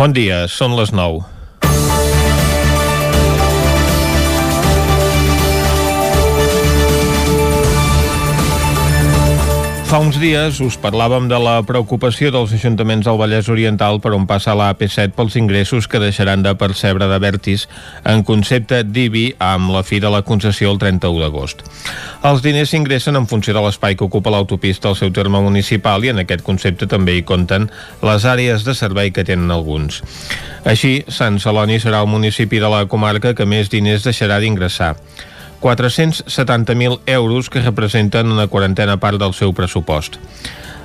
Bon dia, són les 9. Fa uns dies us parlàvem de la preocupació dels ajuntaments del Vallès Oriental per on passa la AP7 pels ingressos que deixaran de percebre de Vertis en concepte d'IBI amb la fi de la concessió el 31 d'agost. Els diners s'ingressen en funció de l'espai que ocupa l'autopista al seu terme municipal i en aquest concepte també hi compten les àrees de servei que tenen alguns. Així, Sant Celoni serà el municipi de la comarca que més diners deixarà d'ingressar. 470.000 euros que representen una quarantena part del seu pressupost.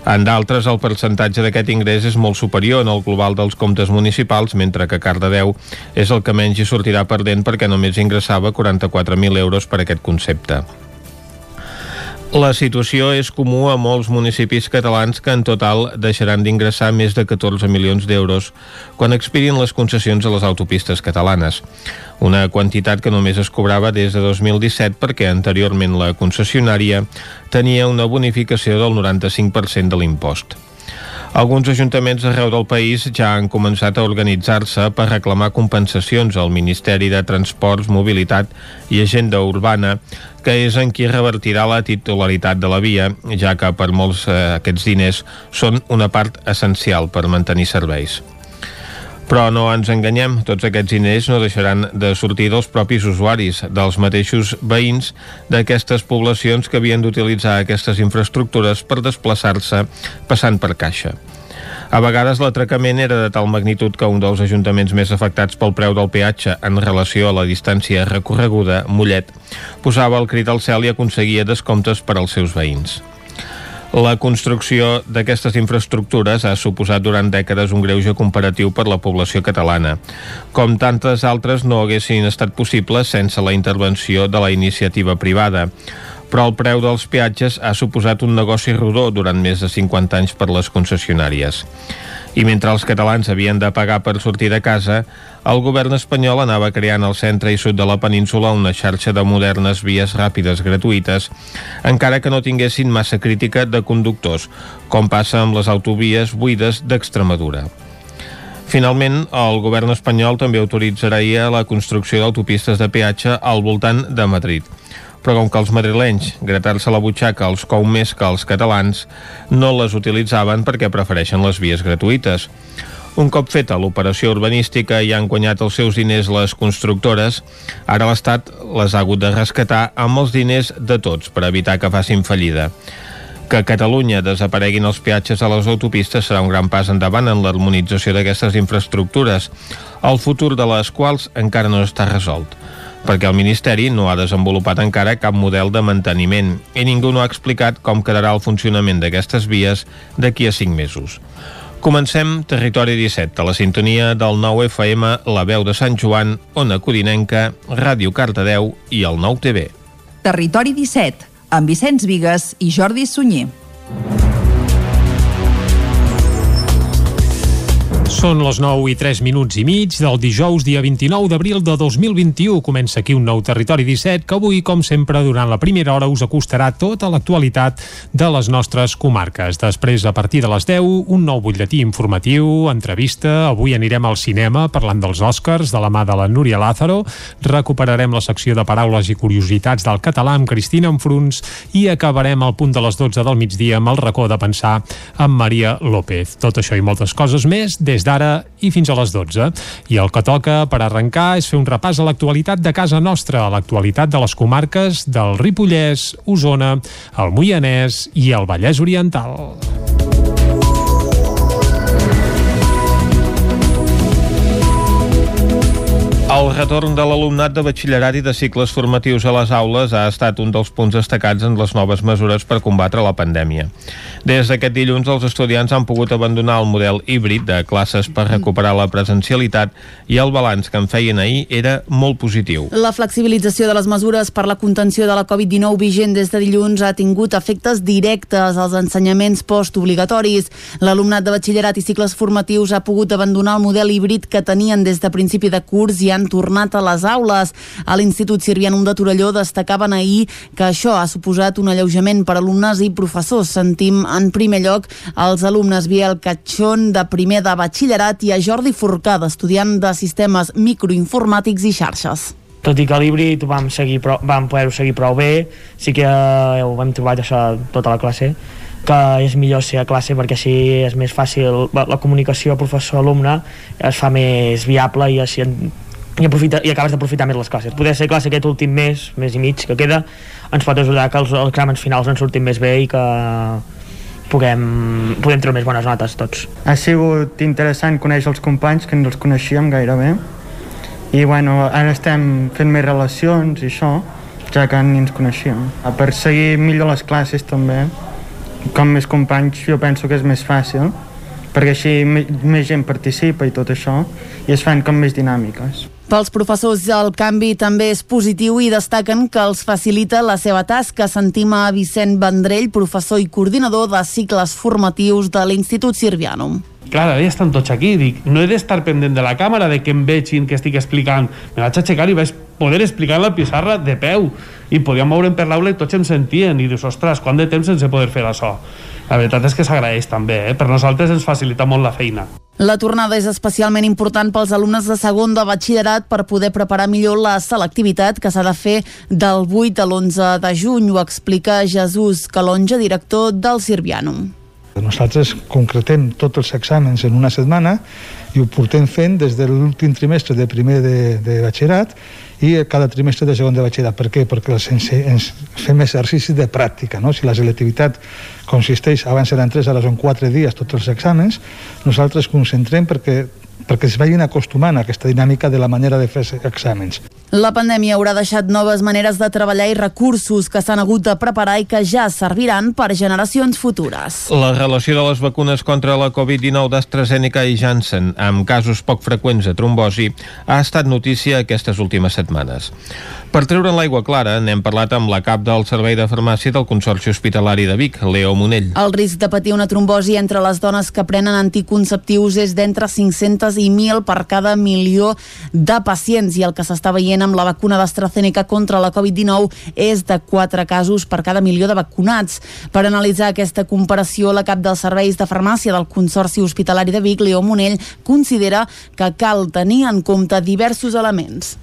En d'altres, el percentatge d'aquest ingrés és molt superior en el global dels comptes municipals, mentre que Cardedeu és el que menys hi sortirà perdent perquè només ingressava 44.000 euros per aquest concepte. La situació és comú a molts municipis catalans que en total deixaran d'ingressar més de 14 milions d'euros quan expirin les concessions a les autopistes catalanes. Una quantitat que només es cobrava des de 2017 perquè anteriorment la concessionària tenia una bonificació del 95% de l'impost. Alguns ajuntaments arreu del país ja han començat a organitzar-se per reclamar compensacions al Ministeri de Transports, Mobilitat i Agenda Urbana, que és en qui revertirà la titularitat de la via, ja que per molts eh, aquests diners són una part essencial per mantenir serveis. Però no ens enganyem, tots aquests diners no deixaran de sortir dels propis usuaris, dels mateixos veïns d'aquestes poblacions que havien d'utilitzar aquestes infraestructures per desplaçar-se passant per caixa. A vegades l'atracament era de tal magnitud que un dels ajuntaments més afectats pel preu del peatge en relació a la distància recorreguda, Mollet, posava el crit al cel i aconseguia descomptes per als seus veïns. La construcció d'aquestes infraestructures ha suposat durant dècades un greuge comparatiu per la població catalana. Com tantes altres no haguessin estat possibles sense la intervenció de la iniciativa privada però el preu dels peatges ha suposat un negoci rodó durant més de 50 anys per les concessionàries. I mentre els catalans havien de pagar per sortir de casa, el govern espanyol anava creant al centre i sud de la península una xarxa de modernes vies ràpides gratuïtes, encara que no tinguessin massa crítica de conductors, com passa amb les autovies buides d'Extremadura. Finalment, el govern espanyol també autoritzaria la construcció d'autopistes de peatge al voltant de Madrid però com que els madrilenys, gratar-se la butxaca els cou més que els catalans, no les utilitzaven perquè prefereixen les vies gratuïtes. Un cop feta l'operació urbanística i han guanyat els seus diners les constructores, ara l'Estat les ha hagut de rescatar amb els diners de tots per evitar que facin fallida. Que a Catalunya desapareguin els peatges a les autopistes serà un gran pas endavant en l'harmonització d'aquestes infraestructures, el futur de les quals encara no està resolt perquè el Ministeri no ha desenvolupat encara cap model de manteniment i ningú no ha explicat com quedarà el funcionament d'aquestes vies d'aquí a 5 mesos. Comencem Territori 17, a la sintonia del 9 FM, la veu de Sant Joan, Ona Codinenca, Ràdio Cardedeu i el 9 TV. Territori 17, amb Vicenç Vigues i Jordi Sunyer. Són les 9 i 3 minuts i mig del dijous, dia 29 d'abril de 2021. Comença aquí un nou Territori 17 que avui, com sempre, durant la primera hora us acostarà tota l'actualitat de les nostres comarques. Després, a partir de les 10, un nou butlletí informatiu, entrevista. Avui anirem al cinema parlant dels Oscars de la mà de la Núria Lázaro. Recuperarem la secció de paraules i curiositats del català amb Cristina Enfruns i acabarem al punt de les 12 del migdia amb el racó de pensar amb Maria López. Tot això i moltes coses més des d'ara i fins a les 12. I el que toca per arrencar és fer un repàs a l'actualitat de casa nostra, a l'actualitat de les comarques del Ripollès, Osona, el Moianès i el Vallès Oriental. El retorn de l'alumnat de batxillerat i de cicles formatius a les aules ha estat un dels punts destacats en les noves mesures per combatre la pandèmia. Des d'aquest dilluns, els estudiants han pogut abandonar el model híbrid de classes per recuperar la presencialitat i el balanç que en feien ahir era molt positiu. La flexibilització de les mesures per la contenció de la Covid-19 vigent des de dilluns ha tingut efectes directes als ensenyaments postobligatoris. L'alumnat de batxillerat i cicles formatius ha pogut abandonar el model híbrid que tenien des de principi de curs i han tornat a les aules. A l'Institut Sirvianum de Torelló destacaven ahir que això ha suposat un alleujament per alumnes i professors. Sentim en primer lloc els alumnes Biel Catxón de primer de batxillerat i a Jordi Forcada, estudiant de sistemes microinformàtics i xarxes tot i que l'híbrid vam, seguir prou, vam poder seguir prou bé, sí que eh, ho hem trobat això tota la classe, que és millor ser a classe perquè així és més fàcil, la comunicació professor-alumne es fa més viable i així i, aprofita, i acabes d'aprofitar més les classes. Poder ser classe aquest últim mes, mes i mig que queda, ens pot ajudar que els, els exàmens finals ens surtin més bé i que puguem, podem treure més bones notes tots. Ha sigut interessant conèixer els companys que no els coneixíem gairebé i bueno, ara estem fent més relacions i això, ja que ni ens coneixíem. Per seguir millor les classes també, com més companys jo penso que és més fàcil, perquè així més gent participa i tot això, i es fan com més dinàmiques. Pels professors el canvi també és positiu i destaquen que els facilita la seva tasca. Sentim a Vicent Vendrell, professor i coordinador de cicles formatius de l'Institut Sirvianum. Clar, ara ja estan tots aquí, dic, no he d'estar pendent de la càmera, de que em vegin que estic explicant, me vaig aixecar i vaig poder explicar la pissarra de peu. I podíem moure'm per l'aula i tots em sentien. I dius, ostres, quant de temps sense poder fer això la veritat és que s'agraeix també, eh? per nosaltres ens facilita molt la feina. La tornada és especialment important pels alumnes de segon de batxillerat per poder preparar millor la selectivitat que s'ha de fer del 8 a l'11 de juny, ho explica Jesús Calonja, director del Sirvianum. Nosaltres concretem tots els exàmens en una setmana i ho portem fent des de l'últim trimestre de primer de, de batxillerat i cada trimestre de segon de batxillerat. Per què? Perquè ens, ens fem exercicis de pràctica. No? Si la selectivitat consisteix, abans eren 3, ara són 4 dies tots els exàmens, nosaltres concentrem perquè perquè es vagin acostumant a aquesta dinàmica de la manera de fer exàmens. La pandèmia haurà deixat noves maneres de treballar i recursos que s'han hagut de preparar i que ja serviran per generacions futures. La relació de les vacunes contra la Covid-19 d'AstraZeneca i Janssen, amb casos poc freqüents de trombosi, ha estat notícia aquestes últimes setmanes. Per treure'n l'aigua clara, n'hem parlat amb la cap del Servei de Farmàcia del Consorci Hospitalari de Vic, Leo Monell. El risc de patir una trombosi entre les dones que prenen anticonceptius és d'entre 500 i 1.000 per cada milió de pacients i el que s'està veient amb la vacuna d'AstraZeneca contra la Covid-19 és de 4 casos per cada milió de vacunats. Per analitzar aquesta comparació, la cap dels serveis de farmàcia del Consorci Hospitalari de Vic, Leo Monell, considera que cal tenir en compte diversos elements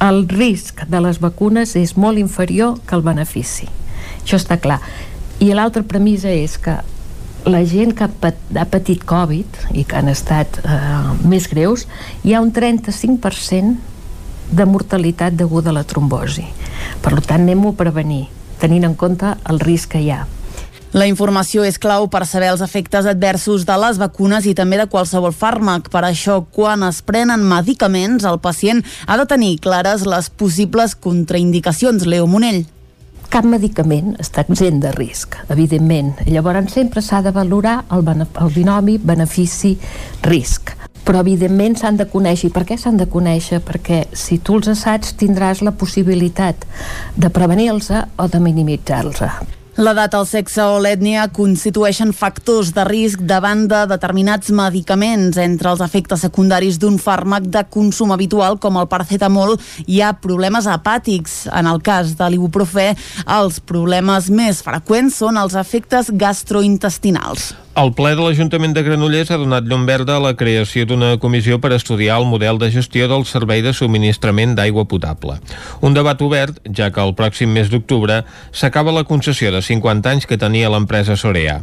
el risc de les vacunes és molt inferior que el benefici. Això està clar. I l'altra premissa és que la gent que ha patit Covid i que han estat eh, més greus, hi ha un 35% de mortalitat deguda a la trombosi. Per tant, anem-ho a prevenir, tenint en compte el risc que hi ha. La informació és clau per saber els efectes adversos de les vacunes i també de qualsevol fàrmac. Per això, quan es prenen medicaments, el pacient ha de tenir clares les possibles contraindicacions. Leo Monell cap medicament està exempt de risc, evidentment. Llavors sempre s'ha de valorar el, el binomi benefici-risc. Però evidentment s'han de conèixer. I per què s'han de conèixer? Perquè si tu els assaig tindràs la possibilitat de prevenir-los o de minimitzar-los. L'edat, el sexe o l'ètnia constitueixen factors de risc davant de determinats medicaments. Entre els efectes secundaris d'un fàrmac de consum habitual, com el paracetamol, hi ha problemes hepàtics. En el cas de l'ibuprofè, els problemes més freqüents són els efectes gastrointestinals. El ple de l'Ajuntament de Granollers ha donat llum verda a la creació d'una comissió per estudiar el model de gestió del servei de subministrament d'aigua potable. Un debat obert, ja que el pròxim mes d'octubre s'acaba la concessió de 50 anys que tenia l'empresa Sorea.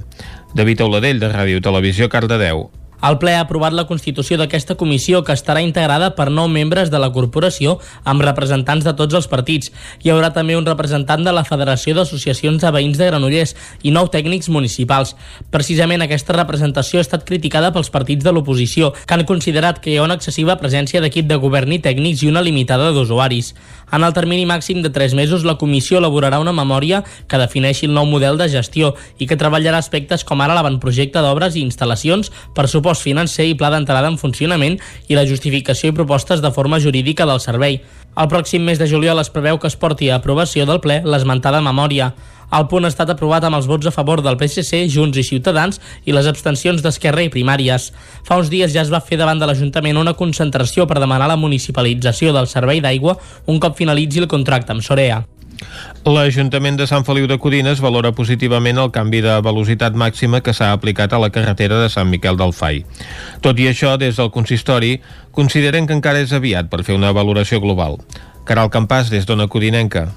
David Auladell, de Ràdio Televisió, Cardedeu. El ple ha aprovat la constitució d'aquesta comissió que estarà integrada per nou membres de la corporació amb representants de tots els partits. Hi haurà també un representant de la Federació d'Associacions de Veïns de Granollers i nou tècnics municipals. Precisament aquesta representació ha estat criticada pels partits de l'oposició, que han considerat que hi ha una excessiva presència d'equip de govern i tècnics i una limitada d'usuaris. En el termini màxim de 3 mesos, la comissió elaborarà una memòria que defineixi el nou model de gestió i que treballarà aspectes com ara l'avantprojecte d'obres i instal·lacions per suportar pressupost financer i pla d'entrada en funcionament i la justificació i propostes de forma jurídica del servei. El pròxim mes de juliol es preveu que es porti a aprovació del ple l'esmentada memòria. El punt ha estat aprovat amb els vots a favor del PSC, Junts i Ciutadans i les abstencions d'Esquerra i Primàries. Fa uns dies ja es va fer davant de l'Ajuntament una concentració per demanar la municipalització del servei d'aigua un cop finalitzi el contracte amb Sorea. L'Ajuntament de Sant Feliu de Codines valora positivament el canvi de velocitat màxima que s'ha aplicat a la carretera de Sant Miquel del Fai. Tot i això, des del consistori, consideren que encara és aviat per fer una valoració global. Caral Campàs, des d'Ona Codinenca.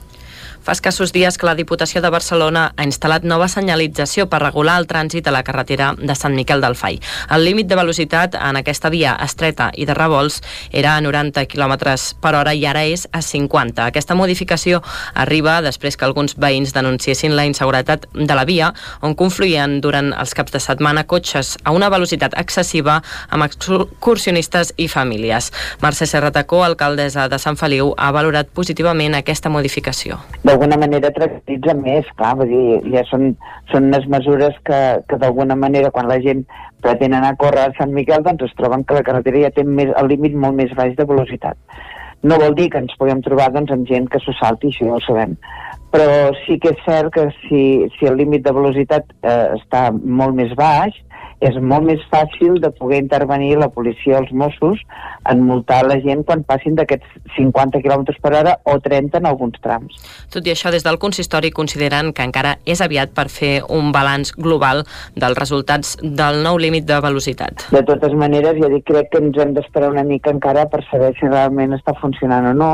Fa escassos dies que la Diputació de Barcelona ha instal·lat nova senyalització per regular el trànsit a la carretera de Sant Miquel del Fai. El límit de velocitat en aquesta via estreta i de revolts era a 90 km per hora i ara és a 50. Aquesta modificació arriba després que alguns veïns denunciessin la inseguretat de la via, on confluïen durant els caps de setmana cotxes a una velocitat excessiva amb excursionistes i famílies. Mercè Serratacó, alcaldessa de Sant Feliu, ha valorat positivament aquesta modificació d'alguna manera tranquil·litza més, clar, vull dir, ja són, són unes mesures que, que d'alguna manera quan la gent pretén anar a córrer a Sant Miquel doncs es troben que la carretera ja té més, el límit molt més baix de velocitat. No vol dir que ens puguem trobar doncs, amb gent que s'ho salti, això ja ho sabem, però sí que és cert que si, si el límit de velocitat eh, està molt més baix, és molt més fàcil de poder intervenir la policia els Mossos en multar la gent quan passin d'aquests 50 km per hora o 30 en alguns trams. Tot i això, des del consistori consideren que encara és aviat per fer un balanç global dels resultats del nou límit de velocitat. De totes maneres, ja dic, crec que ens hem d'esperar una mica encara per saber si realment està funcionant o no,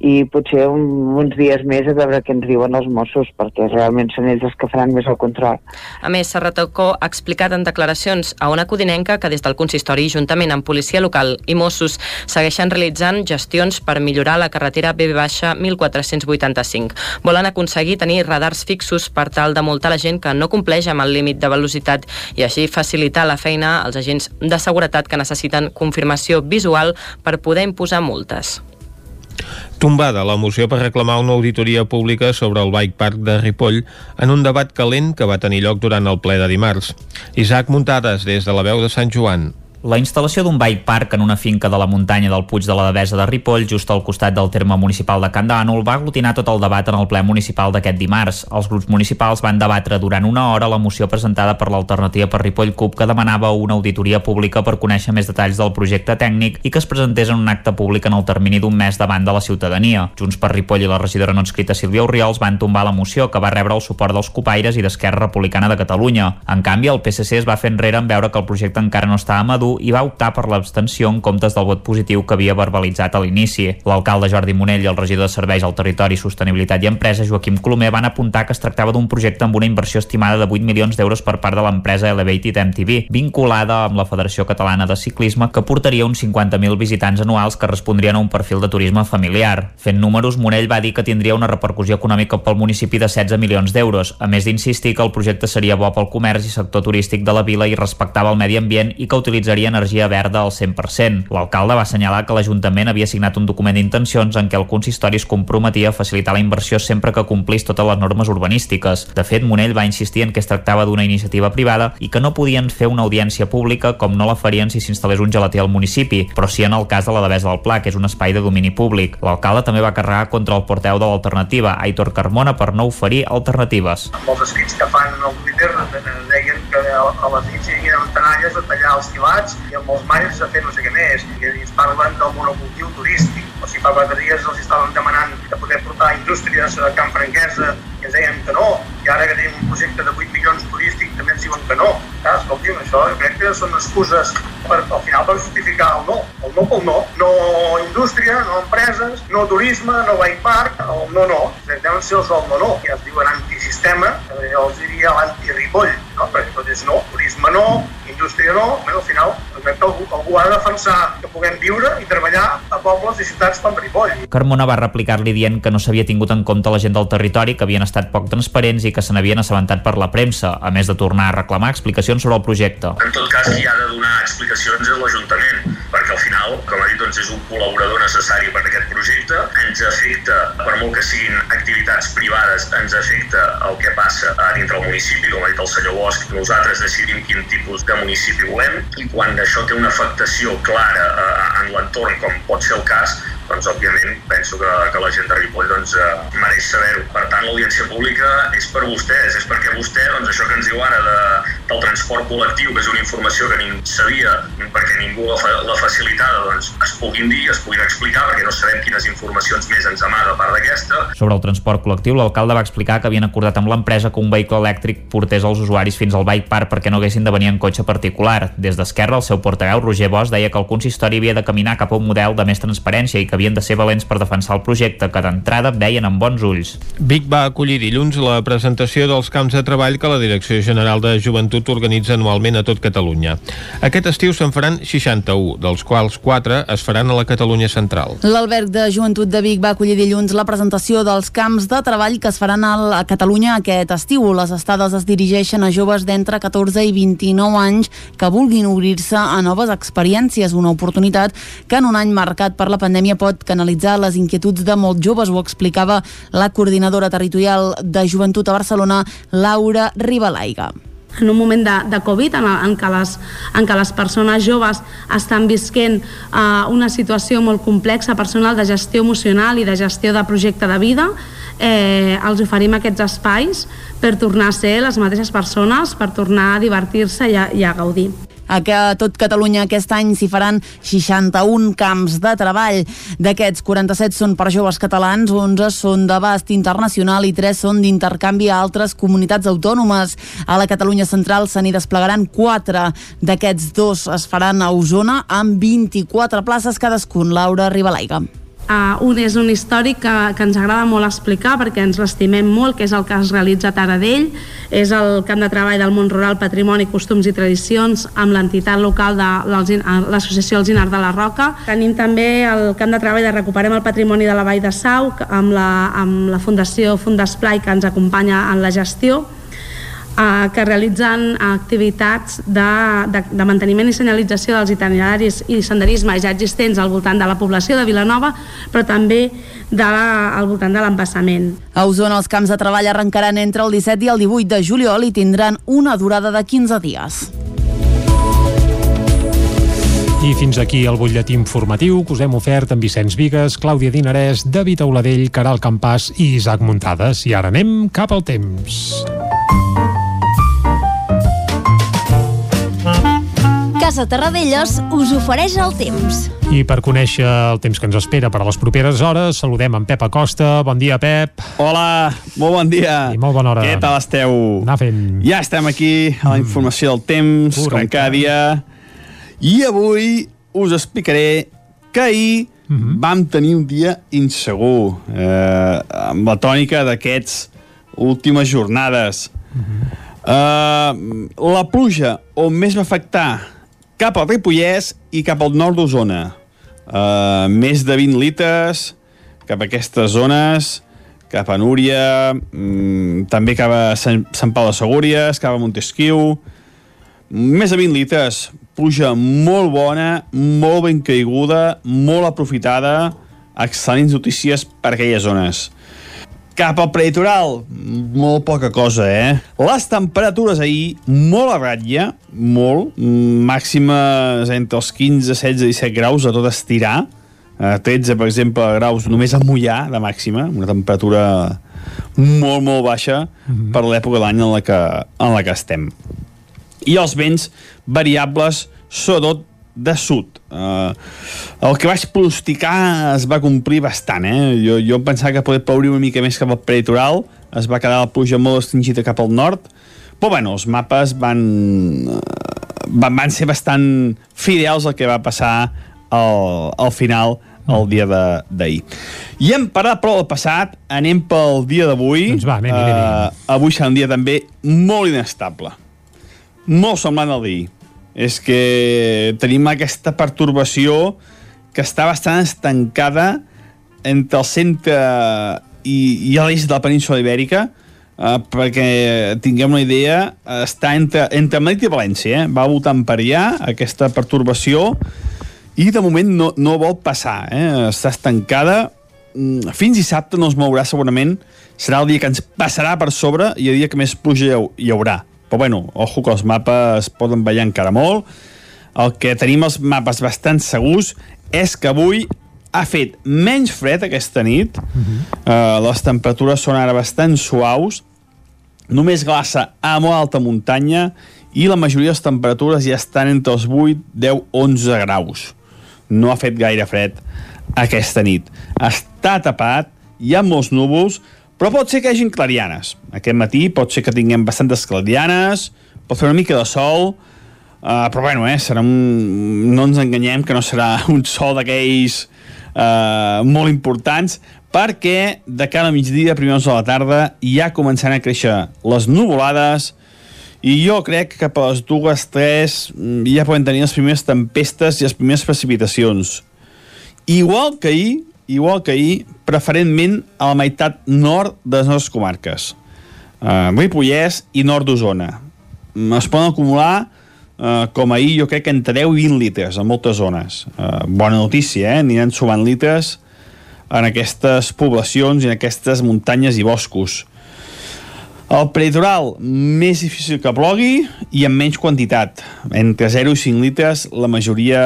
i potser un, uns dies més a veure què ens diuen els Mossos, perquè realment són ells els que faran més el control. A més, Serratocó ha explicat en declaracions a una codinenca que des del consistori, juntament amb policia local i Mossos, segueixen realitzant gestions per millorar la carretera B-1485. Volen aconseguir tenir radars fixos per tal de multar la gent que no compleix amb el límit de velocitat i així facilitar la feina als agents de seguretat que necessiten confirmació visual per poder imposar multes. Tombada la moció per reclamar una auditoria pública sobre el Bike Park de Ripoll en un debat calent que va tenir lloc durant el ple de dimarts. Isaac Muntades, des de la veu de Sant Joan. La instal·lació d'un bike park en una finca de la muntanya del Puig de la Devesa de Ripoll, just al costat del terme municipal de Can Dànol, va aglutinar tot el debat en el ple municipal d'aquest dimarts. Els grups municipals van debatre durant una hora la moció presentada per l'alternativa per Ripoll CUP que demanava una auditoria pública per conèixer més detalls del projecte tècnic i que es presentés en un acte públic en el termini d'un mes davant de la ciutadania. Junts per Ripoll i la regidora no escrita Sílvia Oriols van tombar la moció que va rebre el suport dels copaires i d'Esquerra Republicana de Catalunya. En canvi, el PSC es va fer enrere en veure que el projecte encara no estava madur i va optar per l'abstenció en comptes del vot positiu que havia verbalitzat a l'inici. L'alcalde Jordi Monell i el regidor de Serveis al Territori, Sostenibilitat i Empresa, Joaquim Colomer, van apuntar que es tractava d'un projecte amb una inversió estimada de 8 milions d'euros per part de l'empresa Elevated MTV, vinculada amb la Federació Catalana de Ciclisme, que portaria uns 50.000 visitants anuals que respondrien a un perfil de turisme familiar. Fent números, Monell va dir que tindria una repercussió econòmica pel municipi de 16 milions d'euros, a més d'insistir que el projecte seria bo pel comerç i sector turístic de la vila i respectava el medi ambient i que utilitzaria energia energia verda al 100%. L'alcalde va assenyalar que l'Ajuntament havia signat un document d'intencions en què el consistori es comprometia a facilitar la inversió sempre que complís totes les normes urbanístiques. De fet, Monell va insistir en que es tractava d'una iniciativa privada i que no podien fer una audiència pública com no la farien si s'instal·lés un gelater al municipi, però sí en el cas de la Devesa del Pla, que és un espai de domini públic. L'alcalde també va carregar contra el porteu de l'alternativa, Aitor Carmona, per no oferir alternatives. Els escrits que fan al Twitter deien a les nits hi havia tenalles a tallar els filats i amb els malls a fer no sé què més. I ens parlen del monocultiu turístic. O sigui, fa quatre dies els estaven demanant de poder portar indústries a Can Franquesa i ens deien que no. I ara que tenim un projecte de 8 milions turístic també ens diuen que no. Ah, escolti'm, això crec que són excuses per, al final per justificar el no. El no pel no. No indústria, no empreses, no turisme, no bike park, el no no. Deuen ser els del no no. I es diuen antisistema, jo els diria l'anti-ripoll, no? perquè tot és no. Turisme no, indústria no, al final crec que algú, algú ha de defensar que puguem viure i treballar a pobles i ciutats com Ripoll. Carmona va replicar-li dient que no s'havia tingut en compte la gent del territori, que havien estat poc transparents i que se n'havien assabentat per la premsa, a més de tornar a reclamar explicacions sobre el projecte. En tot cas, qui ha de donar explicacions és l'Ajuntament, perquè al final, com ha dit, doncs és un col·laborador necessari per aquest projecte, ens afecta, per molt que siguin activitats privades, ens afecta el que passa a dintre del municipi, com ha dit el senyor Bosch, nosaltres decidim quin tipus de municipi volem, i quan això té una afectació clara eh, en l'entorn, com pot ser el cas, doncs òbviament penso que, que la gent de Ripoll doncs, eh, mereix saber-ho. Per tant, l'audiència pública és per vostès, és perquè vostè, doncs això que ens diu ara de, del transport col·lectiu, que és una informació que ningú sabia, perquè ningú la, fa, la facilitada, doncs es puguin dir, es puguin explicar, perquè no sabem quines informacions més ens amaga a part d'aquesta. Sobre el transport col·lectiu, l'alcalde va explicar que havien acordat amb l'empresa que un vehicle elèctric portés els usuaris fins al bike park perquè no haguessin de venir en cotxe particular. Des d'Esquerra, el seu portaveu, Roger Bosch, deia que el consistori havia de caminar cap a un model de més transparència i que havien de ser valents per defensar el projecte que d'entrada veien amb bons ulls. Vic va acollir dilluns la presentació dels camps de treball que la Direcció General de Joventut organitza anualment a tot Catalunya. Aquest estiu se'n faran 61, dels quals 4 es faran a la Catalunya central. L'Alberg de Joventut de Vic va acollir dilluns la presentació dels camps de treball que es faran a Catalunya aquest estiu. Les estades es dirigeixen a joves d'entre 14 i 29 anys que vulguin obrir-se a noves experiències, una oportunitat que en un any marcat per la pandèmia pot canalitzar analitzar les inquietuds de molts joves, ho explicava la coordinadora territorial de Joventut a Barcelona, Laura Ribalaiga en un moment de, de Covid en, en, què les, en què les persones joves estan visquent uh, una situació molt complexa personal de gestió emocional i de gestió de projecte de vida eh, els oferim aquests espais per tornar a ser les mateixes persones, per tornar a divertir-se i, i a gaudir. A que tot Catalunya aquest any s'hi faran 61 camps de treball. D'aquests, 47 són per joves catalans, 11 són d'abast internacional i 3 són d'intercanvi a altres comunitats autònomes. A la Catalunya central se n'hi desplegaran 4. D'aquests dos es faran a Osona amb 24 places cadascun. Laura Ribalaiga. Uh, un és un històric que, que ens agrada molt explicar perquè ens l'estimem molt, que és el que es realitza a Taradell, és el camp de treball del món rural, patrimoni, costums i tradicions amb l'entitat local de l'associació Alzinar de la Roca. Tenim també el camp de treball de Recuperem el patrimoni de la Vall de Sau amb la, amb la Fundació Fundesplai que ens acompanya en la gestió eh, que realitzen activitats de, de, de manteniment i senyalització dels itineraris i senderisme ja existents al voltant de la població de Vilanova, però també de, al voltant de l'embassament. A Osona els camps de treball arrencaran entre el 17 i el 18 de juliol i tindran una durada de 15 dies. I fins aquí el butlletí informatiu que us hem ofert amb Vicenç Vigues, Clàudia Dinarès, David Auladell, Caral Campàs i Isaac Muntades. I ara anem cap al temps. Casa Terradellos us ofereix el temps. I per conèixer el temps que ens espera per a les properes hores, saludem en Pep Acosta. Bon dia, Pep. Hola, molt bon dia. I molt bona hora. Què tal esteu? Anar fent. Ja estem aquí a la informació del temps, Correcte. com cada dia. I avui us explicaré que ahir uh -huh. vam tenir un dia insegur, eh, amb la tònica d'aquests últimes jornades. Uh -huh. eh, la pluja on més va afectar cap al Ripollès i cap al nord d'Osona. Uh, més de 20 litres cap a aquestes zones, cap a Núria, mm, també cap a Sant, Sant Pau de Segúries, cap a Montesquieu. Més de 20 litres, pluja molt bona, molt ben caiguda, molt aprofitada, excel·lents notícies per aquelles zones. Cap al prelitoral, molt poca cosa, eh? Les temperatures ahir, molt a ratlla, molt, màximes entre els 15, 16 i 17 graus a tot estirar, eh, 13, per exemple, graus només a mullar de màxima, una temperatura molt, molt baixa mm -hmm. per l'època de l'any en, la que, en la que estem. I els vents variables, sobretot de sud. Uh, el que vaig pronosticar es va complir bastant, eh? Jo, jo pensava que poder ploure una mica més cap al peritoral, es va quedar la pluja molt estringida cap al nord, però bueno, els mapes van, van, van ser bastant fidels al que va passar al, al final el dia d'ahir. I hem parat prou del passat, anem pel dia d'avui. Doncs va, anem, anem, anem. Uh, avui serà un dia també molt inestable. Molt semblant al d'ahir és que tenim aquesta pertorbació que està bastant estancada entre el centre i, i l'est de la península ibèrica, eh, perquè tinguem una idea, està entre, entre Madrid i València, eh? va voltant per allà aquesta pertorbació i de moment no, no vol passar, eh? està estancada, Mm, fins dissabte no es mourà segurament serà el dia que ens passarà per sobre i el dia que més pluja hi haurà però bueno, ojo que els mapes poden ballar encara molt el que tenim els mapes bastant segurs és que avui ha fet menys fred aquesta nit uh -huh. uh, les temperatures són ara bastant suaus només glaça a molt alta muntanya i la majoria de les temperatures ja estan entre els 8, 10, 11 graus no ha fet gaire fred aquesta nit. Està tapat, hi ha molts núvols, però pot ser que hi hagin clarianes. Aquest matí pot ser que tinguem bastantes clarianes, pot fer una mica de sol, uh, però bueno, eh, serà un... no ens enganyem que no serà un sol d'aquells uh, molt importants, perquè de cara a migdia, primers de la tarda, ja començaran a créixer les nuvolades, i jo crec que cap a les dues, tres, ja poden tenir les primeres tempestes i les primeres precipitacions. Igual que ahir, igual que ahir, preferentment a la meitat nord de les nostres comarques. Uh, Ripollès i nord d'Osona. Mm, es poden acumular, uh, com ahir, jo crec que entre 10 i 20 litres en moltes zones. Uh, bona notícia, eh? Aniran sumant litres en aquestes poblacions i en aquestes muntanyes i boscos. El peritoral, més difícil que plogui i amb menys quantitat. Entre 0 i 5 litres la majoria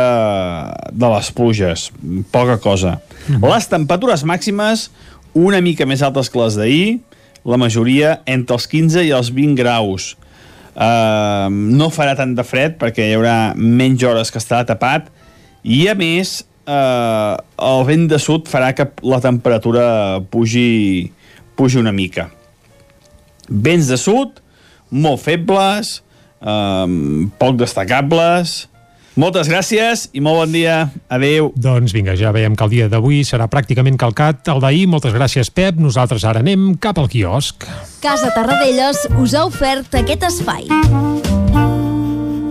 de les pluges. Poca cosa. -hmm. Les temperatures màximes una mica més altes que les d'ahir, la majoria entre els 15 i els 20 graus. Uh, no farà tant de fred perquè hi haurà menys hores que estarà tapat i a més uh, el vent de sud farà que la temperatura pugi, pugi una mica vents de sud, molt febles, eh, poc destacables... Moltes gràcies i molt bon dia. Adéu. Doncs vinga, ja veiem que el dia d'avui serà pràcticament calcat el d'ahir. Moltes gràcies, Pep. Nosaltres ara anem cap al quiosc. Casa Tarradellas us ha ofert aquest espai.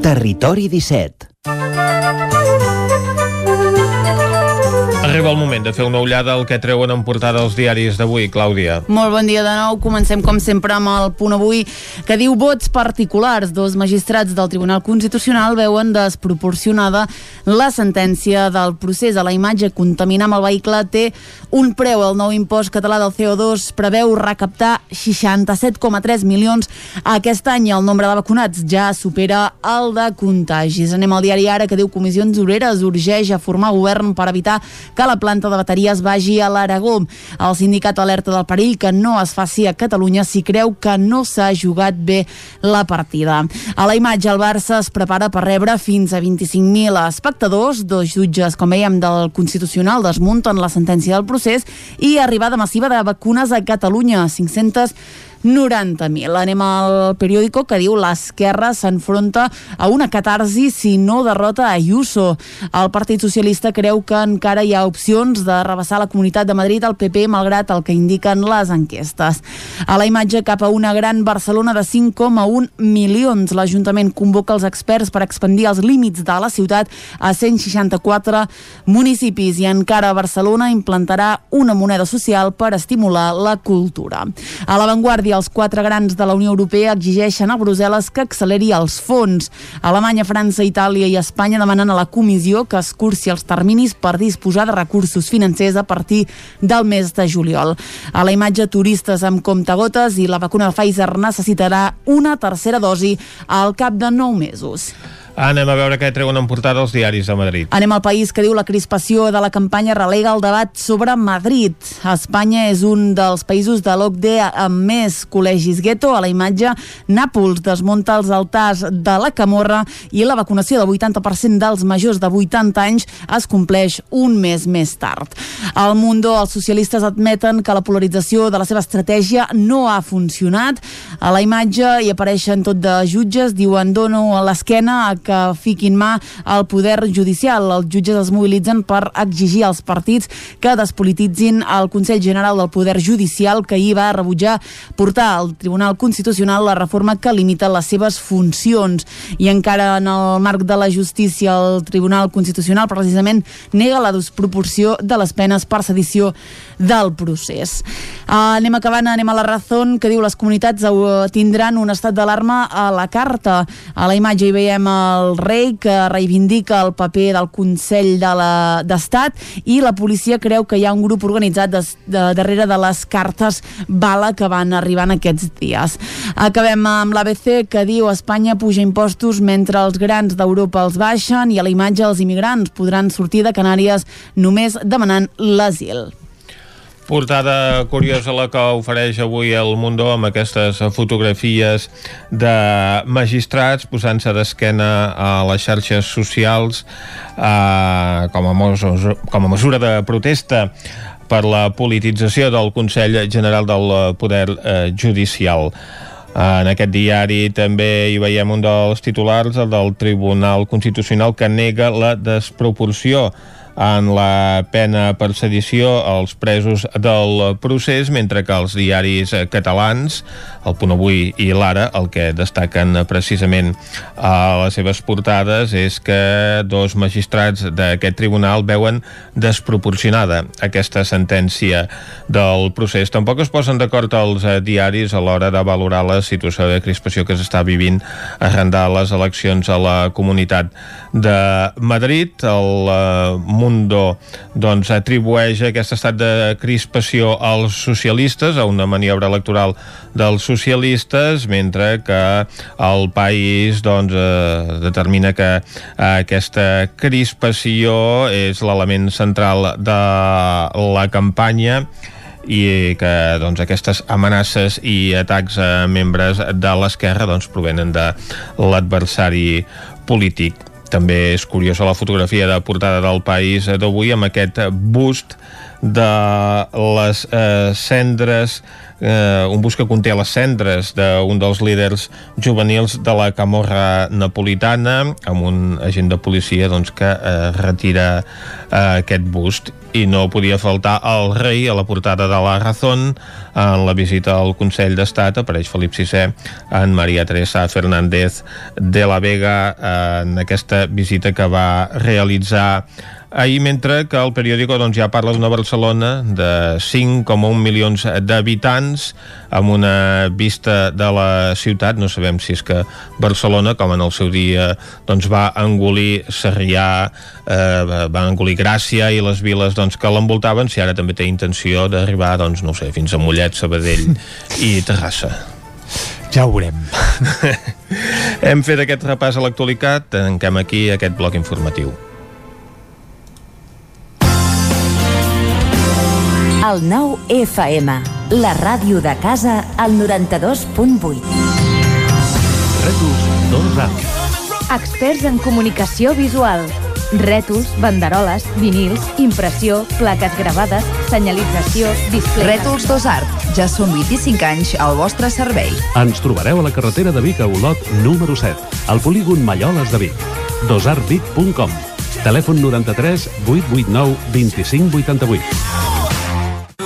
Territori 17 Arriba el moment de fer una ullada al que treuen en portada els diaris d'avui, Clàudia. Molt bon dia de nou. Comencem, com sempre, amb el punt avui que diu vots particulars. Dos magistrats del Tribunal Constitucional veuen desproporcionada la sentència del procés a la imatge. Contaminar amb el vehicle té un preu. El nou impost català del CO2 preveu recaptar 67,3 milions aquest any. El nombre de vacunats ja supera el de contagis. Anem al diari Ara, que diu Comissions Obreres urgeix a formar govern per evitar que la planta de bateries vagi a l'Aragó. El sindicat alerta del perill que no es faci a Catalunya si creu que no s'ha jugat bé la partida. A la imatge, el Barça es prepara per rebre fins a 25.000 espectadors. Dos jutges, com veiem, del Constitucional desmunten la sentència del procés i arribada massiva de vacunes a Catalunya, 500 90.000. Anem al periòdico que diu l'esquerra s'enfronta a una catarsi si no derrota Ayuso. El Partit Socialista creu que encara hi ha opcions de rebassar la Comunitat de Madrid al PP malgrat el que indiquen les enquestes. A la imatge cap a una gran Barcelona de 5,1 milions. L'Ajuntament convoca els experts per expandir els límits de la ciutat a 164 municipis i encara Barcelona implantarà una moneda social per estimular la cultura. A l'avantguàrdia els quatre grans de la Unió Europea exigeixen a Brussel·les que acceleri els fons. Alemanya, França, Itàlia i Espanya demanen a la comissió que es cursi els terminis per disposar de recursos financers a partir del mes de juliol. A la imatge, turistes amb comptagotes i la vacuna de Pfizer necessitarà una tercera dosi al cap de nou mesos. Anem a veure què treuen en portada els diaris de Madrid. Anem al país que diu la crispació de la campanya relega el debat sobre Madrid. Espanya és un dels països de l'OCDE amb més col·legis gueto. A la imatge, Nàpols desmunta els altars de la Camorra i la vacunació del 80% dels majors de 80 anys es compleix un mes més tard. Al Mundo, els socialistes admeten que la polarització de la seva estratègia no ha funcionat. A la imatge hi apareixen tot de jutges, diuen dono a l'esquena a que fiquin mà al poder judicial. Els jutges es mobilitzen per exigir als partits que despolititzin el Consell General del Poder Judicial que ahir va rebutjar portar al Tribunal Constitucional la reforma que limita les seves funcions. I encara en el marc de la justícia, el Tribunal Constitucional precisament nega la desproporció de les penes per sedició del procés. Uh, anem acabant, anem a la raó que diu les comunitats tindran un estat d'alarma a la carta. A la imatge hi veiem el rei que reivindica el paper del Consell d'Estat de i la policia creu que hi ha un grup organitzat de, de, darrere de les cartes bala que van arribant aquests dies. Acabem amb l'ABC que diu Espanya puja impostos mentre els grans d'Europa els baixen i a la imatge els immigrants podran sortir de Canàries només demanant l'asil. Portada curiosa la que ofereix avui el Mundo amb aquestes fotografies de magistrats posant-se d'esquena a les xarxes socials eh, com, a mesura, com a mesura de protesta per la politització del Consell General del Poder eh, Judicial. En aquest diari també hi veiem un dels titulars, el del Tribunal Constitucional, que nega la desproporció en la pena per sedició als presos del procés, mentre que els diaris catalans, el Punt Avui i l'Ara, el que destaquen precisament a les seves portades és que dos magistrats d'aquest tribunal veuen desproporcionada aquesta sentència del procés. Tampoc es posen d'acord els diaris a l'hora de valorar la situació de crispació que s'està vivint arran de les eleccions a la comunitat de Madrid. El eh, Mundo doncs, atribueix aquest estat de crispació als socialistes, a una maniobra electoral dels socialistes, mentre que el país doncs, eh, determina que aquesta crispació és l'element central de la campanya i que doncs, aquestes amenaces i atacs a membres de l'esquerra doncs, provenen de l'adversari polític també és curiosa la fotografia de portada del país d'avui amb aquest bust de les eh, cendres eh, un bus que conté les cendres d'un dels líders juvenils de la camorra napolitana amb un agent de policia doncs, que eh, retira eh, aquest bust. I no podia faltar el rei a la portada de la Razón. En la visita al Consell d'Estat apareix Felip VI en Maria Teresa Fernández de la Vega en aquesta visita que va realitzar ahir, mentre que el periòdico doncs, ja parla d'una Barcelona de 5,1 milions d'habitants amb una vista de la ciutat, no sabem si és que Barcelona, com en el seu dia doncs, va engolir Sarrià, eh, va engolir Gràcia i les viles doncs, que l'envoltaven, si ara també té intenció d'arribar, doncs, no sé, fins a Mollet, Sabadell i Terrassa. Ja ho veurem. Hem fet aquest repàs a l'actualitat, tanquem aquí aquest bloc informatiu. El nou FM, la ràdio de casa, al 92.8. Retus 2A. Experts en comunicació visual. Rètols, banderoles, vinils, impressió, plaques gravades, senyalització, display... Rètols Dos Art. Ja són 25 anys al vostre servei. Ens trobareu a la carretera de Vic a Olot, número 7, al polígon Malloles de Vic. dosartvic.com Telèfon 93 889 2588.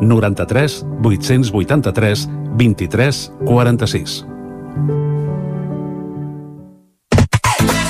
93 883 23 46.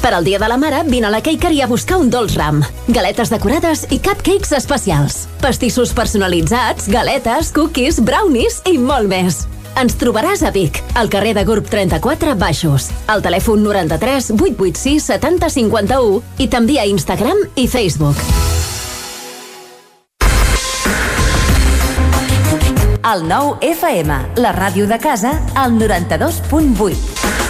Per al Dia de la Mare, vine a la Cakery a buscar un dolç ram. Galetes decorades i cupcakes especials. Pastissos personalitzats, galetes, cookies, brownies i molt més. Ens trobaràs a Vic, al carrer de Gurb 34 Baixos, al telèfon 93 886 70 51 i també a Instagram i Facebook. El nou FM, la ràdio de casa, al 92.8.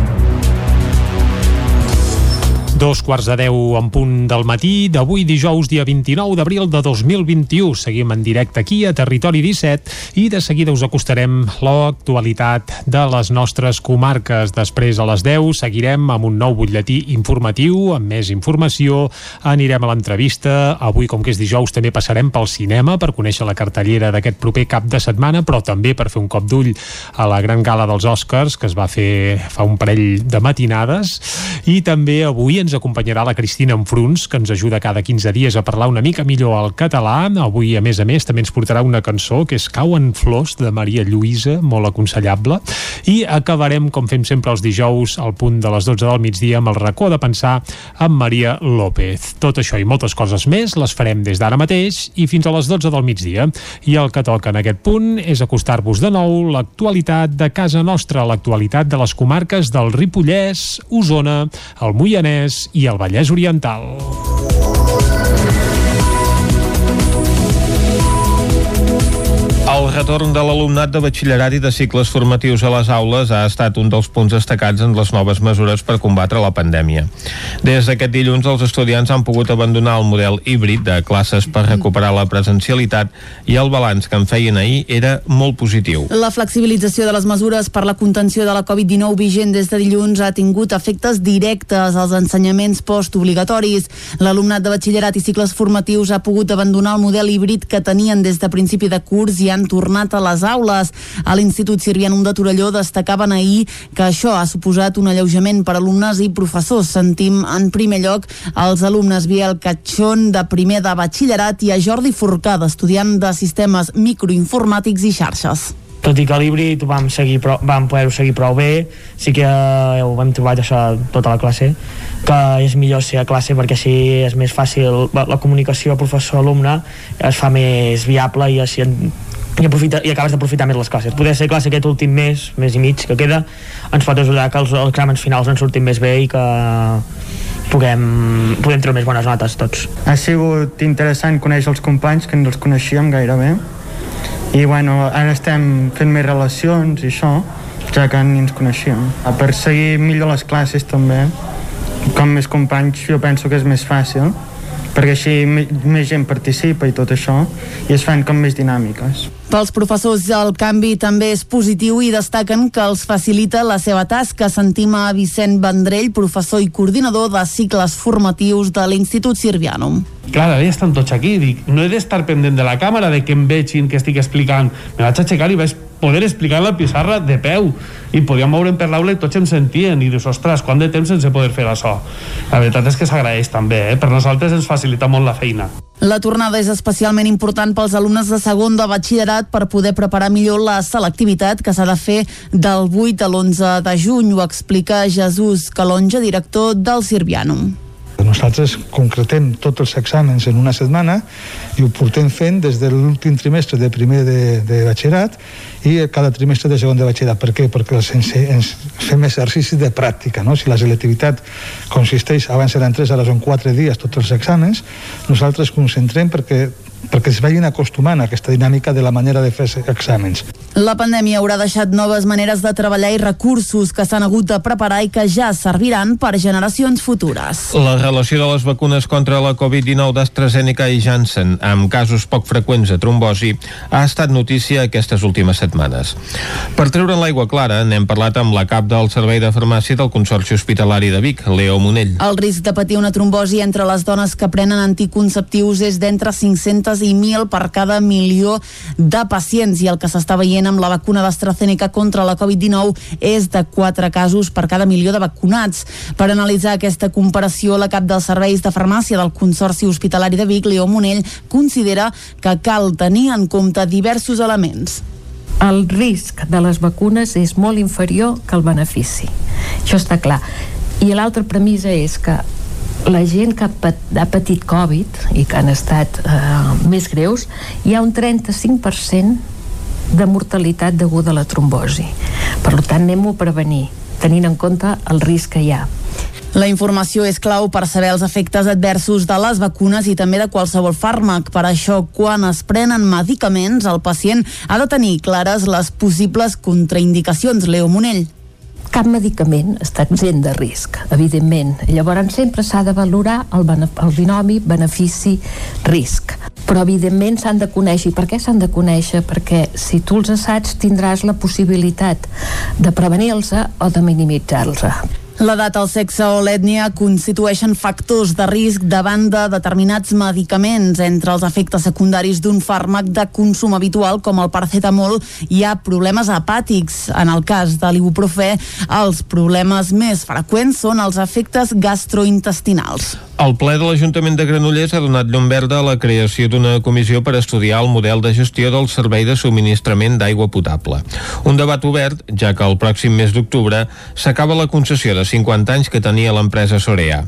Dos quarts de deu en punt del matí d'avui dijous, dia 29 d'abril de 2021. Seguim en directe aquí a Territori 17 i de seguida us acostarem l'actualitat de les nostres comarques. Després a les 10 seguirem amb un nou butlletí informatiu, amb més informació. Anirem a l'entrevista. Avui, com que és dijous, també passarem pel cinema per conèixer la cartellera d'aquest proper cap de setmana, però també per fer un cop d'ull a la gran gala dels Oscars que es va fer fa un parell de matinades. I també avui ens ens acompanyarà la Cristina Enfruns, que ens ajuda cada 15 dies a parlar una mica millor el català. Avui, a més a més, també ens portarà una cançó que és Cauen flors, de Maria Lluïsa, molt aconsellable. I acabarem, com fem sempre els dijous, al punt de les 12 del migdia, amb el racó de pensar amb Maria López. Tot això i moltes coses més les farem des d'ara mateix i fins a les 12 del migdia. I el que toca en aquest punt és acostar-vos de nou l'actualitat de casa nostra, l'actualitat de les comarques del Ripollès, Osona, el Moianès, i el Vallès Oriental. El retorn de l'alumnat de batxillerat i de cicles formatius a les aules ha estat un dels punts destacats en les noves mesures per combatre la pandèmia. Des d'aquest dilluns, els estudiants han pogut abandonar el model híbrid de classes per recuperar la presencialitat i el balanç que en feien ahir era molt positiu. La flexibilització de les mesures per la contenció de la Covid-19 vigent des de dilluns ha tingut efectes directes als ensenyaments postobligatoris. L'alumnat de batxillerat i cicles formatius ha pogut abandonar el model híbrid que tenien des de principi de curs i han tornat a les aules. A l'Institut Sirvianum de Torelló destacaven ahir que això ha suposat un alleujament per alumnes i professors. Sentim en primer lloc els alumnes Biel Catxón de primer de batxillerat i a Jordi Forcada, estudiant de sistemes microinformàtics i xarxes tot i que l'híbrid vam, seguir prou, vam poder seguir prou bé, sí que ho hem trobat això tota la classe, que és millor ser a classe perquè així és més fàcil, la, la comunicació professor-alumne es fa més viable i així i, aprofita, i acabes d'aprofitar més les classes. Poder ser classe aquest últim mes, mes i mig que queda, ens pot ajudar que els, els exàmens finals ens surtin més bé i que puguem, puguem treure més bones notes tots. Ha sigut interessant conèixer els companys que no els coneixíem gairebé i bueno, ara estem fent més relacions i això, ja que ni ens coneixíem. Per seguir millor les classes també, com més companys jo penso que és més fàcil perquè així més gent participa i tot això i es fan com més dinàmiques. Pels professors el canvi també és positiu i destaquen que els facilita la seva tasca. Sentim a Vicent Vendrell, professor i coordinador de cicles formatius de l'Institut Sirvianum. Clar, ara ja estan tots aquí. Dic, no he d'estar pendent de la càmera, de que em vegin, que estic explicant. Me vaig aixecar i vaig poder explicar la pissarra de peu i podíem moure'm per l'aula i tots em sentien i dius, ostres, quant de temps sense poder fer això la veritat és que s'agraeix també eh? per nosaltres ens facilita molt la feina la tornada és especialment important pels alumnes de segon de batxillerat per poder preparar millor la selectivitat que s'ha de fer del 8 a l'11 de juny, ho explica Jesús Calonja, director del Sirvianum nosaltres concretem tots els exàmens en una setmana i ho portem fent des de l'últim trimestre de primer de, de batxillerat i cada trimestre de segon de batxillerat. Per què? Perquè els, ens fem exercicis de pràctica. No? Si la selectivitat consisteix, abans eren 3, ara són 4 dies tots els exàmens, nosaltres concentrem perquè perquè es vagin acostumant a aquesta dinàmica de la manera de fer exàmens. La pandèmia haurà deixat noves maneres de treballar i recursos que s'han hagut de preparar i que ja serviran per generacions futures. La relació de les vacunes contra la Covid-19 d'AstraZeneca i Janssen amb casos poc freqüents de trombosi ha estat notícia aquestes últimes setmanes. Per treure'n l'aigua clara, n'hem parlat amb la cap del Servei de Farmàcia del Consorci Hospitalari de Vic, Leo Monell. El risc de patir una trombosi entre les dones que prenen anticonceptius és d'entre 500 i 1.000 per cada milió de pacients i el que s'està veient amb la vacuna d'AstraZeneca contra la Covid-19 és de 4 casos per cada milió de vacunats. Per analitzar aquesta comparació, la cap dels serveis de farmàcia del Consorci Hospitalari de Vic, Leo Monell, considera que cal tenir en compte diversos elements el risc de les vacunes és molt inferior que el benefici. Això està clar. I l'altra premissa és que la gent que ha patit Covid i que han estat eh, més greus, hi ha un 35% de mortalitat deguda a la trombosi. Per tant, anem-ho a prevenir, tenint en compte el risc que hi ha. La informació és clau per saber els efectes adversos de les vacunes i també de qualsevol fàrmac. Per això, quan es prenen medicaments, el pacient ha de tenir clares les possibles contraindicacions. Leo Monell cap medicament està exempt de risc, evidentment. Llavors sempre s'ha de valorar el, el binomi benefici-risc. Però evidentment s'han de conèixer. I per què s'han de conèixer? Perquè si tu els assaig tindràs la possibilitat de prevenir-los o de minimitzar-los. L'edat, el sexe o l'ètnia constitueixen factors de risc davant de determinats medicaments. Entre els efectes secundaris d'un fàrmac de consum habitual, com el paracetamol, hi ha problemes hepàtics. En el cas de l'ibuprofè, els problemes més freqüents són els efectes gastrointestinals. El ple de l'Ajuntament de Granollers ha donat llum verda a la creació d'una comissió per estudiar el model de gestió del servei de subministrament d'aigua potable. Un debat obert, ja que el pròxim mes d'octubre s'acaba la concessió de 50 anys que tenia l'empresa Sorea.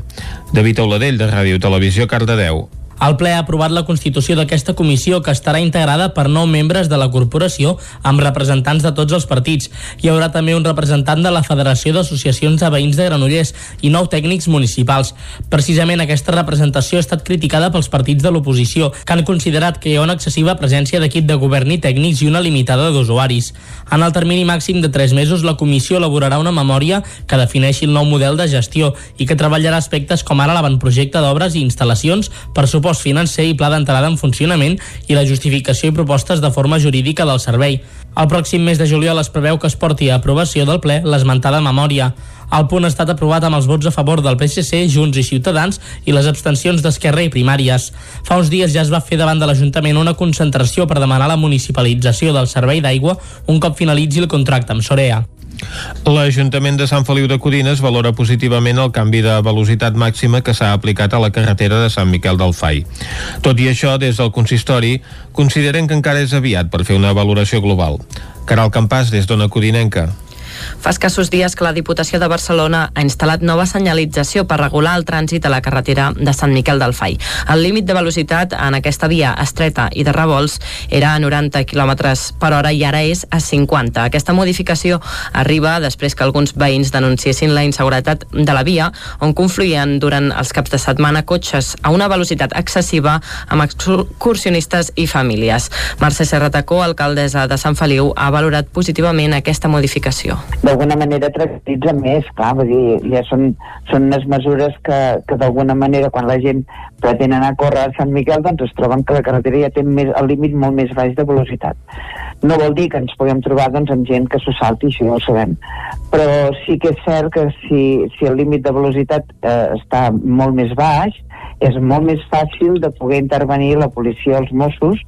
David Auladell, de Ràdio Televisió, Cardedeu. El ple ha aprovat la constitució d'aquesta comissió que estarà integrada per nou membres de la corporació amb representants de tots els partits. Hi haurà també un representant de la Federació d'Associacions de Veïns de Granollers i nou tècnics municipals. Precisament aquesta representació ha estat criticada pels partits de l'oposició, que han considerat que hi ha una excessiva presència d'equip de govern i tècnics i una limitada d'usuaris. En el termini màxim de tres mesos, la comissió elaborarà una memòria que defineixi el nou model de gestió i que treballarà aspectes com ara l'avantprojecte d'obres i instal·lacions per suposar pressupost financer i pla d'entrada en funcionament i la justificació i propostes de forma jurídica del servei. El pròxim mes de juliol es preveu que es porti a aprovació del ple l'esmentada memòria. El punt ha estat aprovat amb els vots a favor del PSC, Junts i Ciutadans i les abstencions d'Esquerra i Primàries. Fa uns dies ja es va fer davant de l'Ajuntament una concentració per demanar la municipalització del servei d'aigua un cop finalitzi el contracte amb Sorea. L'Ajuntament de Sant Feliu de Codines valora positivament el canvi de velocitat màxima que s'ha aplicat a la carretera de Sant Miquel del Fai. Tot i això, des del consistori, consideren que encara és aviat per fer una valoració global. Caral Campàs, des d'Ona Codinenca. Fa escassos dies que la Diputació de Barcelona ha instal·lat nova senyalització per regular el trànsit a la carretera de Sant Miquel del Fai. El límit de velocitat en aquesta via estreta i de revolts era a 90 km per hora i ara és a 50. Aquesta modificació arriba després que alguns veïns denunciessin la inseguretat de la via on confluïen durant els caps de setmana cotxes a una velocitat excessiva amb excursionistes i famílies. Mercè Serratacó, alcaldessa de Sant Feliu, ha valorat positivament aquesta modificació d'alguna manera tractitza més, clar, vull dir, ja són, són unes mesures que, que d'alguna manera quan la gent pretén anar a córrer a Sant Miquel doncs es troben que la carretera ja té més, el límit molt més baix de velocitat. No vol dir que ens puguem trobar doncs, amb gent que s'ho salti, això ja ho sabem. Però sí que és cert que si, si el límit de velocitat eh, està molt més baix, és molt més fàcil de poder intervenir la policia o els Mossos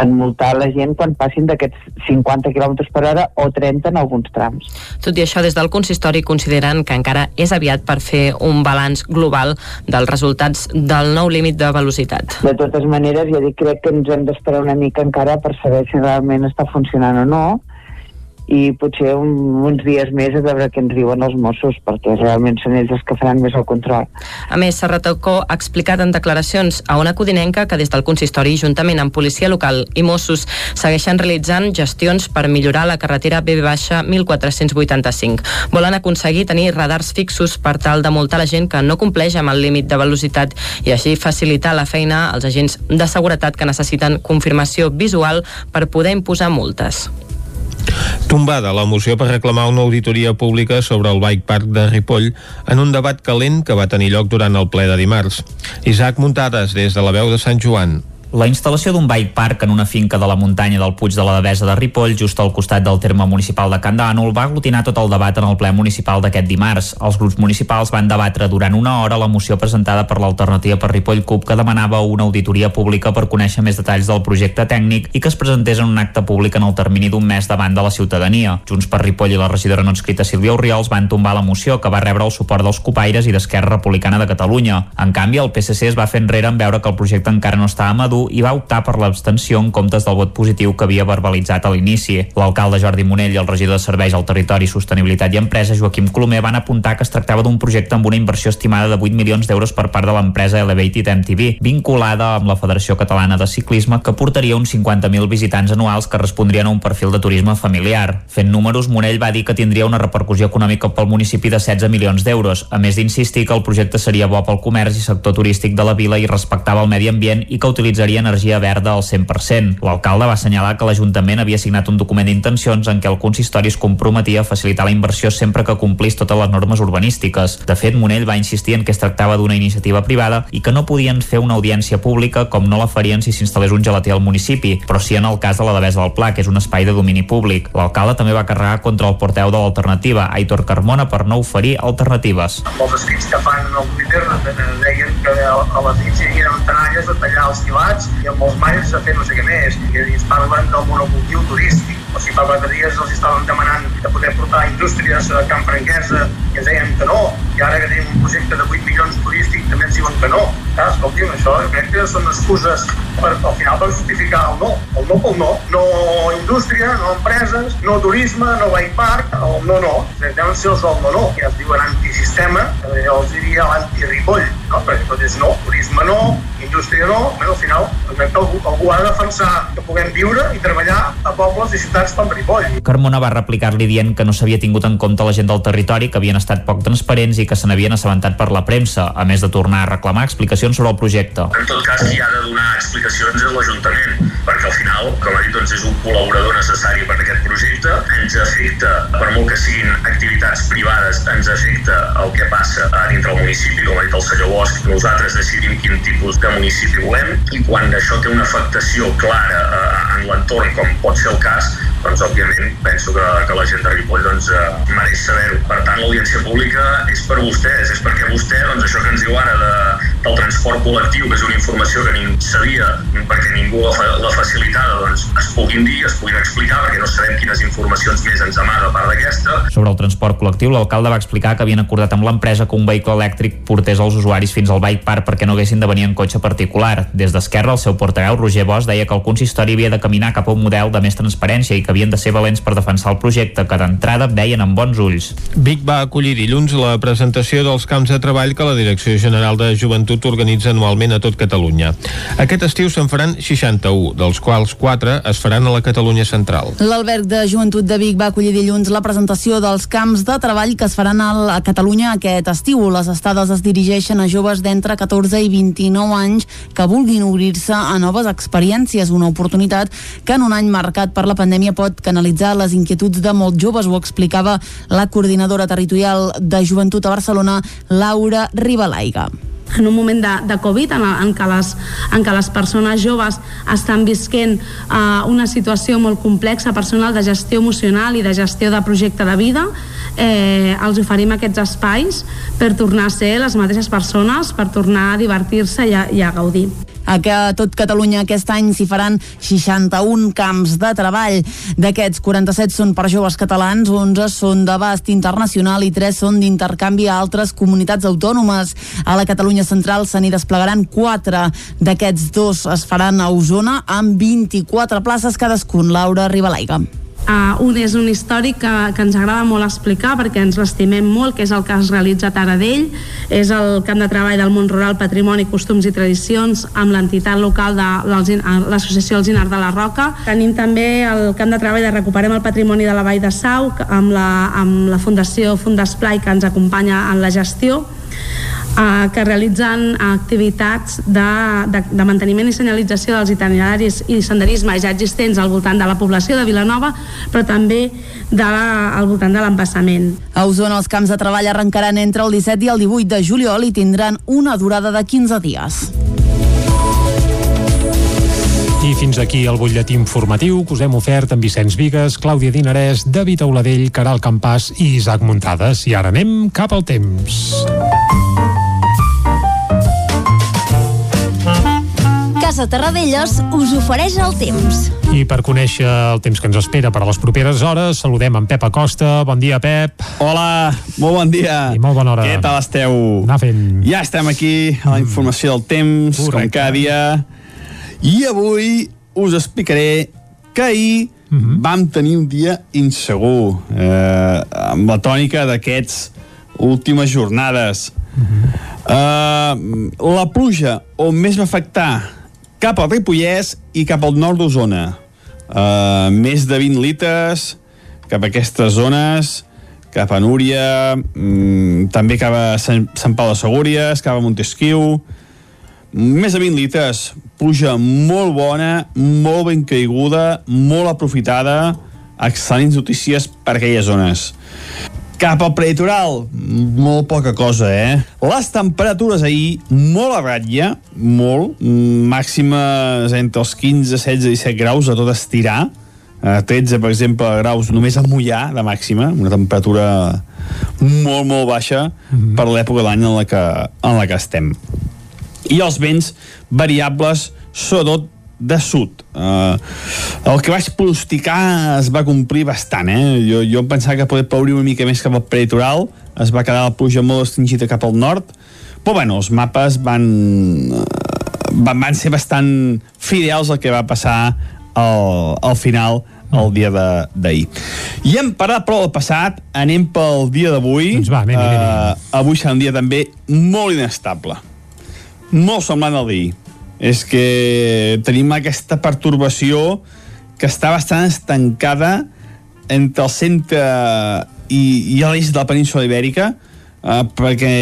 en multar la gent quan passin d'aquests 50 km per hora o 30 en alguns trams. Tot i això, des del consistori consideren que encara és aviat per fer un balanç global dels resultats del nou límit de velocitat. De totes maneres, ja dic, crec que ens hem d'esperar una mica encara per saber si realment està funcionant o no, i potser un, uns dies més a veure què ens diuen els Mossos, perquè realment són ells els que faran més el control. A més, Serratocó ha explicat en declaracions a una codinenca que des del consistori, juntament amb policia local i Mossos, segueixen realitzant gestions per millorar la carretera BB-1485. Volen aconseguir tenir radars fixos per tal de multar la gent que no compleix amb el límit de velocitat i així facilitar la feina als agents de seguretat que necessiten confirmació visual per poder imposar multes. Tombada la moció per reclamar una auditoria pública sobre el Bike Park de Ripoll en un debat calent que va tenir lloc durant el ple de dimarts. Isaac Muntades, des de la veu de Sant Joan. La instal·lació d'un bike park en una finca de la muntanya del Puig de la Devesa de Ripoll, just al costat del terme municipal de Can Dànol, va aglutinar tot el debat en el ple municipal d'aquest dimarts. Els grups municipals van debatre durant una hora la moció presentada per l'alternativa per Ripoll CUP que demanava una auditoria pública per conèixer més detalls del projecte tècnic i que es presentés en un acte públic en el termini d'un mes davant de la ciutadania. Junts per Ripoll i la regidora no escrita Sílvia Oriols van tombar la moció que va rebre el suport dels copaires i d'Esquerra Republicana de Catalunya. En canvi, el PSC es va fer enrere en veure que el projecte encara no estava madur i va optar per l'abstenció en comptes del vot positiu que havia verbalitzat a l'inici. L'alcalde Jordi Monell i el regidor de Serveis al Territori, Sostenibilitat i Empresa, Joaquim Colomer, van apuntar que es tractava d'un projecte amb una inversió estimada de 8 milions d'euros per part de l'empresa Elevated MTV, vinculada amb la Federació Catalana de Ciclisme, que portaria uns 50.000 visitants anuals que respondrien a un perfil de turisme familiar. Fent números, Monell va dir que tindria una repercussió econòmica pel municipi de 16 milions d'euros, a més d'insistir que el projecte seria bo pel comerç i sector turístic de la vila i respectava el medi ambient i que utilitzaria energia energia verda al 100%. L'alcalde va assenyalar que l'Ajuntament havia signat un document d'intencions en què el consistori es comprometia a facilitar la inversió sempre que complís totes les normes urbanístiques. De fet, Monell va insistir en que es tractava d'una iniciativa privada i que no podien fer una audiència pública com no la farien si s'instal·lés un gelater al municipi, però sí en el cas de la Devesa del Pla, que és un espai de domini públic. L'alcalde també va carregar contra el porteu de l'alternativa, Aitor Carmona, per no oferir alternatives. Els escrits que fan el Twitter deien que a les nits hi havia tenalles de tallar els filats i amb els malls a fer no sé què més, i ens parlen del monocultiu turístic, o si fa quatre dies els estaven demanant de poder portar indústries a Can Franquesa i ens deien que no, i ara que tenim un projecte de 8 milions turístic també ens diuen que no. Clar, escolti'm, això crec que són excuses per, al final per justificar el no. El no pel no. No indústria, no empreses, no turisme, no bike park, el no no. Deuen ser els del no no, que es diuen antisistema, jo els diria l'anti-ripoll, no? perquè tot és no, turisme no, indústria no, però al final crec que algú, algú ha de defensar que puguem viure i treballar a pobles i ciutats com Ripoll. Carmona va replicar-li dient que no s'havia tingut en compte la gent del territori, que havien estat poc transparents i que se n'havien assabentat per la premsa, a més de tornar a reclamar explicacions sobre el projecte. En tot cas, qui ha de donar explicacions és l'Ajuntament, perquè al final, com ha dit, doncs és un col·laborador necessari per aquest projecte, ens afecta, per molt que siguin activitats privades, ens afecta el que passa a dintre del municipi, com ha dit el senyor Bosch, nosaltres decidim quin tipus de municipi volem i quan això té una afectació clara eh, en l'entorn, com pot ser el cas, doncs òbviament penso que, que la gent de Ripoll doncs, eh, mereix saber-ho. Per tant, l'audiència pública és per vostès, és perquè vostè, doncs això que ens diu ara de, del transport col·lectiu, que és una informació que ningú sabia, perquè ningú la, fa, la facilitada, doncs es puguin dir, es puguin explicar, perquè no sabem quines informacions més ens amaga a part d'aquesta. Sobre el transport col·lectiu, l'alcalde va explicar que havien acordat amb l'empresa que un vehicle elèctric portés els usuaris fins al bike park perquè no haguessin de venir en cotxe particular. Des d'Esquerra, el seu portaveu, Roger Bosch, deia que el consistori havia de caminar cap a un model de més transparència i que havien de ser valents per defensar el projecte, que d'entrada veien amb bons ulls. Vic va acollir dilluns la presentació dels camps de treball que la Direcció General de Joventut organitza anualment a tot Catalunya. Aquest estiu se'n faran 61, dels quals 4 es faran a la Catalunya central. L'Alberg de Joventut de Vic va acollir dilluns la presentació dels camps de treball que es faran a Catalunya aquest estiu. Les estades es dirigeixen a joves d'entre 14 i 29 anys que vulguin obrir-se a noves experiències, una oportunitat que en un any marcat per la pandèmia pot canalitzar les inquietuds de molts joves, ho explicava la coordinadora territorial de Joventut a Barcelona, Laura Ribalaiga. En un moment de, de Covid en, en, què les, en què les persones joves estan visquent uh, una situació molt complexa personal de gestió emocional i de gestió de projecte de vida eh, els oferim aquests espais per tornar a ser les mateixes persones per tornar a divertir-se i, i a gaudir a que tot Catalunya aquest any s'hi faran 61 camps de treball. D'aquests, 47 són per joves catalans, 11 són d'abast internacional i 3 són d'intercanvi a altres comunitats autònomes. A la Catalunya central se n'hi desplegaran 4. D'aquests dos es faran a Osona amb 24 places cadascun. Laura Ribalaiga. Uh, un és un històric que, que ens agrada molt explicar perquè ens l'estimem molt, que és el que es realitza a Taradell, és el camp de treball del món rural, patrimoni, costums i tradicions amb l'entitat local de, de l'associació Alzinar de la Roca. Tenim també el camp de treball de Recuperem el patrimoni de la Vall de Sau amb la, amb la Fundació Fundesplai que ens acompanya en la gestió eh, que realitzen activitats de, de, de manteniment i senyalització dels itineraris i senderisme ja existents al voltant de la població de Vilanova, però també de, al voltant de l'embassament. A Osona els camps de treball arrencaran entre el 17 i el 18 de juliol i tindran una durada de 15 dies. I fins aquí el butlletí informatiu que us hem ofert amb Vicenç Vigues, Clàudia Dinarès, David Auladell, Caral Campàs i Isaac Muntades. I ara anem cap al temps. Casa Terradellos us ofereix el temps. I per conèixer el temps que ens espera per a les properes hores, saludem en Pep Acosta. Bon dia, Pep. Hola, molt bon dia. I molt bona hora. Què tal esteu? Anar fent. Ja estem aquí a la informació del temps, Correcte. com cada dia. I avui us explicaré que ahir uh -huh. vam tenir un dia insegur, eh, amb la tònica d'aquests últimes jornades. Uh -huh. uh, la pluja on més va afectar cap al Ripollès i cap al nord d'Osona. Uh, més de 20 litres cap a aquestes zones, cap a Núria, mm, també cap a Sant, Sant Pau de Segúries, cap a Montesquieu, més de 20 litres, pluja molt bona, molt ben caiguda, molt aprofitada, excel·lents notícies per aquelles zones. Cap al prelitoral, molt poca cosa, eh? Les temperatures ahir, molt a ratlla, molt, màximes entre els 15, 16 i 17 graus a tot estirar, eh, 13, per exemple, graus només a mullar de màxima, una temperatura molt, molt baixa mm -hmm. per l'època de l'any en, la que, en la que estem. I els vents variables, sobretot de sud. Uh, el que vaig pronosticar es va complir bastant, eh? Jo, jo em pensava que poder ploure una mica més cap al peritoral, es va quedar la pluja molt estringida cap al nord, però bueno, els mapes van, van, van ser bastant fidels al que va passar al, al final el dia d'ahir. I hem parat prou del passat, anem pel dia d'avui. Doncs va, anem, anem, anem. Uh, avui serà un dia també molt inestable. Molt semblant al d'ahir és que tenim aquesta pertorbació que està bastant estancada entre el centre i, i l'eix de la península ibèrica eh, perquè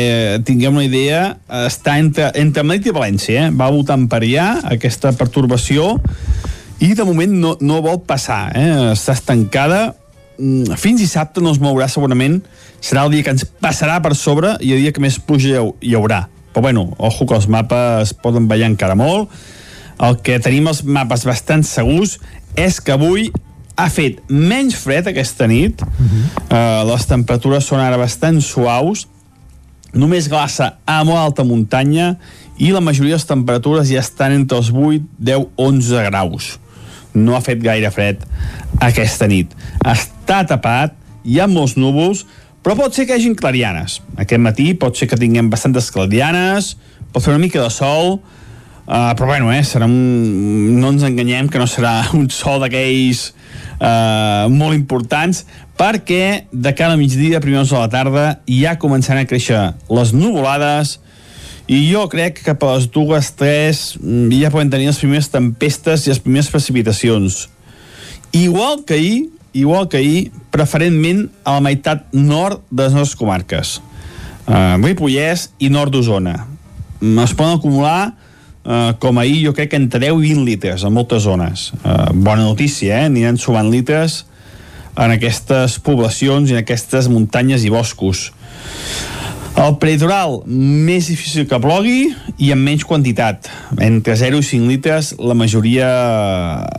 tinguem una idea està entre, entre Madrid i València eh? va voltant per allà aquesta pertorbació i de moment no, no vol passar eh? està estancada mm, fins dissabte no es mourà segurament serà el dia que ens passarà per sobre i el dia que més pluja hi haurà però bueno, ojo que els mapes poden ballar encara molt. El que tenim els mapes bastant segurs és que avui ha fet menys fred aquesta nit, uh -huh. uh, les temperatures són ara bastant suaus, només glaça a molt alta muntanya i la majoria de les temperatures ja estan entre els 8, 10, 11 graus. No ha fet gaire fred aquesta nit. Està tapat, hi ha molts núvols, però pot ser que hi hagin clarianes. Aquest matí pot ser que tinguem bastantes clarianes, pot fer una mica de sol, uh, però bueno, eh, serà un... no ens enganyem que no serà un sol d'aquells uh, molt importants, perquè de cara a migdia, primers de la tarda, ja començaran a créixer les nuvolades, i jo crec que cap a les dues, tres, ja poden tenir les primeres tempestes i les primeres precipitacions. Igual que ahir, igual que ahir, preferentment a la meitat nord de les nostres comarques. Uh, Ripollès i nord d'Osona. Mm, es poden acumular, uh, com ahir, jo crec que entre 10 i 20 litres en moltes zones. Uh, bona notícia, eh? Aniran sumant litres en aquestes poblacions i en aquestes muntanyes i boscos. El prelitoral, més difícil que plogui i amb menys quantitat. Entre 0 i 5 litres, la majoria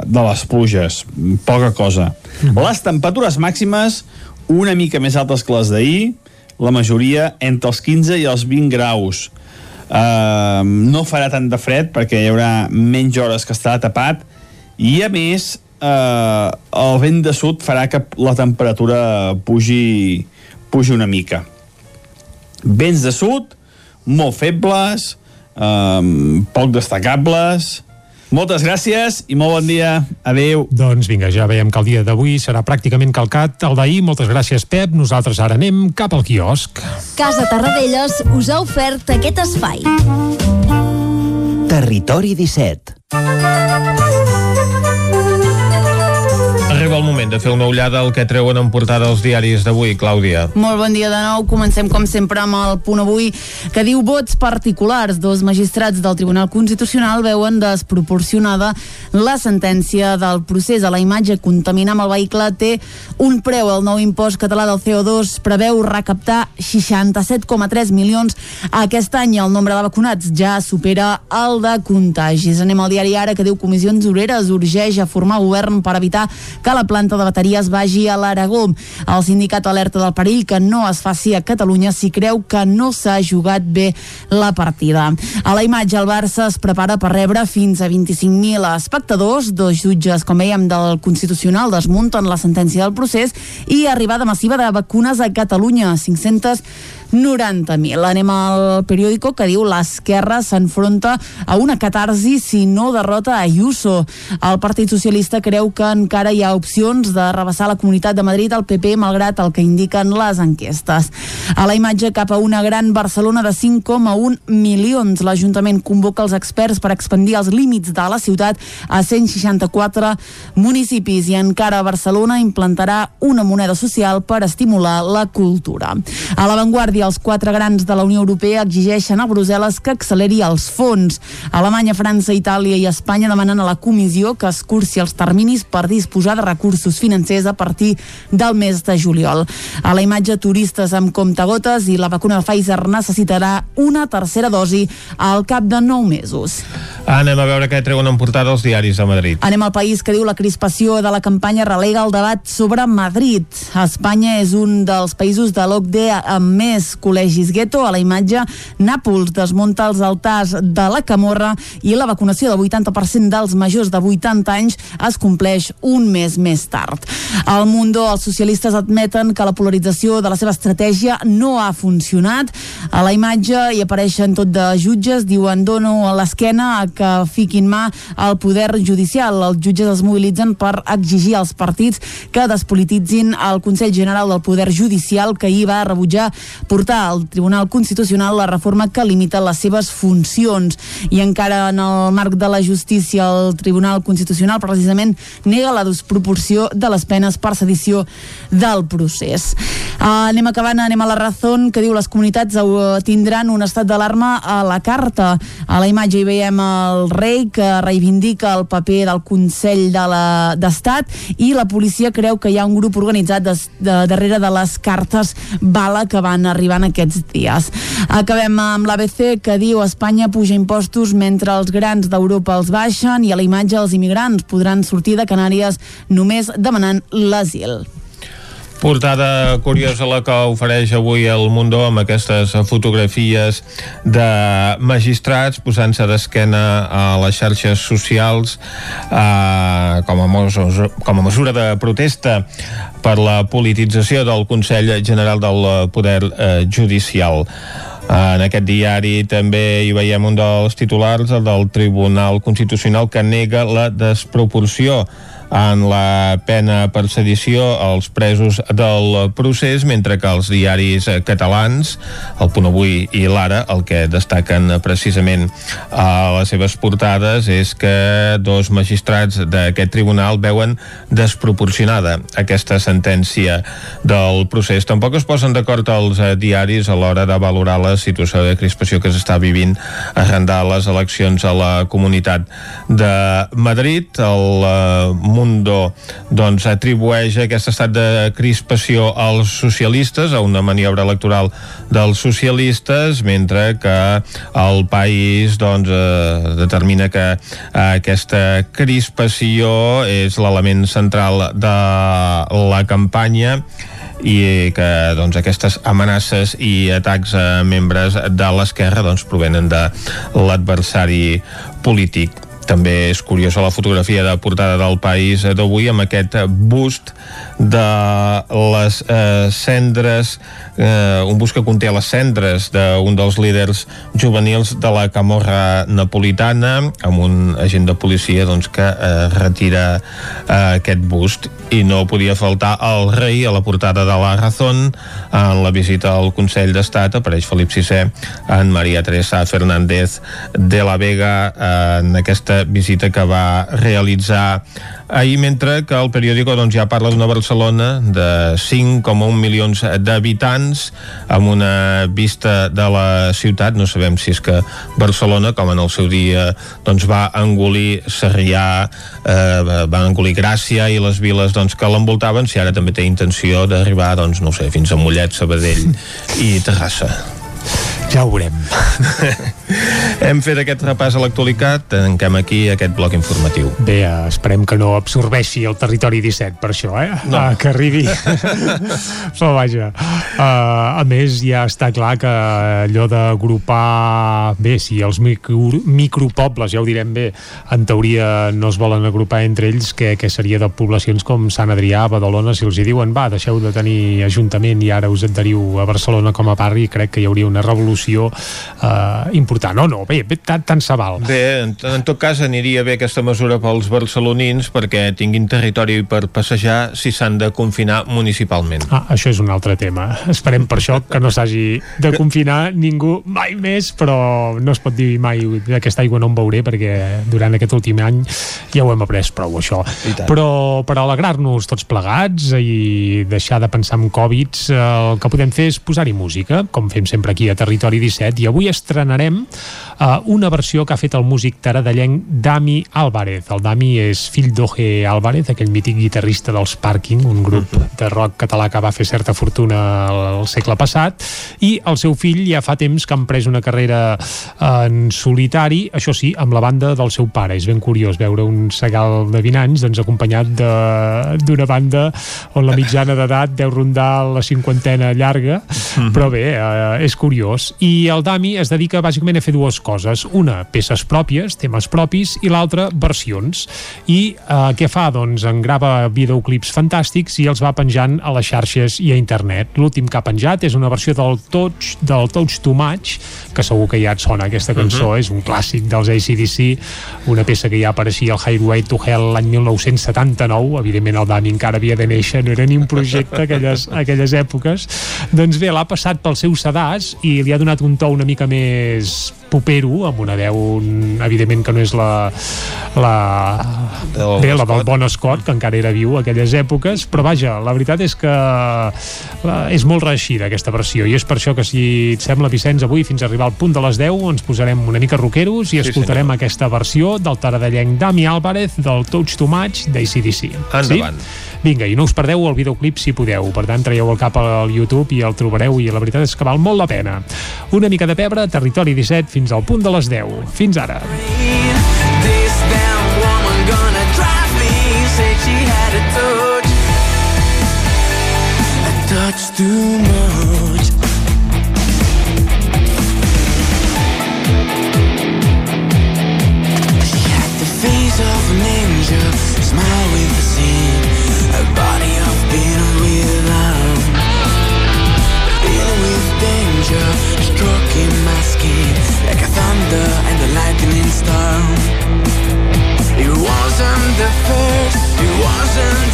de les pluges. Poca cosa. Mm. Les temperatures màximes, una mica més altes que les d'ahir, la majoria entre els 15 i els 20 graus. Uh, no farà tant de fred perquè hi haurà menys hores que estarà tapat i a més uh, el vent de sud farà que la temperatura pugi, pugi una mica vents de sud, molt febles, um, poc destacables, Moltes gràcies i molt bon dia. Adéu. Doncs vinga, ja veiem que el dia d'avui serà pràcticament calcat el d'ahir. Moltes gràcies, Pep. Nosaltres ara anem cap al quiosc. Casa Tarradellas us ha ofert aquest espai. Territori 17 Arriba el moment de fer una ullada al que treuen en portada els diaris d'avui, Clàudia. Molt bon dia de nou. Comencem, com sempre, amb el punt avui que diu vots particulars. Dos magistrats del Tribunal Constitucional veuen desproporcionada la sentència del procés. A la imatge, contaminar amb el vehicle té un preu. El nou impost català del CO2 preveu recaptar 67,3 milions aquest any. El nombre de vacunats ja supera el de contagis. Anem al diari Ara, que diu Comissions Obreres urgeix a formar govern per evitar que la planta de bateries vagi a l'Aragó. El sindicat alerta del perill que no es faci a Catalunya si creu que no s'ha jugat bé la partida. A la imatge, el Barça es prepara per rebre fins a 25.000 espectadors. Dos jutges, com veiem, del Constitucional desmunten la sentència del procés i arribada massiva de vacunes a Catalunya, 500 90.000. Anem al periòdico que diu l'esquerra s'enfronta a una catarsi si no derrota Ayuso. El Partit Socialista creu que encara hi ha opcions de rebassar la Comunitat de Madrid al PP malgrat el que indiquen les enquestes. A la imatge cap a una gran Barcelona de 5,1 milions. L'Ajuntament convoca els experts per expandir els límits de la ciutat a 164 municipis i encara Barcelona implantarà una moneda social per estimular la cultura. A l'avantguàrdia, els quatre grans de la Unió Europea exigeixen a Brussel·les que acceleri els fons. Alemanya, França, Itàlia i Espanya demanen a la comissió que es cursi els terminis per disposar de recursos financers a partir del mes de juliol. A la imatge, turistes amb comptagotes i la vacuna de Pfizer necessitarà una tercera dosi al cap de nou mesos. Anem a veure què treuen en portada els diaris de Madrid. Anem al país que diu la crispació de la campanya relega el debat sobre Madrid. Espanya és un dels països de l'OCDE amb més col·legis gueto. A la imatge, Nàpols desmunta els altars de la Camorra i la vacunació del 80% dels majors de 80 anys es compleix un mes més tard. Al Mundo, els socialistes admeten que la polarització de la seva estratègia no ha funcionat. A la imatge hi apareixen tot de jutges, diuen dono a l'esquena a que fiquin mà al poder judicial. Els jutges es mobilitzen per exigir als partits que despolititzin el Consell General del Poder Judicial que ahir va rebutjar portar al Tribunal Constitucional la reforma que limita les seves funcions. I encara en el marc de la justícia, el Tribunal Constitucional precisament nega la desproporció de les penes per sedició del procés. Uh, anem acabant, anem a la raó que diu les comunitats uh, tindran un estat d'alarma a la carta. A la imatge hi veiem el rei que reivindica el paper del Consell d'Estat de i la policia creu que hi ha un grup organitzat des, de, darrere de les cartes bala que van arribant aquests dies. Acabem amb l'ABC que diu Espanya puja impostos mentre els grans d'Europa els baixen i a la imatge els immigrants podran sortir de Canàries només demanant l'asil. Portada curiosa la que ofereix avui el Mundo amb aquestes fotografies de magistrats posant-se d'esquena a les xarxes socials eh, com, a mos- com a mesura de protesta per la politització del Consell General del Poder eh, Judicial. En aquest diari també hi veiem un dels titulars, el del Tribunal Constitucional, que nega la desproporció en la pena per sedició als presos del procés, mentre que els diaris catalans, el Punt Avui i l'Ara, el que destaquen precisament a les seves portades és que dos magistrats d'aquest tribunal veuen desproporcionada aquesta sentència del procés. Tampoc es posen d'acord els diaris a l'hora de valorar la situació de crispació que s'està vivint arran de les eleccions a la Comunitat de Madrid. El eh, Mundo doncs, atribueix aquest estat de crispació als socialistes, a una maniobra electoral dels socialistes, mentre que el país doncs, eh, determina que eh, aquesta crispació és l'element central de la campanya i que doncs, aquestes amenaces i atacs a membres de l'esquerra doncs, provenen de l'adversari polític també és curiosa la fotografia de portada del país d'avui amb aquest bust de les eh, cendres eh, un bus que conté les cendres d'un dels líders juvenils de la camorra napolitana amb un agent de policia doncs, que eh, retira eh, aquest bust. I no podia faltar el rei a la portada de la Razón. En la visita al Consell d'Estat apareix Felip VI en Maria Teresa Fernández de la Vega eh, en aquesta visita que va realitzar ahir mentre que el periòdico doncs, ja parla d'una Barcelona de 5,1 milions d'habitants amb una vista de la ciutat. No sabem si és que Barcelona com en el seu dia doncs, va engolir Sarrià eh, va engolir Gràcia i les viles doncs, que l'envoltaven si ara també té intenció d'arribar doncs, no sé, fins a Mollet, Sabadell i Terrassa ja ho veurem. Hem fet aquest repàs a l'actualitat, tanquem aquí aquest bloc informatiu. Bé, eh, esperem que no absorbeixi el territori 17 per això, eh? No. Ah, que arribi. Però vaja, uh, a més ja està clar que allò d'agrupar... Bé, si els micro, micropobles, ja ho direm bé, en teoria no es volen agrupar entre ells, que, que seria de poblacions com Sant Adrià, Badalona, si els hi diuen, va, deixeu de tenir ajuntament i ara us adheriu a Barcelona com a barri, crec que hi hauria una revolució uh, important. No, no, bé, bé tant, tant se val. Bé, en, en tot cas aniria bé aquesta mesura pels barcelonins perquè tinguin territori per passejar si s'han de confinar municipalment. Ah, això és un altre tema. Esperem per això que no s'hagi de confinar ningú mai més, però no es pot dir mai d'aquesta aigua no en veuré perquè durant aquest últim any ja ho hem après prou, això. Però per alegrar-nos tots plegats i deixar de pensar en Covid, el que podem fer és posar-hi música, com fem sempre aquí a Territori 17, i avui estrenarem uh, una versió que ha fet el músic taradellenc Dami Álvarez. El Dami és fill d'Oge Álvarez, aquell mític guitarrista dels Parking, un grup de rock català que va fer certa fortuna al segle passat, i el seu fill ja fa temps que han pres una carrera en solitari, això sí, amb la banda del seu pare. És ben curiós veure un segal de 20 anys doncs, acompanyat de- d'una banda on la mitjana d'edat deu rondar la cinquantena llarga, però bé, eh, és curiós. I el Dami es dedica bàsicament a fer dues coses. Una, peces pròpies, temes propis, i l'altra, versions. I eh, què fa? Doncs en grava videoclips fantàstics i els va penjant a les xarxes i a internet. L'últim que ha penjat és una versió del Touch, del Touch Too Much, que segur que ja et sona aquesta cançó, Mhm. és un clàssic dels ACDC, una peça que ja apareixia al Highway to Hell l'any 1979, evidentment el Dani encara havia de néixer, no era ni un projecte aquelles, aquelles èpoques, doncs bé, l'ha passat pel seu sedàs i li ha donat un to una mica més popero, amb una veu un- evidentment que no és la, la, Del bé, la del Bon Scott, que encara era viu a aquelles èpoques, però vaja, la veritat és que la, és molt reeixida aquesta versió i és per això que si et sembla Vicenç avui fins a arribar al punt de les 10 ens posarem una mica roqueros i Sí, escoltarem aquesta versió del taradellenc Dami Álvarez del Touch Too Much d'ACDC Endavant. Sí? Vinga, i no us perdeu el videoclip si podeu, per tant traieu el cap al YouTube i el trobareu i la veritat és que val molt la pena. Una mica de pebre, Territori 17 fins al punt de les 10, fins ara. This damn woman wasn't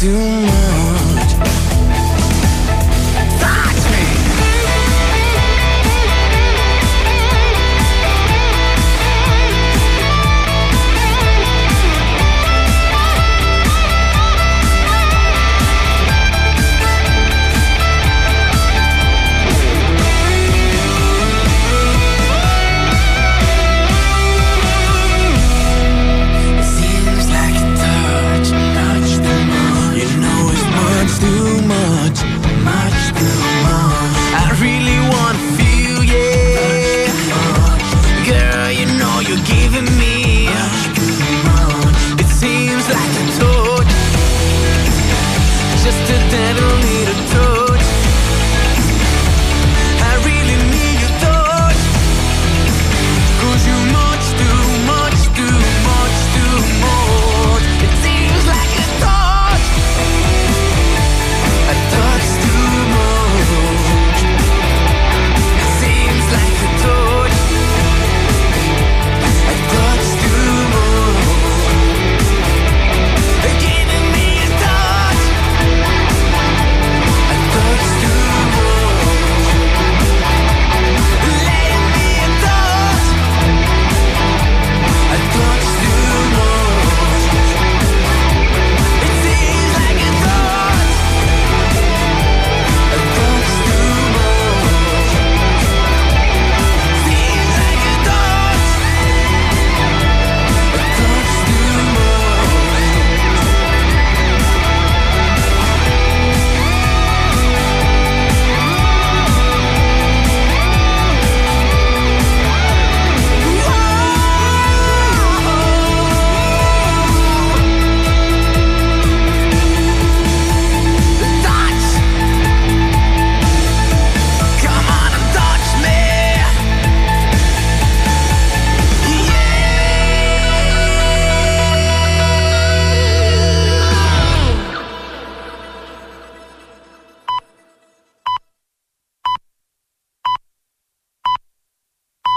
Do. me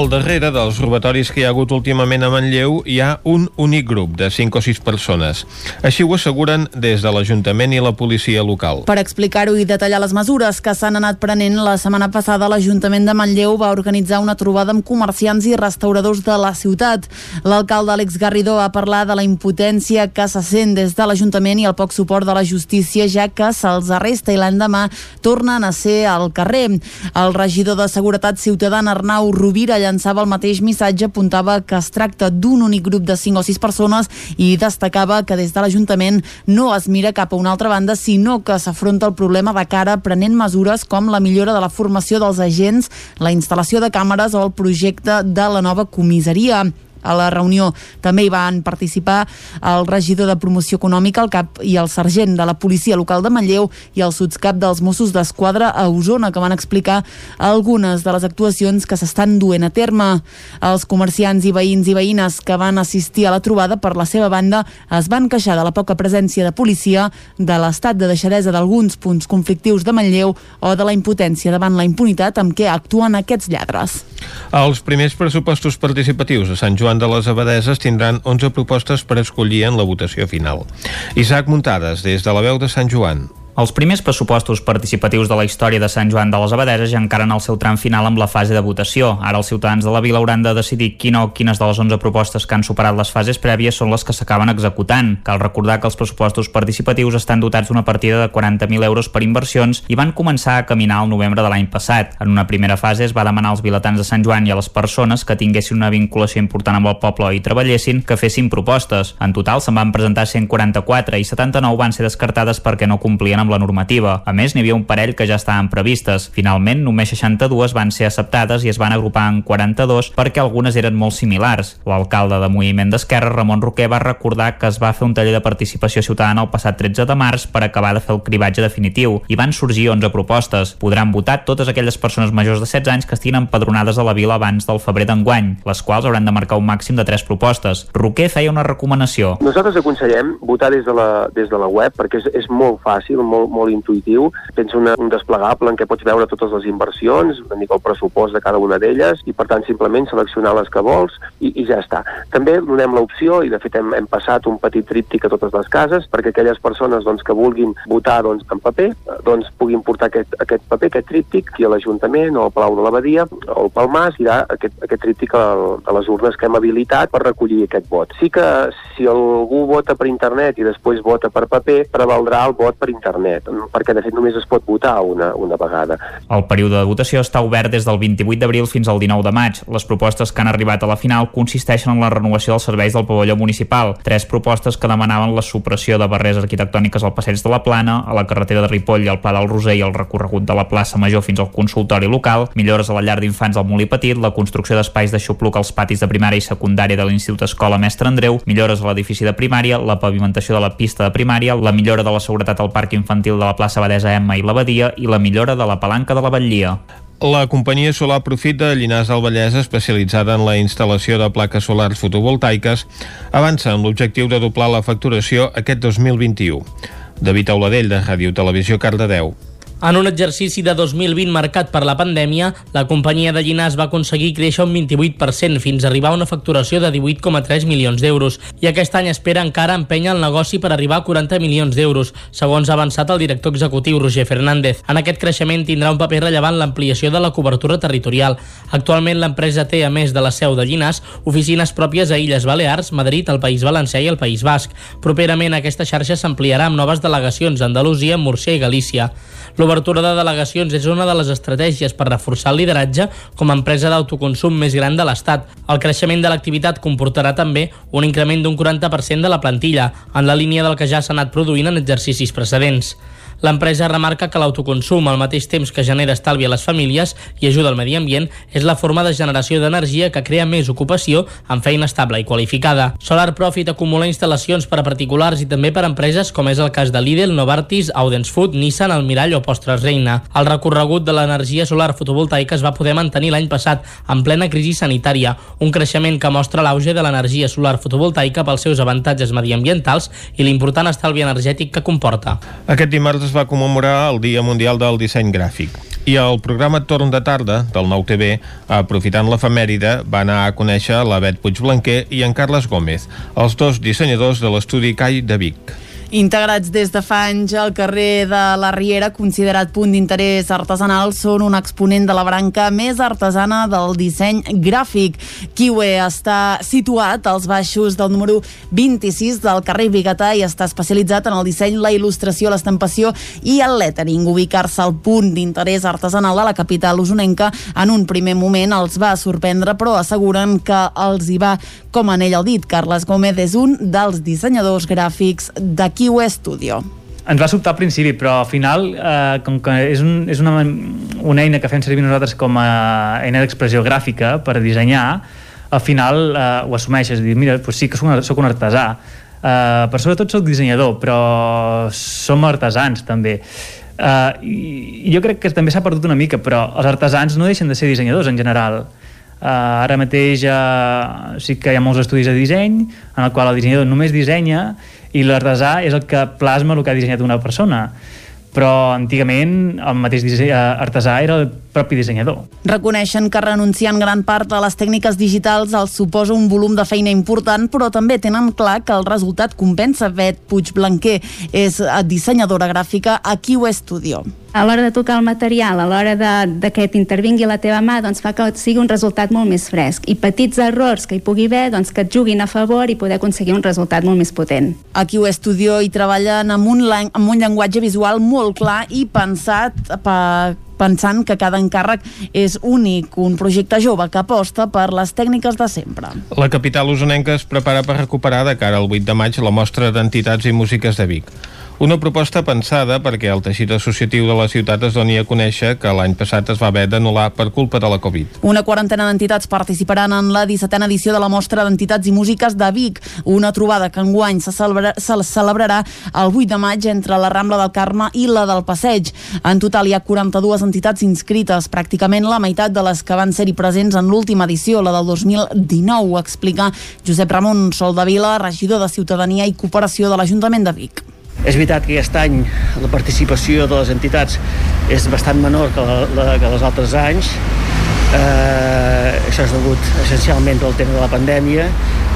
Al darrere dels robatoris que hi ha hagut últimament a Manlleu hi ha un únic grup de 5 o 6 persones. Així ho asseguren des de l'Ajuntament i la policia local. Per explicar-ho i detallar les mesures que s'han anat prenent, la setmana passada l'Ajuntament de Manlleu va organitzar una trobada amb comerciants i restauradors de la ciutat. L'alcalde Àlex Garridó va parlar de la impotència que se sent des de l'Ajuntament i el poc suport de la justícia, ja que se'ls arresta i l'endemà tornen a ser al carrer. El regidor de Seguretat Ciutadana, Arnau Rovira, llançava el mateix missatge, apuntava que es tracta d'un únic grup de 5 o 6 persones i destacava que des de l'Ajuntament no es mira cap a una altra banda, sinó que s'afronta el problema de cara prenent mesures com la millora de la formació dels agents, la instal·lació de càmeres o el projecte de la nova comissaria. A la reunió també hi van participar el regidor de promoció econòmica, el cap i el sergent de la policia local de Manlleu i el sotscap dels Mossos d'Esquadra a Osona, que van explicar algunes de les actuacions que s'estan duent a terme. Els comerciants i veïns i veïnes que van assistir a la trobada per la seva banda es van queixar de la poca presència de policia, de l'estat de deixadesa d'alguns punts conflictius de Manlleu o de la impotència davant la impunitat amb què actuen aquests lladres. Els primers pressupostos participatius a Sant Joan de les Abadeses tindran 11 propostes per escollir en la votació final. Isaac Muntades, des de la veu de Sant Joan. Els primers pressupostos participatius de la història de Sant Joan de les Abadeses ja encaren el seu tram final amb la fase de votació. Ara els ciutadans de la vila hauran de decidir quina o quines de les 11 propostes que han superat les fases prèvies són les que s'acaben executant. Cal recordar que els pressupostos participatius estan dotats d'una partida de 40.000 euros per inversions i van començar a caminar al novembre de l'any passat. En una primera fase es va demanar als vilatans de Sant Joan i a les persones que tinguessin una vinculació important amb el poble i treballessin que fessin propostes. En total se'n van presentar 144 i 79 van ser descartades perquè no complien amb la normativa. A més, n'hi havia un parell que ja estaven previstes. Finalment, només 62 van ser acceptades i es van agrupar en 42 perquè algunes eren molt similars. L'alcalde de Moviment d'Esquerra, Ramon Roquer, va recordar que es va fer un taller de participació ciutadana el passat 13 de març per acabar de fer el cribatge definitiu i van sorgir 11 propostes. Podran votar totes aquelles persones majors de 16 anys que estiguin empadronades a la vila abans del febrer d'enguany, les quals hauran de marcar un màxim de 3 propostes. Roquer feia una recomanació. Nosaltres aconsellem votar des de la, des de la web perquè és, és molt fàcil, molt, molt intuïtiu. Tens una, un desplegable en què pots veure totes les inversions, una mica el pressupost de cada una d'elles i per tant simplement seleccionar les que vols i, i ja està. També donem l'opció i de fet hem, hem passat un petit tríptic a totes les cases perquè aquelles persones doncs, que vulguin votar doncs, en paper doncs, puguin portar aquest, aquest paper, aquest tríptic aquí a l'Ajuntament o al Palau de l'Abadia o al Palmàs i dar aquest, aquest tríptic a, a les urnes que hem habilitat per recollir aquest vot. Sí que si algú vota per internet i després vota per paper, prevaldrà el vot per internet, perquè de fet només es pot votar una, una vegada. El període de votació està obert des del 28 d'abril fins al 19 de maig. Les propostes que han arribat a la final consisteixen en la renovació dels serveis del pavelló municipal. Tres propostes que demanaven la supressió de barreres arquitectòniques al passeig de la Plana, a la carretera de Ripoll, al Pla del Roser i el recorregut de la plaça Major fins al consultori local, millores a la llar d'infants al Molí Petit, la construcció d'espais de xupluc als patis de primària i secundària de l'Institut Escola Mestre Andreu, millores a l'edifici de primària, la pavimentació de la pista de primària, la millora de la seguretat al parc infantil de la plaça Badesa Emma i l'Abadia i la millora de la palanca de la Batllia. La companyia Solar Profit de Llinars del Vallès, especialitzada en la instal·lació de plaques solars fotovoltaiques, avança amb l'objectiu de doblar la facturació aquest 2021. David Auladell, de Ràdio Televisió, Cardedeu. En un exercici de 2020 marcat per la pandèmia, la companyia de Llinars va aconseguir créixer un 28% fins a arribar a una facturació de 18,3 milions d'euros i aquest any espera encara empènyer el negoci per arribar a 40 milions d'euros, segons ha avançat el director executiu Roger Fernández. En aquest creixement tindrà un paper rellevant l'ampliació de la cobertura territorial. Actualment l'empresa té, a més de la seu de Llinars, oficines pròpies a Illes Balears, Madrid, el País Valencià i el País Basc. Properament aquesta xarxa s'ampliarà amb noves delegacions a Andalusia, Múrcia i Galícia. L'obertura de delegacions és una de les estratègies per reforçar el lideratge com a empresa d'autoconsum més gran de l'Estat. El creixement de l'activitat comportarà també un increment d'un 40% de la plantilla, en la línia del que ja s'ha anat produint en exercicis precedents. L'empresa remarca que l'autoconsum, al mateix temps que genera estalvi a les famílies i ajuda al medi ambient, és la forma de generació d'energia que crea més ocupació amb feina estable i qualificada. Solar Profit acumula instal·lacions per a particulars i també per a empreses com és el cas de Lidl, Novartis, Audens Food, Nissan, Almirall o Postres Reina. El recorregut de l'energia solar fotovoltaica es va poder mantenir l'any passat en plena crisi sanitària, un creixement que mostra l'auge de l'energia solar fotovoltaica pels seus avantatges mediambientals i l'important estalvi energètic que comporta. Aquest dimarts es va commemorar el Dia Mundial del Disseny Gràfic. I el programa Torn de Tarda del Nou TV, aprofitant l'efemèride, va anar a conèixer la Bet Puigblanquer i en Carles Gómez, els dos dissenyadors de l'estudi CAI de Vic. Integrats des de fa anys al carrer de la Riera, considerat punt d'interès artesanal, són un exponent de la branca més artesana del disseny gràfic. Kiwe està situat als baixos del número 26 del carrer Bigatà i està especialitzat en el disseny, la il·lustració, l'estampació i el lettering. Ubicar-se al punt d'interès artesanal de la capital usonenca en un primer moment els va sorprendre, però asseguren que els hi va com en ell el dit. Carles Gómez és un dels dissenyadors gràfics de Kiwe Studio. ens va sobtar al principi, però al final, eh, com que és, un, és una, una eina que fem servir nosaltres com a eina d'expressió gràfica per dissenyar, al final eh, ho assumeixes, dir, mira, pues sí que soc un, soc un artesà, eh, però sobretot soc dissenyador, però som artesans també. Uh, i, i jo crec que també s'ha perdut una mica, però els artesans no deixen de ser dissenyadors en general. Uh, ara mateix uh, sí que hi ha molts estudis de disseny en el qual el dissenyador només dissenya i l'artesà és el que plasma el que ha dissenyat una persona però antigament el mateix eh, artesà era el propi dissenyador. Reconeixen que renunciar en gran part a les tècniques digitals els suposa un volum de feina important, però també tenen clar que el resultat compensa. Bet Puigblanquer és eh, dissenyadora gràfica a Kiwi Studio. A l'hora de tocar el material, a l'hora de, de que t'intervingui la teva mà, doncs fa que sigui un resultat molt més fresc. I petits errors que hi pugui haver, doncs que et juguin a favor i poder aconseguir un resultat molt més potent. A Kiwi Studio hi treballen amb un, amb un llenguatge visual molt clar i pensat per pensant que cada encàrrec és únic, un projecte jove que aposta per les tècniques de sempre. La capital usonenca es prepara per recuperar de cara al 8 de maig la mostra d'entitats i músiques de Vic. Una proposta pensada perquè el teixit associatiu de la ciutat es doni a conèixer que l'any passat es va haver d'anul·lar per culpa de la Covid. Una quarantena d'entitats participaran en la 17a edició de la Mostra d'Entitats i Músiques de Vic, una trobada que enguany se, celebra, se celebrarà el 8 de maig entre la Rambla del Carme i la del Passeig. En total hi ha 42 entitats inscrites, pràcticament la meitat de les que van ser-hi presents en l'última edició, la del 2019, ho explica Josep Ramon Soldavila, regidor de Ciutadania i Cooperació de l'Ajuntament de Vic. És veritat que aquest any la participació de les entitats és bastant menor que, la, la, que els altres anys. Eh, això és degut essencialment al tema de la pandèmia.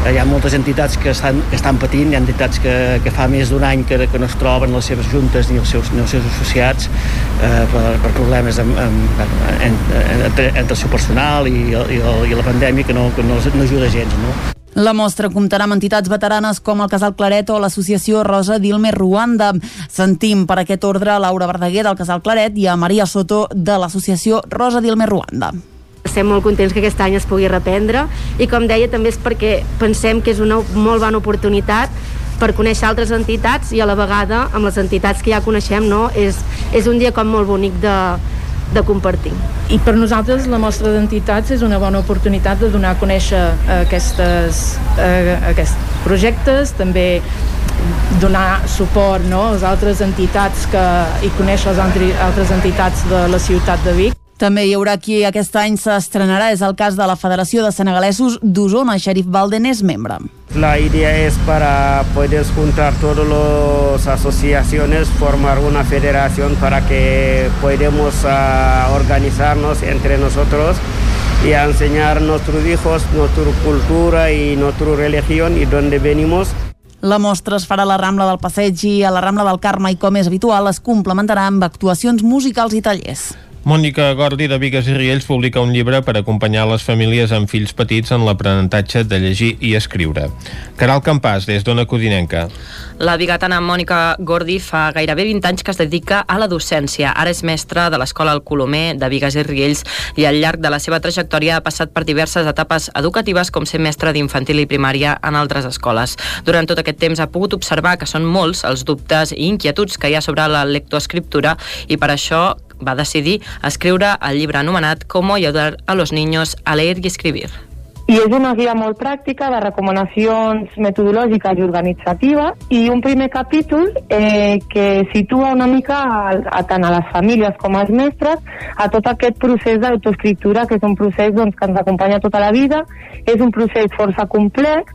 Eh, hi ha moltes entitats que estan, que estan patint, hi ha entitats que, que fa més d'un any que, que no es troben les seves juntes ni els seus, ni els seus associats eh, per, per problemes amb, amb, en, entre, entre el seu personal i, i, i la pandèmia que no, que no, no ajuda gens. No? La mostra comptarà amb entitats veteranes com el Casal Claret o l'associació Rosa Dilme Ruanda. Sentim per aquest ordre a Laura Verdaguer del Casal Claret i a Maria Soto de l'associació Rosa Dilme Ruanda. Estem molt contents que aquest any es pugui reprendre i com deia també és perquè pensem que és una molt bona oportunitat per conèixer altres entitats i a la vegada amb les entitats que ja coneixem no? és, és un dia com molt bonic de, de compartir. I per nosaltres la mostra d'entitats és una bona oportunitat de donar a conèixer aquestes, eh, aquests projectes, també donar suport no, a les altres entitats que, i conèixer les altres entitats de la ciutat de Vic. També hi haurà qui aquest any s'estrenarà, és el cas de la Federació de Senegalesos d'Osona, Xerif Balden és membre. La idea es para poder juntar todas las asociaciones, formar una federación para que podamos ah, organizarnos entre nosotros y a enseñar a nuestros hijos nuestra cultura y nuestra religión y dónde venimos. La mostra es farà a la Rambla del Passeig i a la Rambla del Carme i, com és habitual, es complementarà amb actuacions musicals i tallers. Mònica Gordi de Vigues i Riells publica un llibre per acompanyar les famílies amb fills petits en l'aprenentatge de llegir i escriure. Caral Campàs, des d'Ona Codinenca. La bigatana Mònica Gordi fa gairebé 20 anys que es dedica a la docència. Ara és mestra de l'Escola El Colomer de Vigues i Riells i al llarg de la seva trajectòria ha passat per diverses etapes educatives com ser mestra d'infantil i primària en altres escoles. Durant tot aquest temps ha pogut observar que són molts els dubtes i inquietuds que hi ha sobre la lectoescriptura i per això va decidir escriure el llibre anomenat Cómo ayudar a los niños a leer y escribir. I és una guia molt pràctica de recomanacions metodològiques i organitzatives i un primer capítol eh, que situa una mica a, a, tant a les famílies com als mestres a tot aquest procés d'autoescriptura que és un procés doncs, que ens acompanya tota la vida, és un procés força complex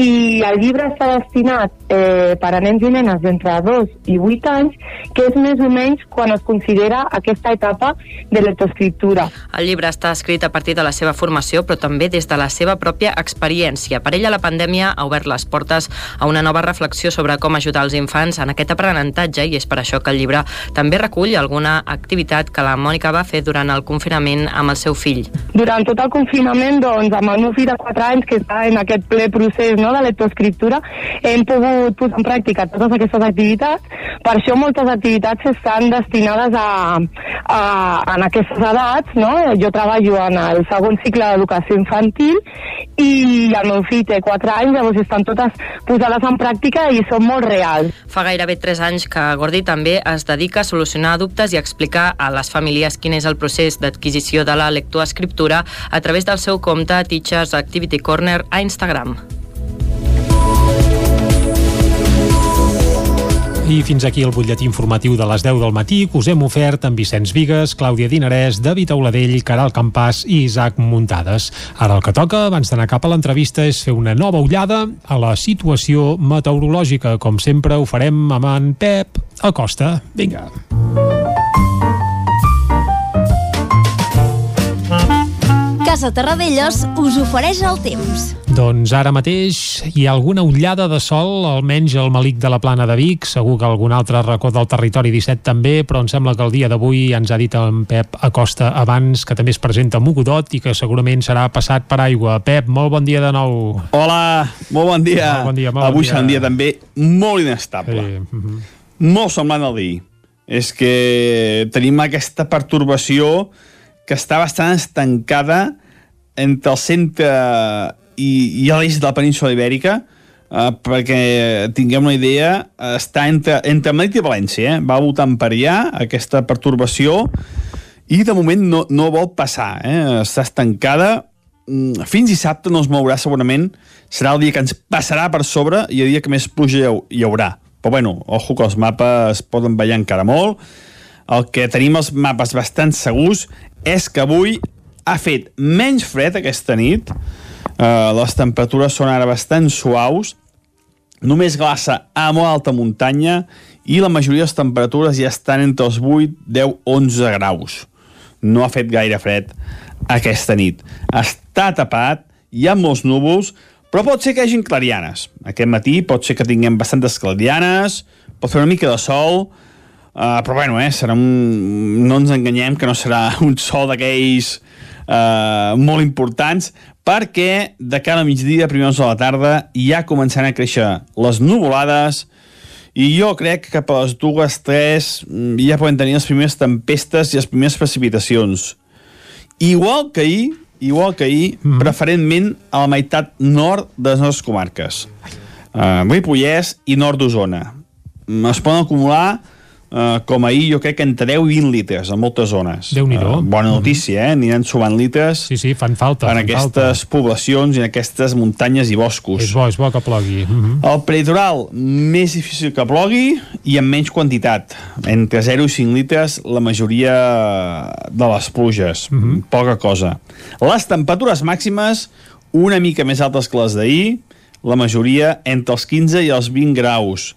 i el llibre està destinat eh, per a nens i nenes d'entre 2 i 8 anys que és més o menys quan es considera aquesta etapa de l'autoescriptura. El llibre està escrit a partir de la seva formació però també des de la seva pròpia experiència. Per ella la pandèmia ha obert les portes a una nova reflexió sobre com ajudar els infants en aquest aprenentatge i és per això que el llibre també recull alguna activitat que la Mònica va fer durant el confinament amb el seu fill. Durant tot el confinament, doncs, amb el meu fill de 4 anys que està en aquest ple procés no, de lectoescriptura, hem pogut posar en pràctica totes aquestes activitats. Per això moltes activitats estan destinades a, a, en aquestes edats. No? Jo treballo en el segon cicle d'educació infantil i el meu fill té 4 anys, llavors estan totes posades en pràctica i són molt reals. Fa gairebé 3 anys que Gordi també es dedica a solucionar dubtes i a explicar a les famílies quin és el procés d'adquisició de la lectoescriptura a través del seu compte Teachers Activity Corner a Instagram. I fins aquí el butlletí informatiu de les 10 del matí que us hem ofert amb Vicenç Vigues, Clàudia Dinarès, David Auladell, Caral Campàs i Isaac Muntades. Ara el que toca, abans d'anar cap a l'entrevista, és fer una nova ullada a la situació meteorològica. Com sempre, ho farem amb en Pep Acosta. Vinga. Casa Terradellos us ofereix el temps. Doncs ara mateix hi ha alguna ullada de sol, almenys al Malic de la Plana de Vic, segur que algun altre racó del territori 17 també, però em sembla que el dia d'avui ens ha dit en Pep Acosta abans que també es presenta Mogodot i que segurament serà passat per aigua. Pep, molt bon dia de nou. Hola, molt bon dia. Molt bon dia, molt Avui bon dia. serà un dia també molt inestable. Sí. mhm. Molt semblant al d'ahir. És que tenim aquesta pertorbació que està bastant estancada entre el centre i, i l'est de la península ibèrica, eh, perquè tinguem una idea, està entre, entre Madrid i València, eh? va voltant per allà aquesta pertorbació i de moment no, no vol passar, eh? està estancada, Mm, fins dissabte no es mourà segurament, serà el dia que ens passarà per sobre i el dia que més pluja hi haurà. Però bueno, ojo que els mapes poden ballar encara molt. El que tenim els mapes bastant segurs és que avui ha fet menys fred aquesta nit, uh, les temperatures són ara bastant suaus, només glaça a molt alta muntanya i la majoria de les temperatures ja estan entre els 8, 10, 11 graus. No ha fet gaire fred aquesta nit. Està tapat, hi ha molts núvols, però pot ser que hagin clarianes. Aquest matí pot ser que tinguem bastantes clarianes, pot fer una mica de sol, uh, però bueno, eh, serà un... no ens enganyem que no serà un sol d'aquells uh, molt importants, perquè de cara a migdia, primers de la tarda, ja començaran a créixer les nuvolades, i jo crec que cap a les dues, tres, mm, ja podem tenir les primeres tempestes i les primeres precipitacions. Igual que ahir, igual que ahir, mm. preferentment a la meitat nord de les nostres comarques. Uh, Ripollès i nord d'Osona. Mm, Es poden acumular Uh, com ahir, jo crec que entre 10 i 20 litres en moltes zones. Déu-n'hi-do. Uh, bona notícia, eh? Aniran sumant litres Sí, sí, fan falta. en fan aquestes falta. poblacions i en aquestes muntanyes i boscos. És bo, és bo que plogui. Mm -hmm. El peritoral, més difícil que plogui i amb menys quantitat. Entre 0 i 5 litres, la majoria de les pluges. Mm -hmm. Poca cosa. Les temperatures màximes, una mica més altes que les d'ahir, la majoria entre els 15 i els 20 graus.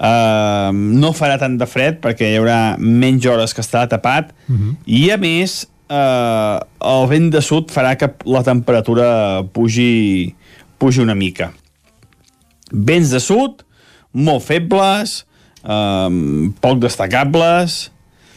Uh, no farà tant de fred perquè hi haurà menys hores que estarà tapat Mm -hmm. i a més eh, el vent de sud farà que la temperatura pugi, pugi una mica vents de sud molt febles eh, poc destacables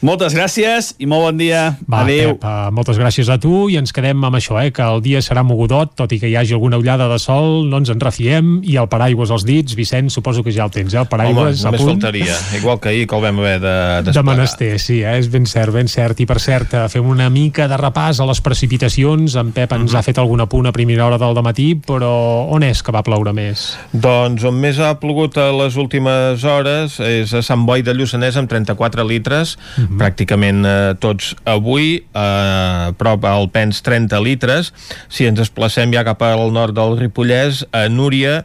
Moltes gràcies i molt bon dia. Va, Adéu. Pep, uh, moltes gràcies a tu i ens quedem amb això, eh, que el dia serà mogudot, tot i que hi hagi alguna ullada de sol, no ens en refiem, i el paraigües als dits, Vicenç, suposo que ja el tens, eh? El Home, paraigües a només punt. faltaria. Igual que ahir, que el vam haver de De menester, sí, eh? és ben cert, ben cert. I per cert, eh, fem una mica de repàs a les precipitacions. En Pep ens Mhm. ha fet alguna punt a primera hora del matí, però on és que va ploure més? Doncs on més ha plogut a les últimes hores és a Sant Boi de Lluçanès amb 34 litres, Mhm. pràcticament eh, tots avui, a prop al Pens 30 litres. Si ens desplacem ja cap al nord del Ripollès, a Núria,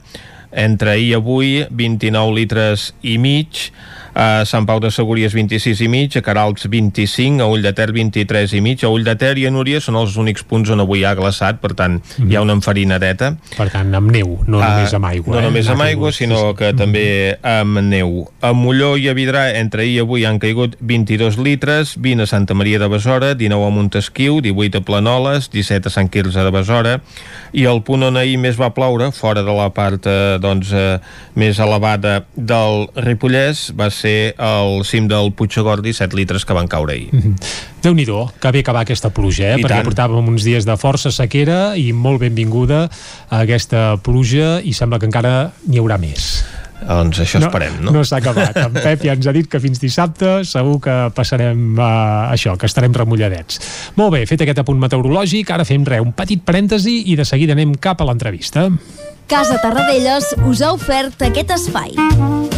entre ahir i avui, 29 litres i mig, a Sant Pau de Segúries 26 i mig, a Caralps 25, a Ull de Ter 23 i mig, a Ull de Ter i a Núria són els únics punts on avui ha glaçat, per tant hi ha una enfarinadeta. Per tant, amb neu, no Ah, només amb aigua. No eh? només amb aigua, sinó que també amb neu. A Molló i a Vidrà, entre ahir i avui han caigut 22 litres, 20 a Santa Maria de Besora, 19 a Montesquiu, 18 a Planoles, 17 a Sant Quirze de Besora, i el punt on ahir més va ploure, fora de la part eh, doncs, eh, més elevada del Ripollès, va ser el cim del Puigagordi, 7 litres que van caure ahir. Mhm. Déu-n'hi-do, que bé que va aquesta pluja, eh? I perquè tant. portàvem uns dies de força sequera i molt benvinguda a aquesta pluja i sembla que encara n'hi haurà més. Doncs això esperem, no? No s'ha acabat. En Pep ja ens ha dit que fins dissabte segur que passarem uh, això, que estarem remulladets. Molt bé, fet aquest apunt meteorològic, ara fem res, un petit parèntesi i de seguida anem cap a l'entrevista. Casa Tarradellas us ha ofert aquest espai.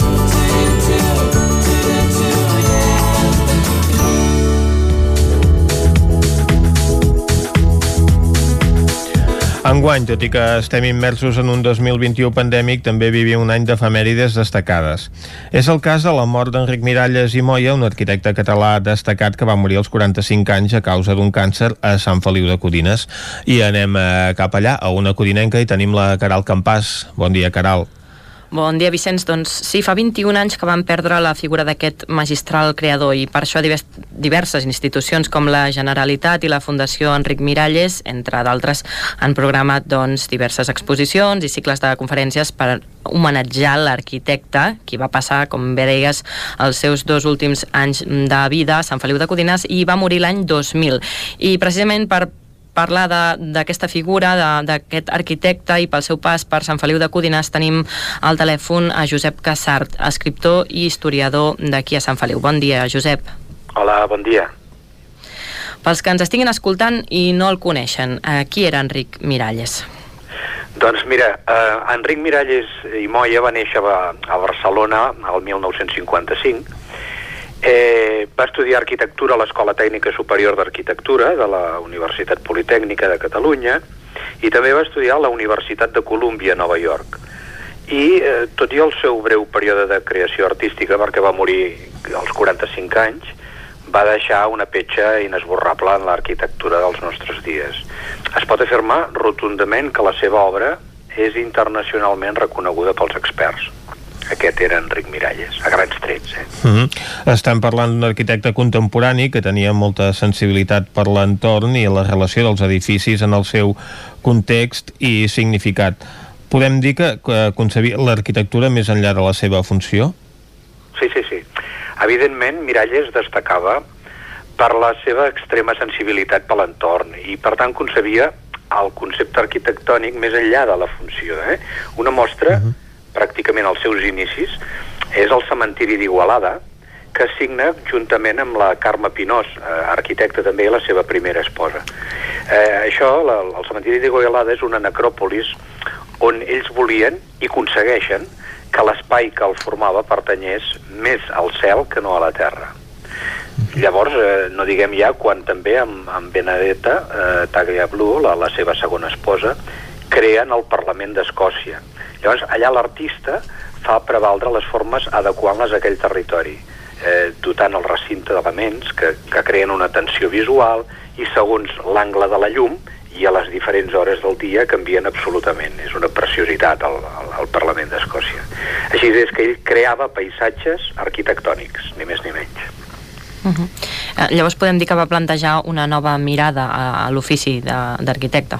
Enguany, tot i que estem immersos en un 2021 pandèmic, també vivim un any d'efemèrides destacades. És el cas de la mort d'Enric Miralles i Moya, un arquitecte català destacat que va morir als 45 anys a causa d'un càncer a Sant Feliu de Codines. I anem eh, cap allà, a una codinenca, i tenim la Caral Campàs. Bon dia, Caral. Bon dia, Vicenç. Doncs sí, fa 21 anys que vam perdre la figura d'aquest magistral creador i per això divers, diverses institucions com la Generalitat i la Fundació Enric Miralles, entre d'altres, han programat doncs, diverses exposicions i cicles de conferències per homenatjar l'arquitecte, qui va passar, com bé deies, els seus dos últims anys de vida a Sant Feliu de Codines i va morir l'any 2000. I precisament per parlar d'aquesta figura, d'aquest arquitecte i pel seu pas per Sant Feliu de Codines tenim al telèfon a Josep Cassart, escriptor i historiador d'aquí a Sant Feliu. Bon dia, Josep. Hola, bon dia. Pels que ens estiguin escoltant i no el coneixen, eh, qui era Enric Miralles? Doncs mira, eh, Enric Miralles i Moya va néixer a, a Barcelona el 1955. Eh, va estudiar arquitectura a l'Escola Tècnica Superior d'Arquitectura de la Universitat Politècnica de Catalunya i també va estudiar a la Universitat de Colúmbia Nova York. I eh, tot i el seu breu període de creació artística, perquè va morir als 45 anys, va deixar una petja inesborrable en l'arquitectura dels nostres dies. Es pot afirmar rotundament que la seva obra és internacionalment reconeguda pels experts. Aquest era Enric Miralles, a grans trets. Eh? Mm -hmm. Estem parlant d'un arquitecte contemporani que tenia molta sensibilitat per l'entorn i la relació dels edificis en el seu context i significat. Podem dir que, que concebia l'arquitectura més enllà de la seva funció? Sí, sí, sí. Evidentment, Miralles destacava per la seva extrema sensibilitat per l'entorn i, per tant, concebia el concepte arquitectònic més enllà de la funció. Eh? Una mostra, uh -huh. Pràcticament als seus inicis, és el cementiri d'Igualada, que signa juntament amb la Carme Pinós, eh, arquitecta també, i la seva primera esposa. Eh, això, la, el cementiri d'Igualada és una necròpolis on ells volien i aconsegueixen que l'espai que el formava pertanyés més al cel que no a la terra. Llavors, eh, no diguem ja quan també amb, amb Benedetta eh, Tagliablu, la, la seva segona esposa, creen el Parlament d'Escòcia. Llavors, allà l'artista fa prevaldre les formes adequant-les a aquell territori. eh, dotant el recinte d'elements que, que creen una tensió visual i segons l'angle de la llum i a les diferents hores del dia canvien absolutament. És una preciositat al, al, al Parlament d'Escòcia. Així és que ell creava paisatges arquitectònics, ni més ni menys. Uh -huh. eh, llavors podem dir que va plantejar una nova mirada a, a l'ofici d'arquitecte.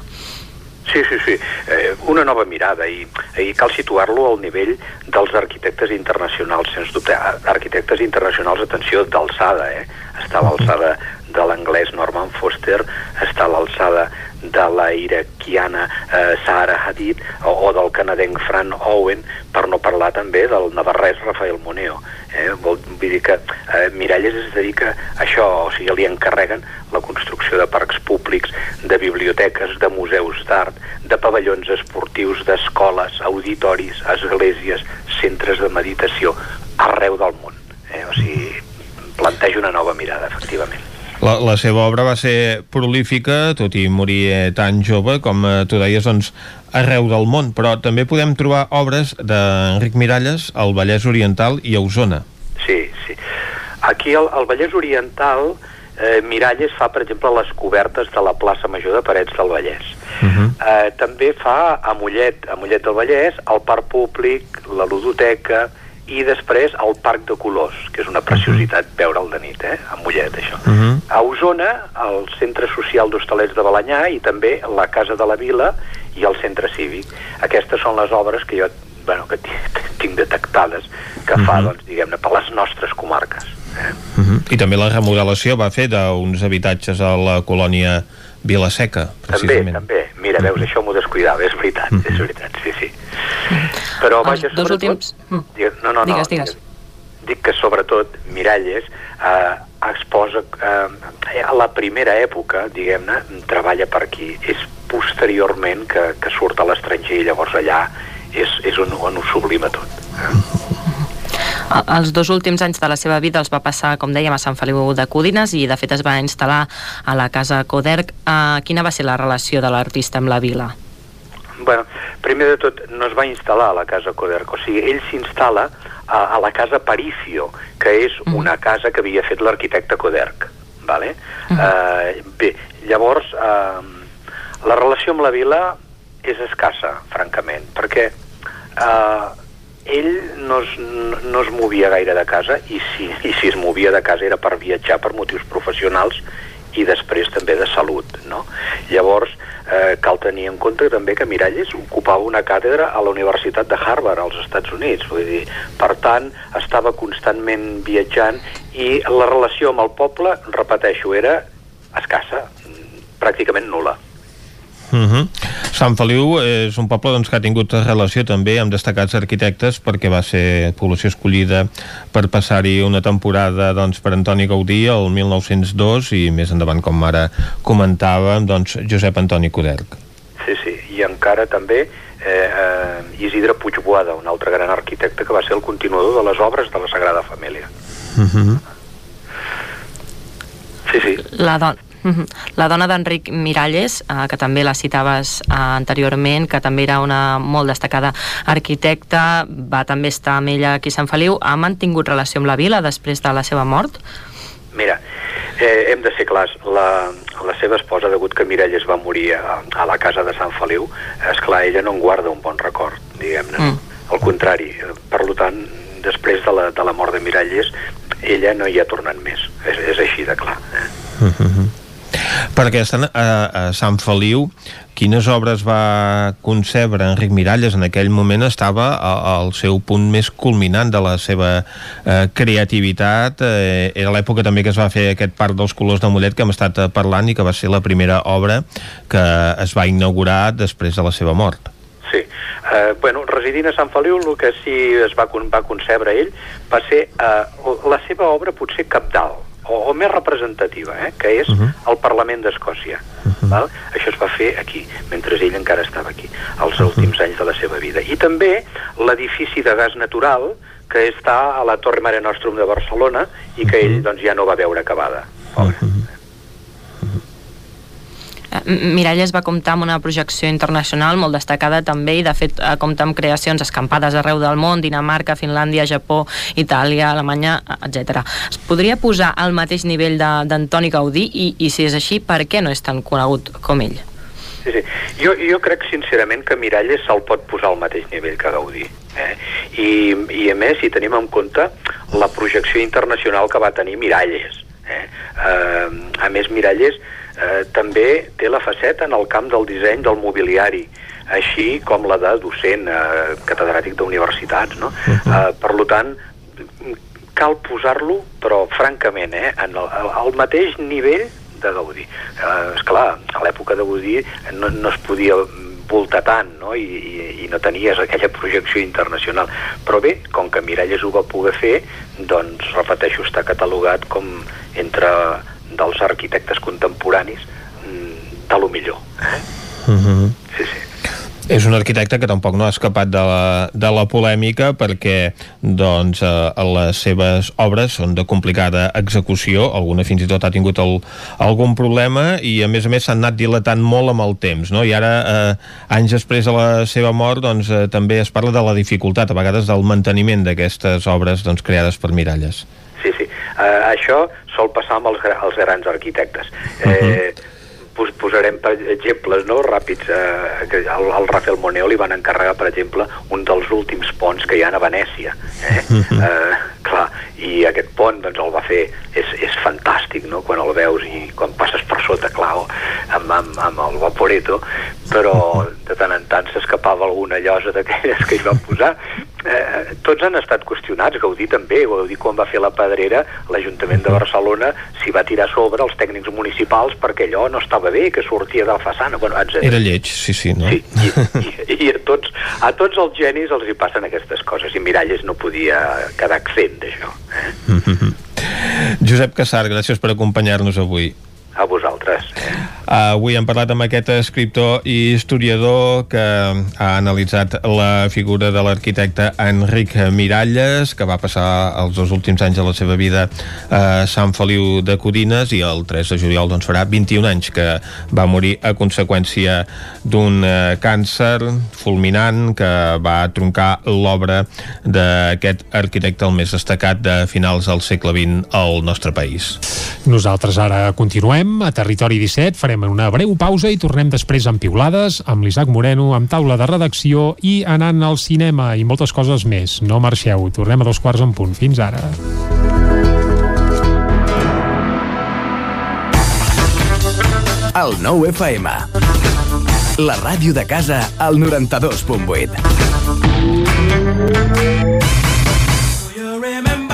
Sí, sí, sí, eh, una nova mirada i, i cal situar-lo al nivell dels arquitectes internacionals, sens dubte. Ar- Arquitectes internacionals, atenció, d'alçada, eh? Està a l'alçada de l'anglès Norman Foster, està a l'alçada de la iraquiana eh, Sahara Hadid o, o del canadenc Fran Owen, per no parlar també del navarrès Rafael Moneo. Eh? Vol, vull dir que eh, Miralles es dedica a això, o sigui, li encarreguen la construcció de parcs públics, de biblioteques, de museus d'art, de pavellons esportius, d'escoles, auditoris, esglésies, centres de meditació, arreu del món. Eh? O sigui, planteja una nova mirada, efectivament. La, la seva obra va ser prolífica, tot i morir eh, tan jove, com eh, tu deies, doncs, arreu del món, però també podem trobar obres d'Enric Miralles al Vallès Oriental i a Osona. Sí, sí. Aquí al, al Vallès Oriental, eh, Miralles fa, per exemple, les cobertes de la plaça Major de Parets del Vallès. Uh -huh. Eh, també fa a Mollet, a Mollet del Vallès, el Parc Públic, la Ludoteca i després el Parc de Colors, que és una preciositat veure'l de nit, eh? a Mollet, això. Uh -huh. A Osona, el Centre Social d'Hostalets de Balanyà i també la Casa de la Vila i el Centre Cívic. Aquestes són les obres que jo bueno, que tinc, detectades que fa, Mhm. doncs, diguem-ne, per les nostres comarques. Uh -huh. I també la remodelació va fer d'uns habitatges a la colònia Vilaseca, També, precisament. també. Mira, veus, això m'ho descuidava, és veritat, és veritat, sí, sí. Però, vaja, Els dos sobretot... últims... Mm. Digue- No, no, no. Digues, digues. Dic que, sobretot, Miralles eh, exposa... Eh, a la primera època, diguem-ne, treballa per aquí. És posteriorment que, que surt a l'estranger i llavors allà és, és on, on ho sublima tot. El- Els dos últims anys de la seva vida els va passar, com dèiem, a Sant Feliu de Codines i, de fet, es va instal·lar a la Casa Coderc. Uh, quina va ser la relació de l'artista amb la vila? Bueno, primer de tot, no es va instal·lar a la casa Coderco, o sigui, ell s'instal·la a, a la casa Paricio, que és una casa que havia fet l'arquitecte Coderc, vale? eh, bé, llavors, eh, la relació amb la vila és escassa, francament, perquè eh, ell no es, no es movia gaire de casa i si, i si es movia de casa era per viatjar per motius professionals i després també de salut, no? Llavors, eh, cal tenir en compte també que Miralles ocupava una càtedra a la Universitat de Harvard, als Estats Units, vull dir, per tant, estava constantment viatjant i la relació amb el poble, repeteixo, era escassa, pràcticament nula. Uh -huh. Sant Feliu és un poble doncs, que ha tingut relació també amb destacats arquitectes perquè va ser població escollida per passar-hi una temporada doncs, per Antoni Gaudí el 1902 i més endavant, com ara comentàvem, doncs, Josep Antoni Coderc. Sí, sí, i encara també eh, eh, Isidre Puigboada, un altre gran arquitecte que va ser el continuador de les obres de la Sagrada Família. Uh -huh. Sí, sí. La, don Mhm. La dona d'Enric Miralles, eh, que també la citaves eh, anteriorment, que també era una molt destacada arquitecta, va també estar amb ella aquí a Sant Feliu. Ha mantingut relació amb la vila després de la seva mort? Mira, eh, hem de ser clars, la, la seva esposa, degut que Miralles va morir a, a la casa de Sant Feliu, és clar, ella no en guarda un bon record, diguem-ne. Mm. Al contrari, per tant, després de la, de la mort de Miralles, ella no hi ha tornat més. És, és així de clar. Eh? Uh -huh. Perquè estan a, a Sant Feliu, quines obres va concebre Enric Miralles? En aquell moment estava a- al seu punt més culminant de la seva eh, creativitat. Eh, era l'època també que es va fer aquest Parc dels Colors de Mollet que hem estat eh, parlant i que va ser la primera obra que es va inaugurar després de la seva mort. Sí. Eh, bueno, residint a Sant Feliu, el que sí es va, va concebre ell va ser eh, la seva obra potser capdalt, o, o més representativa, eh, que és uh -huh. el Parlament d'Escòcia. Uh -huh. val? Això es va fer aquí, mentre ell encara estava aquí, als uh -huh. últims anys de la seva vida. I també l'edifici de gas natural, que està a la Torre Mare Nostrum de Barcelona i que ell doncs, ja no va veure acabada. Eh, M- Miralles va comptar amb una projecció internacional molt destacada també i de fet eh, compta amb creacions escampades arreu del món, Dinamarca, Finlàndia, Japó, Itàlia, Alemanya, etc. Es podria posar al mateix nivell d'Antoni Gaudí i, i si és així, per què no és tan conegut com ell? Sí, sí. Jo, jo crec sincerament que Miralles se'l pot posar al mateix nivell que Gaudí. Eh? I, I a més, si tenim en compte la projecció internacional que va tenir Miralles. Eh? Eh, a més, Miralles eh, també té la faceta en el camp del disseny del mobiliari, així com la de docent, eh, catedràtic d'universitats. No? Uh -huh. eh, per tant, cal posar-lo, però francament, eh, en el, al mateix nivell de Gaudí. Eh, esclar, a l'època de Gaudí no, no es podia voltar tant no? I, i, i no tenies aquella projecció internacional però bé, com que Miralles ho va poder fer doncs, repeteixo, està catalogat com entre dels arquitectes contemporanis mm, de lo millor eh? Uh -huh. sí, sí És un arquitecte que tampoc no ha escapat de la, de la polèmica perquè doncs, eh, les seves obres són de complicada execució, alguna fins i tot ha tingut el, algun problema i a més a més s'han anat dilatant molt amb el temps no? i ara, eh, anys després de la seva mort, doncs, eh, també es parla de la dificultat, a vegades del manteniment d'aquestes obres doncs, creades per Miralles. Sí, sí. Uh, això sol passar amb els, els grans arquitectes. Eh, pos, posarem per exemples no, ràpids. Eh, que el Rafael Moneo li van encarregar, per exemple, un dels últims ponts que hi ha a Venècia. Eh? eh, clar, i aquest pont doncs, el va fer, és, és fantàstic no? quan el veus i quan passes per sota, clar, o amb, amb, amb el Vaporeto, però de tant en tant s'escapava alguna llosa d'aquelles que hi va posar. Eh, tots han estat qüestionats, Gaudí també, Gaudí quan va fer la pedrera, l'Ajuntament de Barcelona s'hi va tirar sobre els tècnics municipals perquè allò no estava bé, que sortia de la façana, bueno, etc. Era lleig, sí, sí, no? Sí, i, i a, tots, a tots els genis els hi passen aquestes coses i Miralles no podia quedar exempt d'això. Josep Casar, gràcies per acompanyar-nos avui. A vosaltres. Uh, avui hem parlat amb aquest escriptor i historiador que ha analitzat la figura de l'arquitecte Enric Miralles, que va passar els dos últims anys de la seva vida a Sant Feliu de Codines i el 3 de juliol doncs, farà 21 anys que va morir a conseqüència d'un uh, càncer fulminant que va troncar l'obra d'aquest arquitecte el més destacat de finals del segle XX al nostre país. Nosaltres ara continuem a Territori 17, farem una breu pausa i tornem després amb piulades, amb l'Isaac Moreno, amb taula de redacció i anant al cinema i moltes coses més. No marxeu, tornem a dos quarts en punt. Fins ara. El nou FM. La ràdio de casa al 92.8.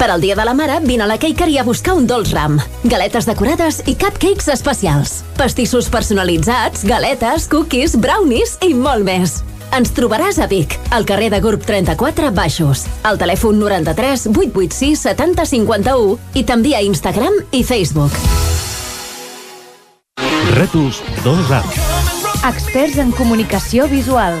Per al Dia de la Mare, vine a la Cakery a buscar un dolç ram. Galetes decorades i cupcakes especials. Pastissos personalitzats, galetes, cookies, brownies i molt més. Ens trobaràs a Vic, al carrer de Gurb 34 Baixos, al telèfon 93 886 70 51 i també a Instagram i Facebook. Rètols 2A. Experts en comunicació visual.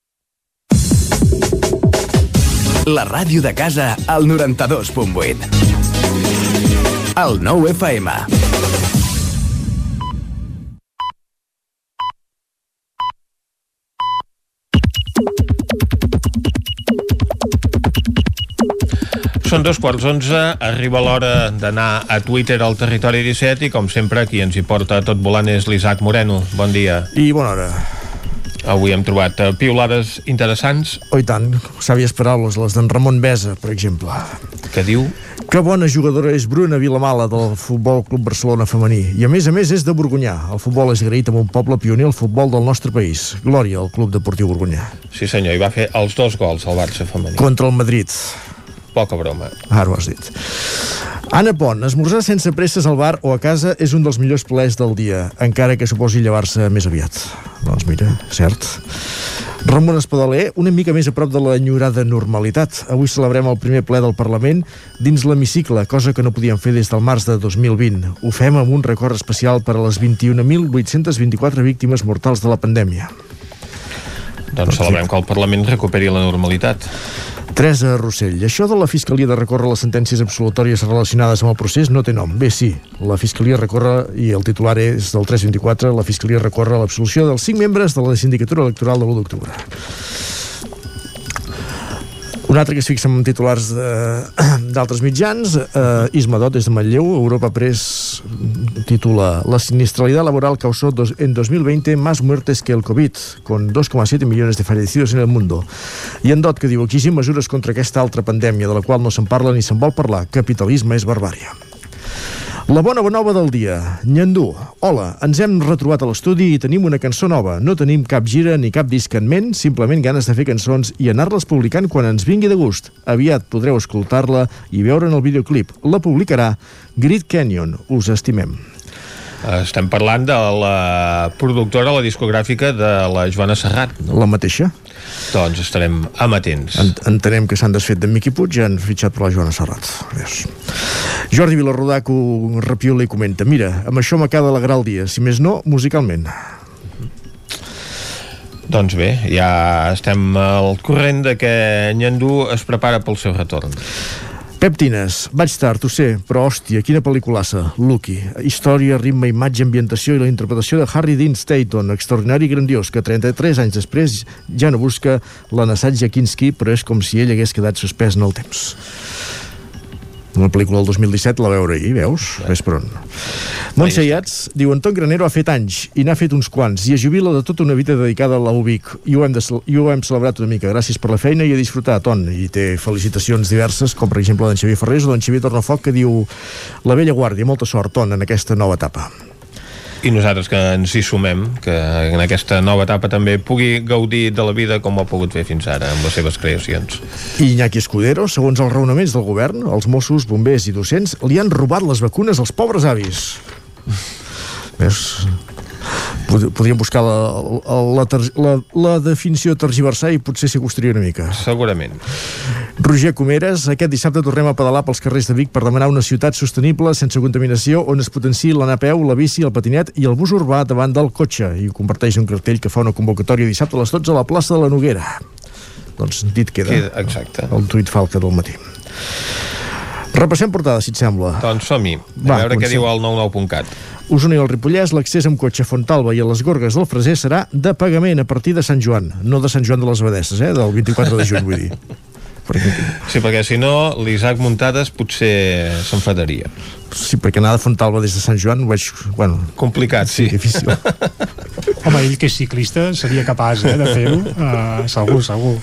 La ràdio de casa al 92.8. El 9 FM. Són dos quarts onze, arriba l'hora d'anar a Twitter al Territori 17 i com sempre qui ens hi porta tot volant és l'Isaac Moreno. Bon dia. I bona hora. Avui hem trobat uh, piulades interessants. Oh, i tant, sàvies paraules, les d'en Ramon Besa, per exemple. Que diu? Que bona jugadora és Bruna Vilamala del Futbol Club Barcelona femení. I a més a més és de Borgunyà. El futbol és agraït amb un poble pioner al futbol del nostre país. Glòria al Club Deportiu Borgunyà. Sí senyor, i va fer els dos gols al Barça femení. Contra el Madrid. Poca broma. Ara ho has dit. Anna Pont, esmorzar sense presses al bar o a casa és un dels millors plaers del dia, encara que suposi llevar-se més aviat. Doncs mira, cert. Ramon Espadaler, una mica més a prop de l'enyorada normalitat. Avui celebrem el primer ple del Parlament dins l'hemicicle, cosa que no podíem fer des del març de 2020. Ho fem amb un record especial per a les 21.824 víctimes mortals de la pandèmia. Doncs celebrem que el Parlament recuperi la normalitat. Teresa Rossell, això de la Fiscalia de recórrer les sentències absolutòries relacionades amb el procés no té nom. Bé, sí, la Fiscalia recorre, i el titular és del 324, la Fiscalia recorre l'absolució dels cinc membres de la sindicatura electoral de l'1 d'octubre. Un altre que es fixa en titulars d'altres mitjans, eh, Isma Dot, des de Manlleu, Europa Press titula La sinistralidad laboral causó dos, en 2020 más muertes que el COVID, con 2,7 millones de fallecidos en el mundo. I en Dot, que diu, exigim mesures contra aquesta altra pandèmia, de la qual no se'n parla ni se'n vol parlar. Capitalisme és barbària. La bona nova del dia. Nyandú. Hola, ens hem retrobat a l'estudi i tenim una cançó nova. No tenim cap gira ni cap disc en ment, simplement ganes de fer cançons i anar-les publicant quan ens vingui de gust. Aviat podreu escoltar-la i veure en el videoclip. La publicarà Grid Canyon. Us estimem. Estem parlant de la productora, la discogràfica de la Joana Serrat. No? La mateixa. Doncs estarem amatents. En entenem que s'han desfet de Miqui Puig i han fitxat per la Joana Serrat. Adiós. Jordi ho repiula i comenta Mira, amb això m'acaba d'alegrar el dia, si més no, musicalment. Doncs bé, ja estem al corrent de que Nyandú es prepara pel seu retorn. Peptines, vaig tard, ho sé, però hòstia, quina pel·liculassa, Lucky. Història, ritme, imatge, ambientació i la interpretació de Harry Dean Stanton, extraordinari i grandiós, que 33 anys després ja no busca l'Anassat Kinski, però és com si ell hagués quedat suspès en el temps. Una pel·lícula del 2017 la veure ahir, veus? Ves per on. Montse Iats diu Anton Granero ha fet anys i n'ha fet uns quants i es jubila de tota una vida dedicada a l'UBIC i ho, hem de, i ho hem celebrat una mica. Gràcies per la feina i a disfrutar, Ton. I té felicitacions diverses, com per exemple d'en Xavier Ferrés o d'en Xavier Tornafoc que diu la vella guàrdia, molta sort, Ton, en aquesta nova etapa i nosaltres que ens hi sumem que en aquesta nova etapa també pugui gaudir de la vida com ho ha pogut fer fins ara amb les seves creacions. I Iñaki Escudero, segons els raonaments del govern, els Mossos, bombers i docents li han robat les vacunes als pobres avis. Ves, podríem buscar la, la, la, la definició tergiversar i potser s'hi costaria una mica. Segurament. Roger Comeres, aquest dissabte tornem a pedalar pels carrers de Vic per demanar una ciutat sostenible, sense contaminació, on es potenciï l'anar a peu, la bici, el patinet i el bus urbà davant del cotxe. I comparteix un cartell que fa una convocatòria dissabte a les 12 a la plaça de la Noguera. Doncs dit queda. queda exacte. El tuit falca del matí. Repassem portada, si et sembla. Doncs som-hi. A Va, veure què comencem. diu el 99.cat. Osona i el Ripollès, l'accés amb cotxe a Fontalba i a les Gorgues del Freser serà de pagament a partir de Sant Joan, no de Sant Joan de les Abadesses, eh? del 24 de juny, vull dir. Sí, perquè si no, l'Isaac Muntades potser s'enfadaria. Sí, perquè anar de Fontalba des de Sant Joan ho veig... Bueno, Complicat, sí. Difícil. Home, ell que és ciclista seria capaç eh, de fer-ho, uh, segur, segur.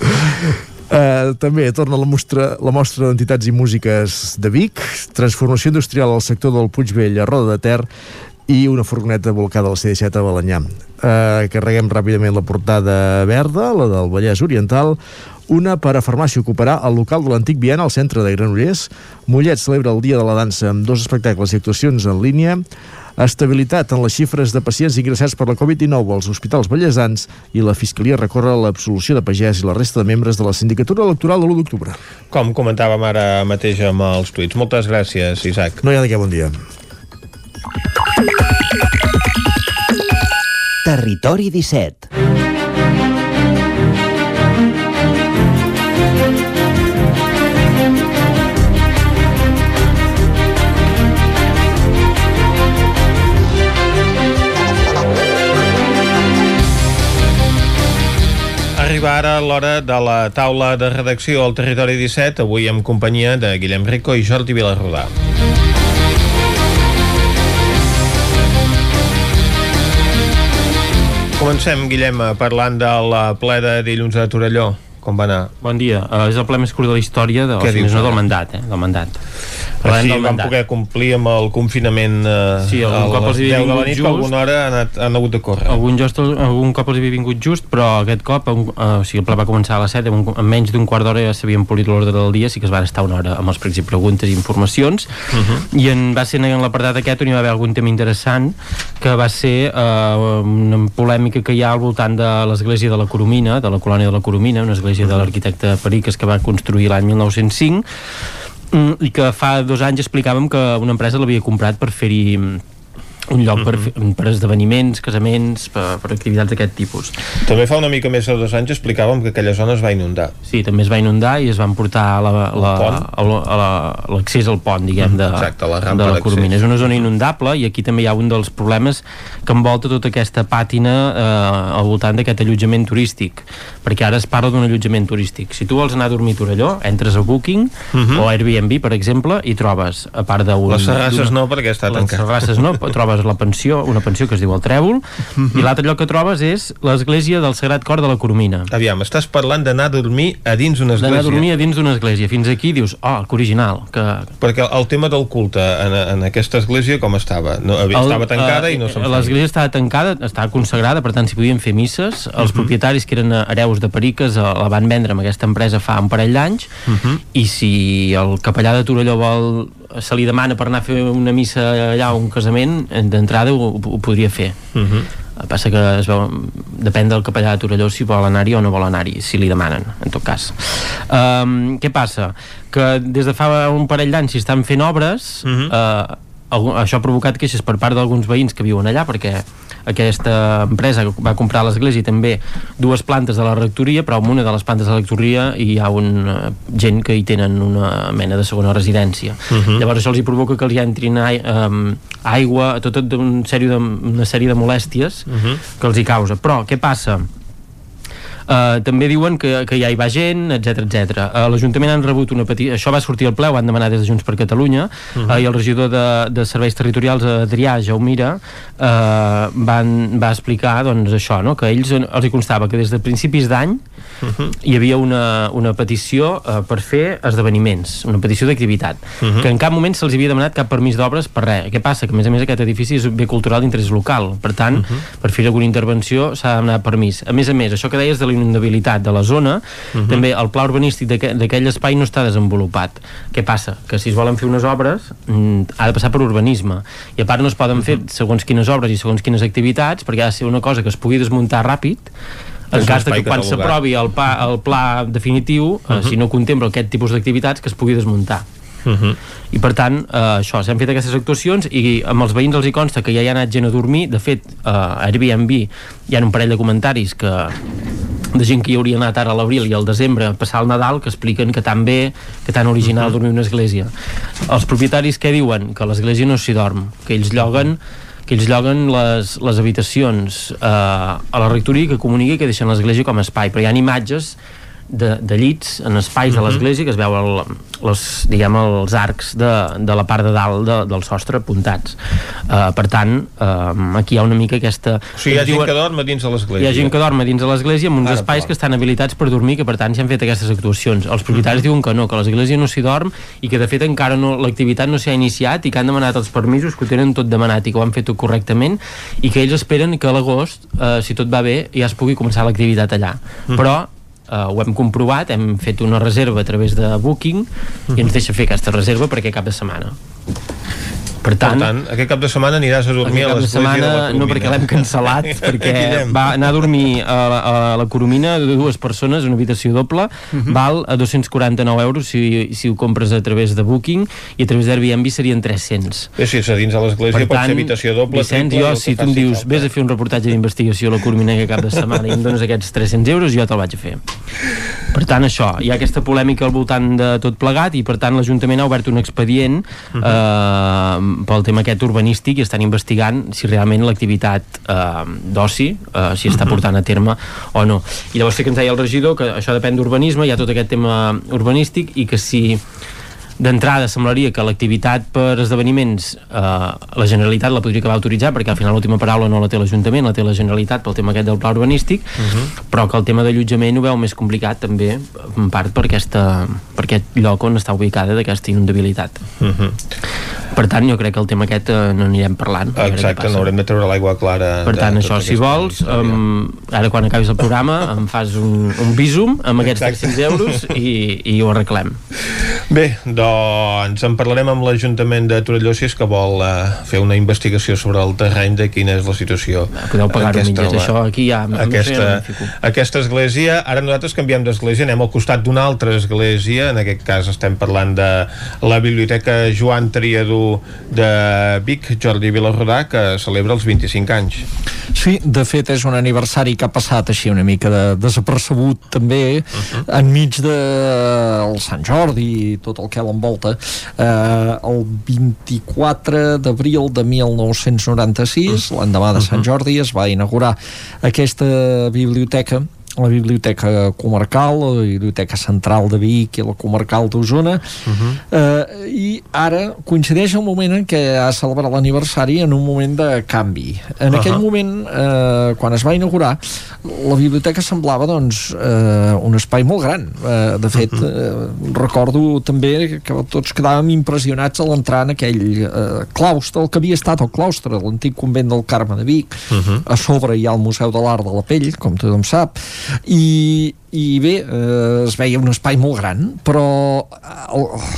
Uh, també torna la mostra, la mostra d'entitats i músiques de Vic, transformació industrial al sector del Puigvell a Roda de Ter i una furgoneta volcada al CD7 a Balanyà. Uh, carreguem ràpidament la portada verda, la del Vallès Oriental, una per a farmàcia ocuparà el local de l'antic Viana al centre de Granollers. Mollet celebra el Dia de la Dansa amb dos espectacles i actuacions en línia. Estabilitat en les xifres de pacients ingressats per la Covid-19 als hospitals ballesans i la Fiscalia recorre l'absolució de Pagès i la resta de membres de la sindicatura electoral de l'1 d'octubre. Com comentàvem ara mateix amb els tuits. Moltes gràcies, Isaac. No hi ha de què, bon dia. Territori 17. Arriba ara l'hora de la taula de redacció al Territori 17, avui en companyia de Guillem Rico i Jordi Vilarrodà. Comencem, Guillem, parlant del ple de dilluns a Torelló. Com va anar? Bon dia. Uh, és el ple més curt de la història, de, o sigui, dius, no del mandat, eh? Del mandat. Parlem Així van poder complir amb el confinament eh, Sí, a cop els les havia 10 de la nit, just. alguna hora han, anat, han hagut de córrer. Algun, just, algun cop els havia vingut just, però aquest cop, un, uh, o sigui, el ple va començar a les 7, en, en menys d'un quart d'hora ja s'havien polit l'ordre del dia, sí que es van estar una hora amb els i preguntes i informacions, Uh -huh. i en, va ser en l'apartat aquest on hi va haver algun tema interessant, que va ser uh, una polèmica que hi ha al voltant de l'església de la Coromina, de la colònia de la Coromina, una església de l'arquitecte Periques que va construir l'any 1905, mm, i que fa dos anys explicàvem que una empresa l'havia comprat per fer-hi mm, un lloc per, fer- per esdeveniments, casaments, per, per activitats d'aquest tipus. També fa una mica més de dos anys explicàvem que aquella zona es va inundar. Sí, també es va inundar i es van portar a la- la- l'accés al pont, diguem, de, Exacte, la rampa de la. Coromina. És una zona inundable i aquí també hi ha un dels problemes que envolta tota aquesta pàtina eh, al voltant d'aquest allotjament turístic, perquè ara es parla d'un allotjament turístic. Si tu vols anar a dormir a Torelló, entres a Booking Mhm. o Airbnb, per exemple, i trobes, a part d'un... Les terrasses d'una- no, perquè està les tancat. terrasses no, trobes la pensió, una pensió que es diu el Trèvol, Mhm. i l'altre lloc que trobes és l'església del Sagrat Cor de la Coromina. Aviam, estàs parlant d'anar a dormir a dins d'una D'anar església. a dormir a dins d'una església. Fins aquí dius, oh, que original. Que... Perquè el tema del culte en, en aquesta església com estava? No, havia, estava tancada eh, i no se'n. L'església estava tancada, estava consagrada, per tant s'hi podien fer misses. Els Mhm. propietaris, que eren hereus de Periques, eh, la van vendre amb aquesta empresa fa un parell d'anys, Mhm. i si el capellà de Torelló vol se li demana per anar a fer una missa allà o un casament, d'entrada ho, ho podria fer. Mhm. El que passa que es veu, depèn del capellà de Torelló si vol anar-hi o no vol anar-hi, si li demanen, en tot cas. Um, què passa? Que des de fa un parell d'anys s'hi estan fent obres, uh, algun, això ha provocat queixes per part d'alguns veïns que viuen allà, perquè aquesta empresa va comprar l'església i també dues plantes de la rectoria, però en una de les plantes de la rectoria hi ha un, uh, gent que hi tenen una mena de segona residència. Mhm. Llavors això els hi provoca que els hi entrin ai, um, aigua, tot, tot un sèrie de, una sèrie de molèsties Mhm. que els hi causa. Però què passa? Uh, també diuen que, que ja hi va gent, etc etc. Uh, L'Ajuntament han rebut una petita... Això va sortir al ple, ho van demanar des de Junts per Catalunya, uh Mhm. uh, i el regidor de, de Serveis Territorials, Adrià Jaumira, uh, van, va explicar doncs, això, no? que a ells els hi constava que des de principis d'any Mhm. hi havia una, una petició uh, per fer esdeveniments, una petició d'activitat, Mhm. que en cap moment se'ls havia demanat cap permís d'obres per res. Què passa? Que a més a més aquest edifici és bé cultural d'interès local, per tant, per fer alguna intervenció s'ha de demanar permís. A més a més, això que deies de la inundabilitat de la zona, Mhm. també el pla urbanístic d'aquell espai no està desenvolupat. Què passa? Que si es volen fer unes obres mm, ha de passar per urbanisme i a part no es poden fer segons quines obres i segons quines activitats perquè ha de ser una cosa que es pugui desmuntar ràpid en cas de que quan s'aprovi el, pa, el pla definitiu, uh Mhm. si no contempla aquest tipus d'activitats, que es pugui desmuntar. Mhm. I per tant, eh, això, s'han fet aquestes actuacions i amb els veïns els hi consta que ja hi ha anat gent a dormir. De fet, eh, a Airbnb hi ha un parell de comentaris que de gent que hi hauria anat ara a l'abril i al desembre a passar el Nadal que expliquen que tan bé, que tan original dormir en una església. Els propietaris què diuen? Que l'església no s'hi dorm, que ells lloguen que ells lloguen les, les habitacions eh, a la rectoria que comuniqui que deixen l'església com a espai, però hi ha imatges de, de llits en espais de l'església que es veu el, les, diguem, els arcs de, de la part de dalt de, del sostre apuntats. Uh, per tant uh, aquí hi ha una mica aquesta O sigui, hi ha gent que dorm dins de l'església. hi ha gent que dorm dins de l'església amb uns Ara, espais clar. que estan habilitats per dormir que per tant s'hi han fet aquestes actuacions. Els propietaris diuen que no, que l'església no s'hi dorm i que de fet encara no, l'activitat no s'ha iniciat i que han demanat els permisos, que ho tenen tot demanat i que ho han fet tot correctament i que ells esperen que a l'agost, eh, si tot va bé ja es pugui començar l'activitat allà. Però eh, ho hem comprovat, hem fet una reserva a través de Booking i ens deixa fer aquesta reserva per aquest cap de setmana per tant, per tant, aquest cap de setmana aniràs a dormir a l'església setmana de la Coromina. no perquè l'hem cancel·lat perquè va anar a dormir a, la- a la Coromina de dues persones una habitació doble Mhm. val a 249 euros si, si ho compres a través de Booking i a través d'Airbnb serien 300 Bé, si és a dins de l'església pot ser habitació doble, Vicenç, triple, jo, que si tu em dius falta. vés a fer un reportatge d'investigació a la Coromina aquest cap de setmana i em dones aquests 300 euros, jo te'l vaig a fer. Per tant, això, hi ha aquesta polèmica al voltant de tot plegat i, per tant, l'Ajuntament ha obert un expedient Mhm. eh, pel tema aquest urbanístic i estan investigant si realment l'activitat eh, d'oci eh, si està portant a terme o no. I llavors sí que ens deia el regidor que això depèn d'urbanisme, hi ha tot aquest tema urbanístic i que si d'entrada semblaria que l'activitat per esdeveniments eh, la Generalitat la podria acabar autoritzar perquè al final l'última paraula no la té l'Ajuntament la té la Generalitat pel tema aquest del pla urbanístic però que el tema d'allotjament ho veu més complicat també en part per, aquesta, per aquest lloc on està ubicada d'aquesta inundabilitat. Mhm. per tant jo crec que el tema aquest eh, no anirem parlant Exacte, no haurem de treure l'aigua clara per tant, això, si vols, um, ara quan acabis el programa em fas un, un visum amb aquests 300 euros i, i ho arreglem. Bé, doncs en parlarem amb l'Ajuntament de Torelló si és que vol uh, fer una investigació sobre el terreny de quina és la situació. Podeu pagar-ho Aquesta, mitges, la- això aquí ja... ja no Aquesta, aquesta església, ara nosaltres canviem d'església, anem al costat d'una altra església, en aquest cas estem parlant de la Biblioteca Joan Triadú de Vic, Jordi Vilarrodà, que celebra els 25 anys. Sí, de fet és un aniversari que ha passat així una mica de desapercebut també uh -huh. enmig de el Sant Jordi i tot el que l'envolta eh, el 24 d'abril de 1996 l'endemà de Sant Jordi es va inaugurar aquesta biblioteca la Biblioteca Comarcal, la Biblioteca Central de Vic i la Comarcal d'Osona eh, i ara coincideix el moment en què ha celebrat l'aniversari en un moment de canvi. En Ahà. aquell moment, eh, quan es va inaugurar, la biblioteca semblava doncs, eh, un espai molt gran. Eh, de fet, eh, recordo també que tots quedàvem impressionats a l'entrar en aquell eh, claustre, el que havia estat el claustre, l'antic convent del Carme de Vic. A sobre hi ha el Museu de l'Art de la Pell, com tothom sap, i, i bé, eh, es veia un espai molt gran, però eh,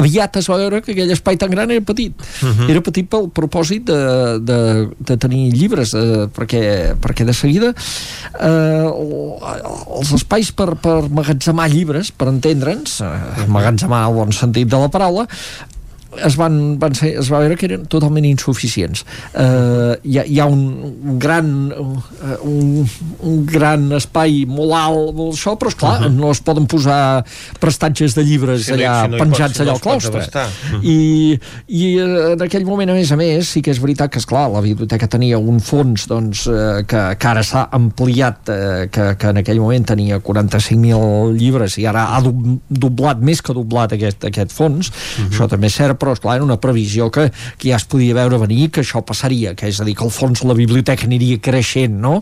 aviat es va veure que aquell espai tan gran era petit. Mhm. Era petit pel propòsit de, de, de tenir llibres, eh, perquè, perquè de seguida eh, els espais per, per magatzemar llibres, per entendre'ns, eh, magatzemar al bon sentit de la paraula, es, van, van ser, es va veure que eren totalment insuficients. Uh, hi, ha, hi ha un gran uh, un, un gran espai molt alt, molt això, però esclar, uh -huh. no es poden posar prestatges de llibres hi- allà si no penjats pots- allà al claustre. abastar. Mhm. I, i eh, en aquell moment, a més a més, sí que és veritat que, esclar, la biblioteca tenia un fons doncs, eh, que, que ara s'ha ampliat, eh, que, que en aquell moment tenia 45.000 llibres i ara ha dob- doblat, més que doblat aquest, aquest fons. Això també és cert, però, esclar, era una previsió que, que ja es podia veure venir que això passaria, que és a dir, que el fons la biblioteca aniria creixent, no?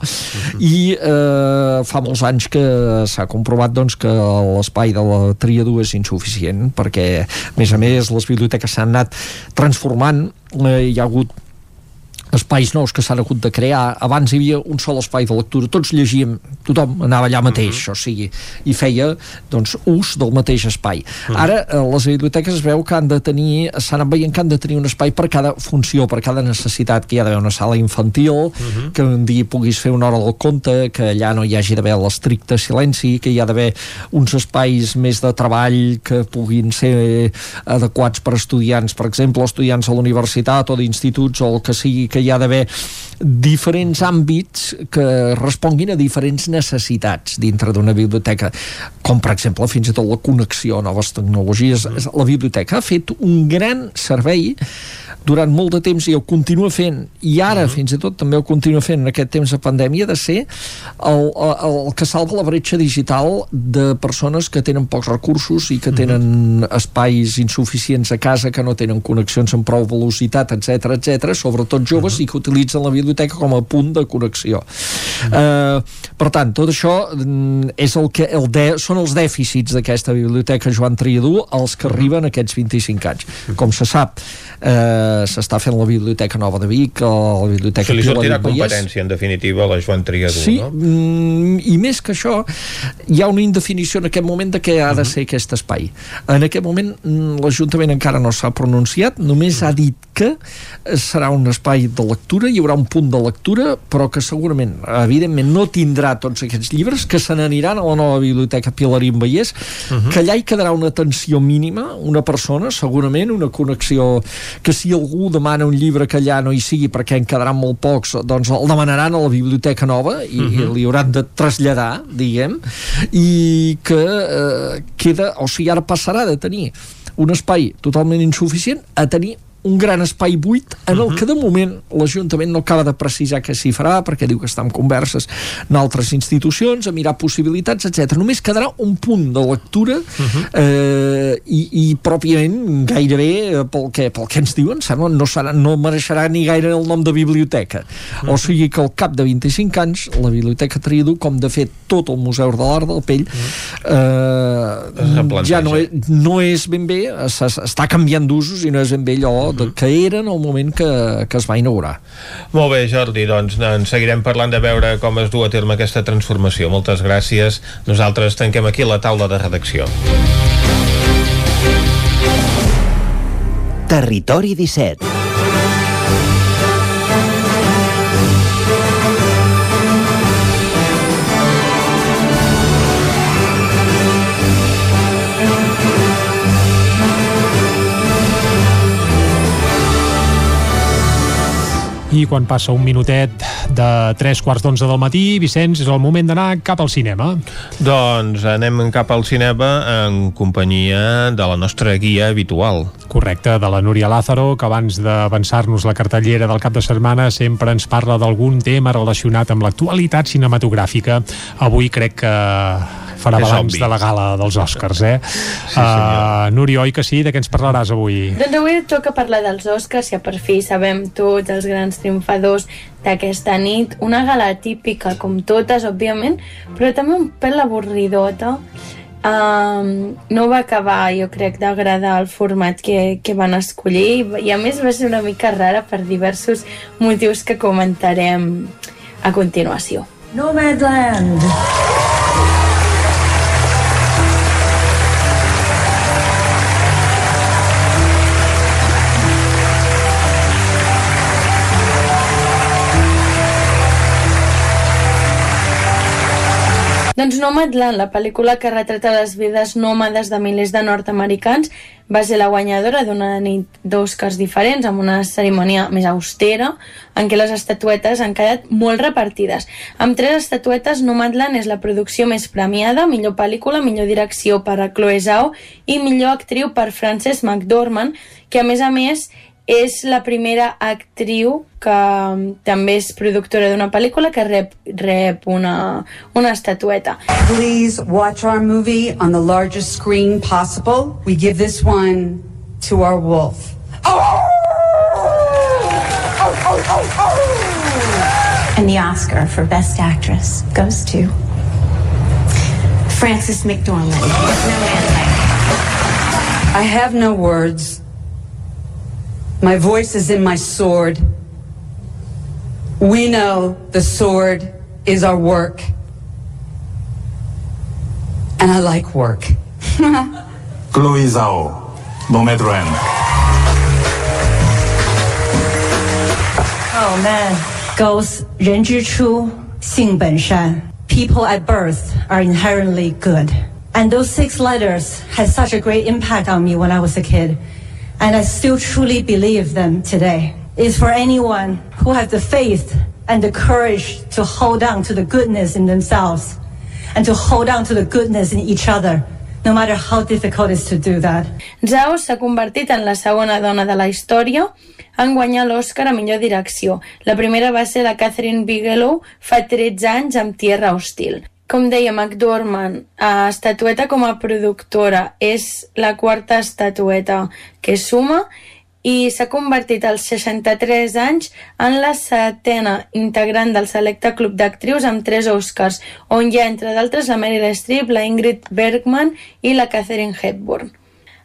I eh, fa molts anys que s'ha comprovat doncs, que l'espai de la triadú és insuficient, perquè, a més a més, les biblioteques s'han anat transformant, eh, hi ha hagut espais nous que s'han hagut de crear. Abans hi havia un sol espai de lectura. Tots llegíem, tothom anava allà mateix o sigui, i feia doncs, ús del mateix espai. Ara eh, les biblioteques es veu que han de tenir s'han anat veient que han de tenir un espai per cada funció, per cada necessitat, que hi ha d'haver una sala infantil, que un dia puguis fer una hora del conte, que allà no hi hagi d'haver l'estricte silenci, que hi ha d'haver uns espais més de treball que puguin ser adequats per estudiants, per exemple, estudiants a la universitat o d'instituts o el que sigui, que que hi ha d'haver diferents àmbits que responguin a diferents necessitats dintre d'una biblioteca, com per exemple fins i tot la connexió a noves tecnologies. La biblioteca ha fet un gran servei durant molt de temps i ho continua fent i ara uh -huh. fins i tot també ho continua fent en aquest temps de pandèmia de ser el, el, el que salva la bretxa digital de persones que tenen pocs recursos i que tenen uh -huh. espais insuficients a casa que no tenen connexions amb prou velocitat etc etc, sobretot joves uh -huh. i que utilitzen la biblioteca com a punt de connexió uh -huh. uh, per tant, tot això mm, és el que el de, són els dèficits d'aquesta biblioteca Joan Triadú els que arriben aquests 25 anys com se sap eh, s'està fent la Biblioteca Nova de Vic o la Biblioteca Se li sortirà competència, en definitiva, a la Joan Triadú, sí, no? Mm, i més que això, hi ha una indefinició en aquest moment de què ha de ser aquest espai. En aquest moment mm, l'Ajuntament encara no s'ha pronunciat, només ha dit que serà un espai de lectura, hi haurà un punt de lectura, però que segurament, evidentment, no tindrà tots aquests llibres, que se n'aniran a la nova biblioteca Pilarín Vallès, uh -huh. que allà hi quedarà una atenció mínima, una persona, segurament, una connexió que si algú demana un llibre que allà no hi sigui perquè en quedaran molt pocs, doncs el demanaran a la biblioteca nova i, uh -huh. i Mhm. li hauran de traslladar, diguem, i que eh, queda, o sigui, ara passarà de tenir un espai totalment insuficient a tenir un gran espai buit en el que de moment l'Ajuntament no acaba de precisar què s'hi farà perquè diu que està en converses en altres institucions, a mirar possibilitats, etc. Només quedarà un punt de lectura eh, i, i pròpiament gairebé eh, pel que, pel que ens diuen sembla, no, serà, no mereixerà ni gaire el nom de biblioteca. O sigui que al cap de 25 anys la Biblioteca Triadú, com de fet tot el Museu de l'Art del Pell eh, ja no és, no és ben bé està canviant d'usos i no és ben bé allò de, que era en el moment que, que es va inaugurar. Molt bé, Jordi, doncs en seguirem parlant de veure com es du a terme aquesta transformació. Moltes gràcies. Nosaltres tanquem aquí la taula de redacció. Territori 17 I quan passa un minutet de 3 quarts d'onze del matí, Vicenç, és el moment d'anar cap al cinema. Doncs anem cap al cinema en companyia de la nostra guia habitual. Correcte, de la Núria Lázaro, que abans d'avançar-nos la cartellera del cap de setmana sempre ens parla d'algun tema relacionat amb l'actualitat cinematogràfica. Avui crec que farà balanç de la gala dels Oscars, eh? Sí, uh, Núria, oi que sí? De què ens parlaràs avui? Doncs avui toca parlar dels Oscars, ja per fi sabem tots els grans triomfadors d'aquesta nit. Una gala típica, com totes, òbviament, però també un pèl avorridota. Um, no va acabar, jo crec, d'agradar el format que, que van escollir i a més va ser una mica rara per diversos motius que comentarem a continuació. Nomadland. Doncs Nomadland, la pel·lícula que retrata les vides nòmades de milers de nord-americans, va ser la guanyadora d'una nit d'Oscars diferents, amb una cerimònia més austera, en què les estatuetes han quedat molt repartides. Amb tres estatuetes, Nomadland és la producció més premiada, millor pel·lícula, millor direcció per a Chloe Zhao i millor actriu per Frances McDormand, que a més a més és la primera actriu que mm, també és productora d'una pel·lícula que rep, rep una, una estatueta. Please watch our movie on the largest screen possible. We give this one to our wolf. And the Oscar for Best Actress goes to Frances McDormand. I have no words. My voice is in my sword. We know the sword is our work. And I like work. Chloe Zhao, Nomadland. Oh man. Goes 人之初，性本善. People at birth are inherently good. And those six letters had such a great impact on me when I was a kid. And I still truly believe them today. Is for anyone who have the faith and the courage to hold on to the goodness in themselves and to hold on to the goodness in each other, no matter how difficult it is to do that. Zhao s'ha convertit en la segona dona de la història en guanyar l'Oscar a millor direcció. La primera va ser la Catherine Bigelow fa 13 anys amb Tierra Hostil. Com deia McDormand, a estatueta com a productora és la quarta estatueta que suma i s'ha convertit als 63 anys en la setena integrant del selecte club d'actrius amb tres Oscars, on hi ha, entre d'altres, la Meryl Streep, la Ingrid Bergman i la Catherine Hepburn.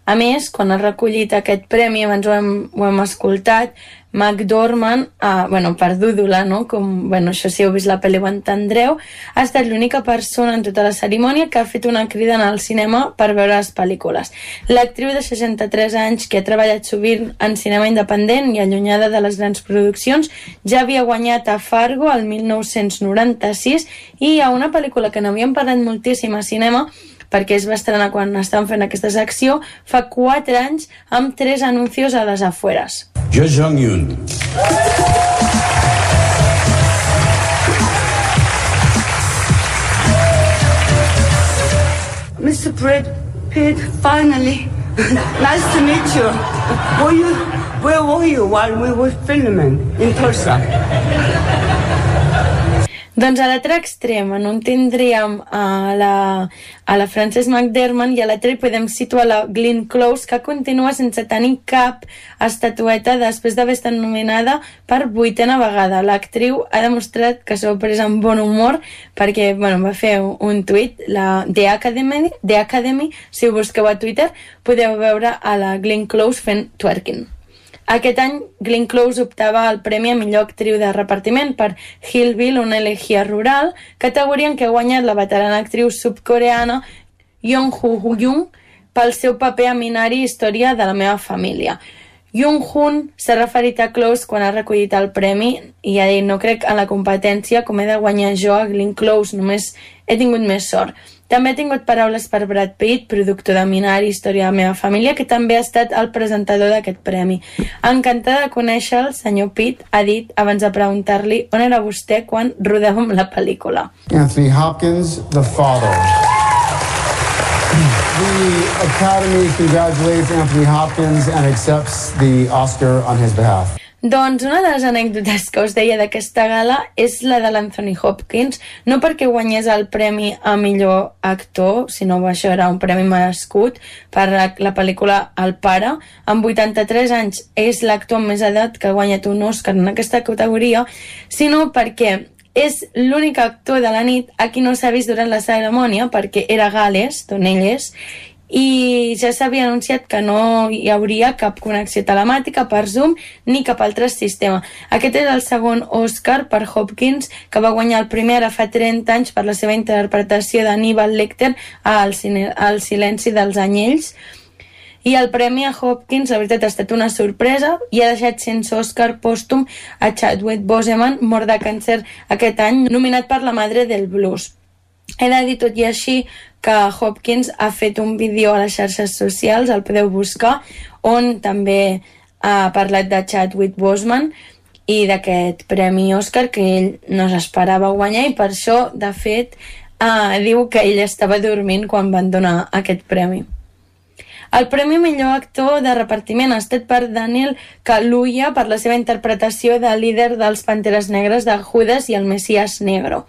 A més, quan ha recollit aquest premi, abans ho hem, ho hem escoltat, McDormand, uh, bueno, per Dúdula, no? Com, bueno, això si heu vist la pel·li ho entendreu, ha estat l'única persona en tota la cerimònia que ha fet una crida al cinema per veure les pel·lícules. L'actriu de 63 anys, que ha treballat sovint en cinema independent i allunyada de les grans produccions, ja havia guanyat a Fargo el 1996 i a una pel·lícula que n'havíem parlat moltíssim a cinema, perquè es va estrenar quan estàvem fent aquesta secció, fa 4 anys amb tres anuncios a les afueres. Jo Jong-un. Mr. Brad Pitt, finally. nice to meet you. Were you. Where were you while we were filming in Tulsa? Doncs a l'altre extrem, on un tindríem a la, a la Frances McDermott i a l'altre podem situar la Glenn Close, que continua sense tenir cap estatueta després d'haver estat nominada per vuitena vegada. L'actriu ha demostrat que s'ho ha pres amb bon humor perquè bueno, va fer un tuit, la The Academy, The Academy, si ho busqueu a Twitter, podeu veure a la Glenn Close fent twerking. Aquest any, Glenn Close optava al Premi a millor actriu de repartiment per Hillville, una elegia rural, categoria en què ha guanyat la veterana actriu subcoreana Yong Hu Jung pel seu paper a Minari Història de la meva família. Jung Hoon s'ha referit a Close quan ha recollit el premi i ha dit no crec en la competència com he de guanyar jo a Glenn Close, només he tingut més sort. També ha tingut paraules per Brad Pitt, productor de Minari, Història de la meva família, que també ha estat el presentador d'aquest premi. Encantada de conèixer el senyor Pitt, ha dit, abans de preguntar-li on era vostè quan rodàvem la pel·lícula. Anthony Hopkins, the father. The Academy congratulates Anthony Hopkins and accepts the Oscar on his behalf. Doncs una de les anècdotes que us deia d'aquesta gala és la de l'Anthony Hopkins, no perquè guanyés el premi a millor actor, sinó que això era un premi merescut per la, la pel·lícula El pare. Amb 83 anys és l'actor amb més edat que ha guanyat un Oscar en aquesta categoria, sinó perquè és l'únic actor de la nit a qui no s'ha vist durant la cerimònia perquè era Gales, d'on ell és, i ja s'havia anunciat que no hi hauria cap connexió telemàtica per Zoom ni cap altre sistema. Aquest és el segon Oscar per Hopkins, que va guanyar el primer ara fa 30 anys per la seva interpretació d'Aníbal Lecter al, al Silenci dels Anyells, i el premi a Hopkins, la veritat, ha estat una sorpresa i ha deixat sense Oscar pòstum a Chadwick Boseman, mort de càncer aquest any, nominat per la Madre del Blues. He de dir tot i així que Hopkins ha fet un vídeo a les xarxes socials, el podeu buscar, on també ha parlat de Chadwick Boseman i d'aquest premi Oscar que ell no s'esperava guanyar i per això, de fet, eh, diu que ell estava dormint quan van donar aquest premi. El Premi Millor Actor de Repartiment ha estat per Daniel Kaluuya per la seva interpretació de líder dels Panteres Negres de Judas i el Messias Negro.